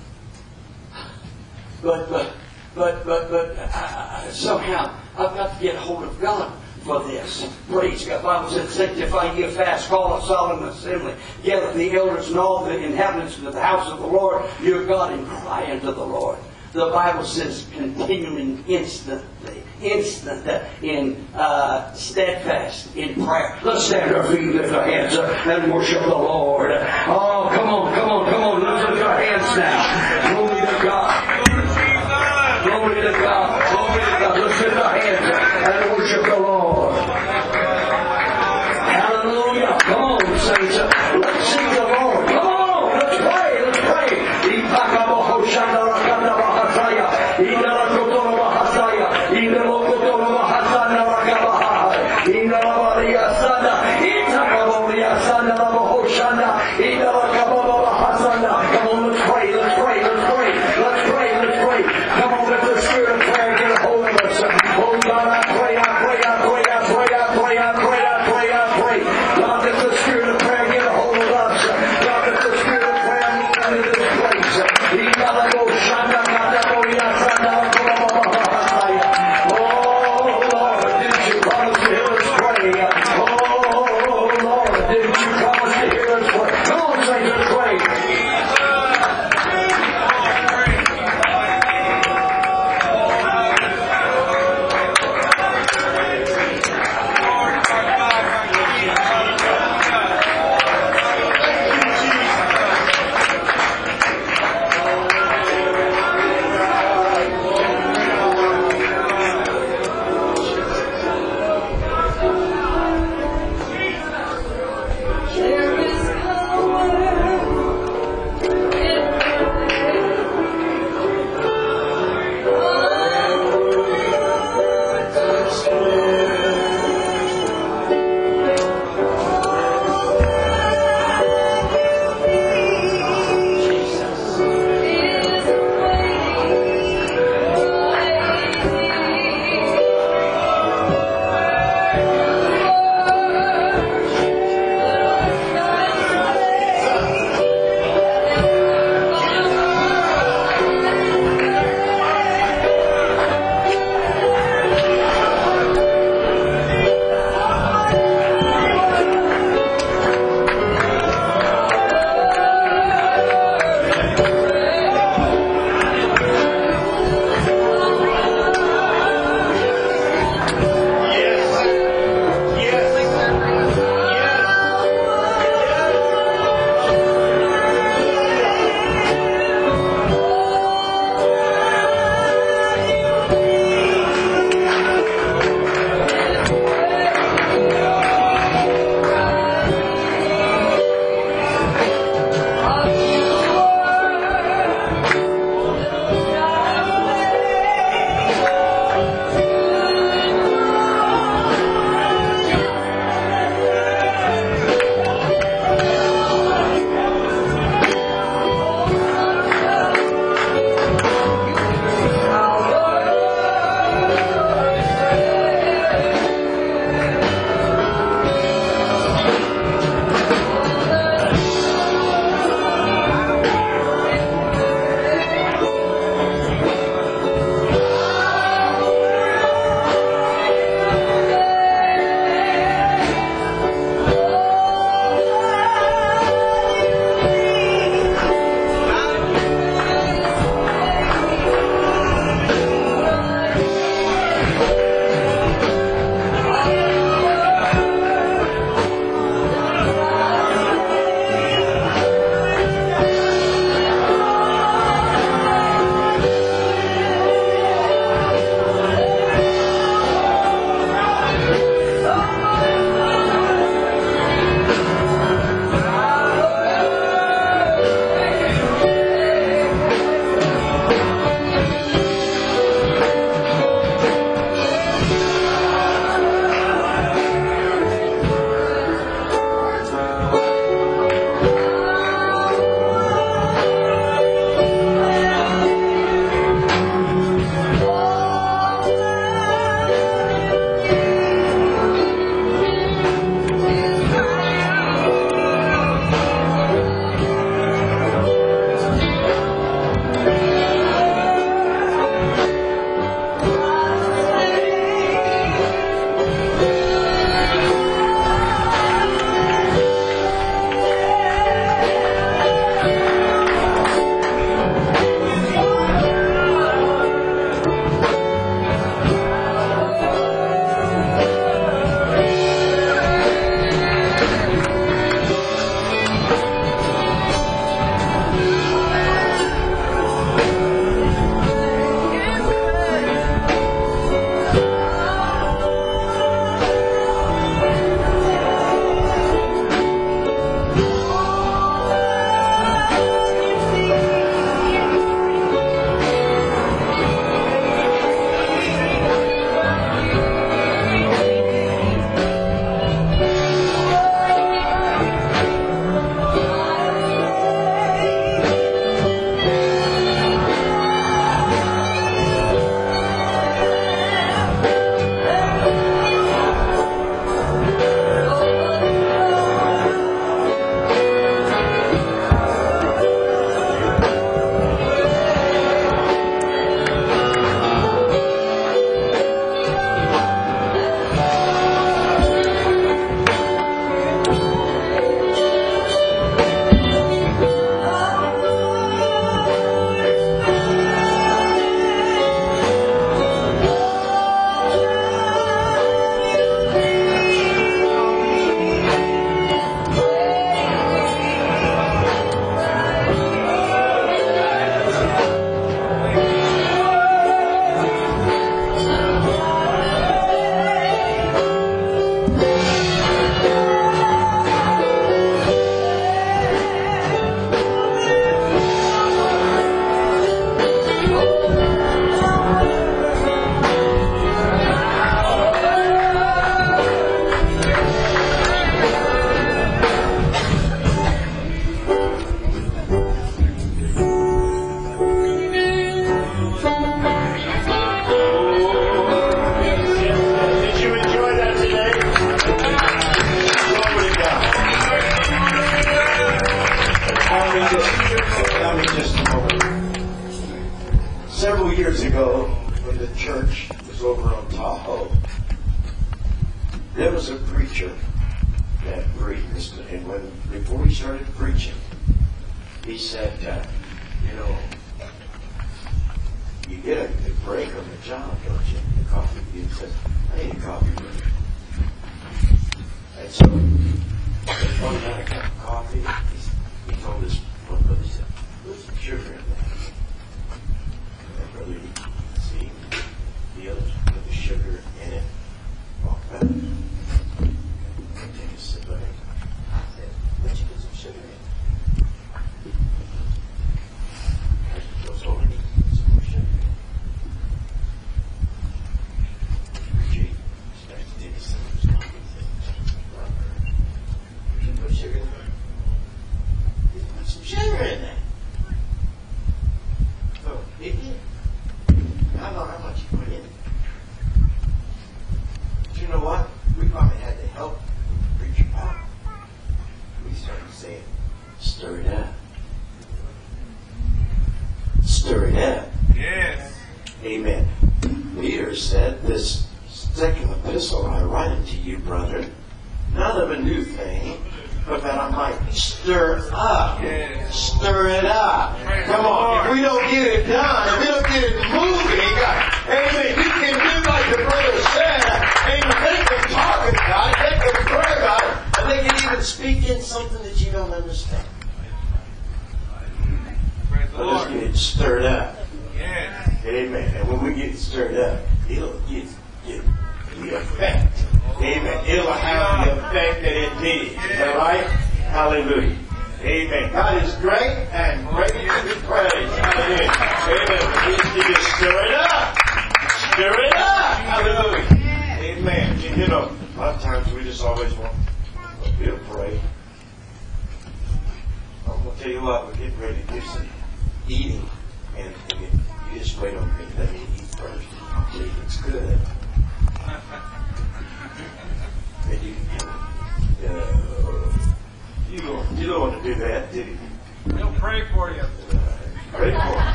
But, but, but, but, but I, I, somehow I've got to get a hold of God for this. Praise God. Bible said, sanctify ye fast, call a solemn assembly, gather the elders and all the inhabitants of the house of the Lord your God and cry unto the Lord. The Bible says continuing instantly, instant in uh, steadfast in prayer. Let's stand our feet, lift our hands up, and worship the Lord. Oh, come on, come on, come on, lift our hands now. Glory to God. Up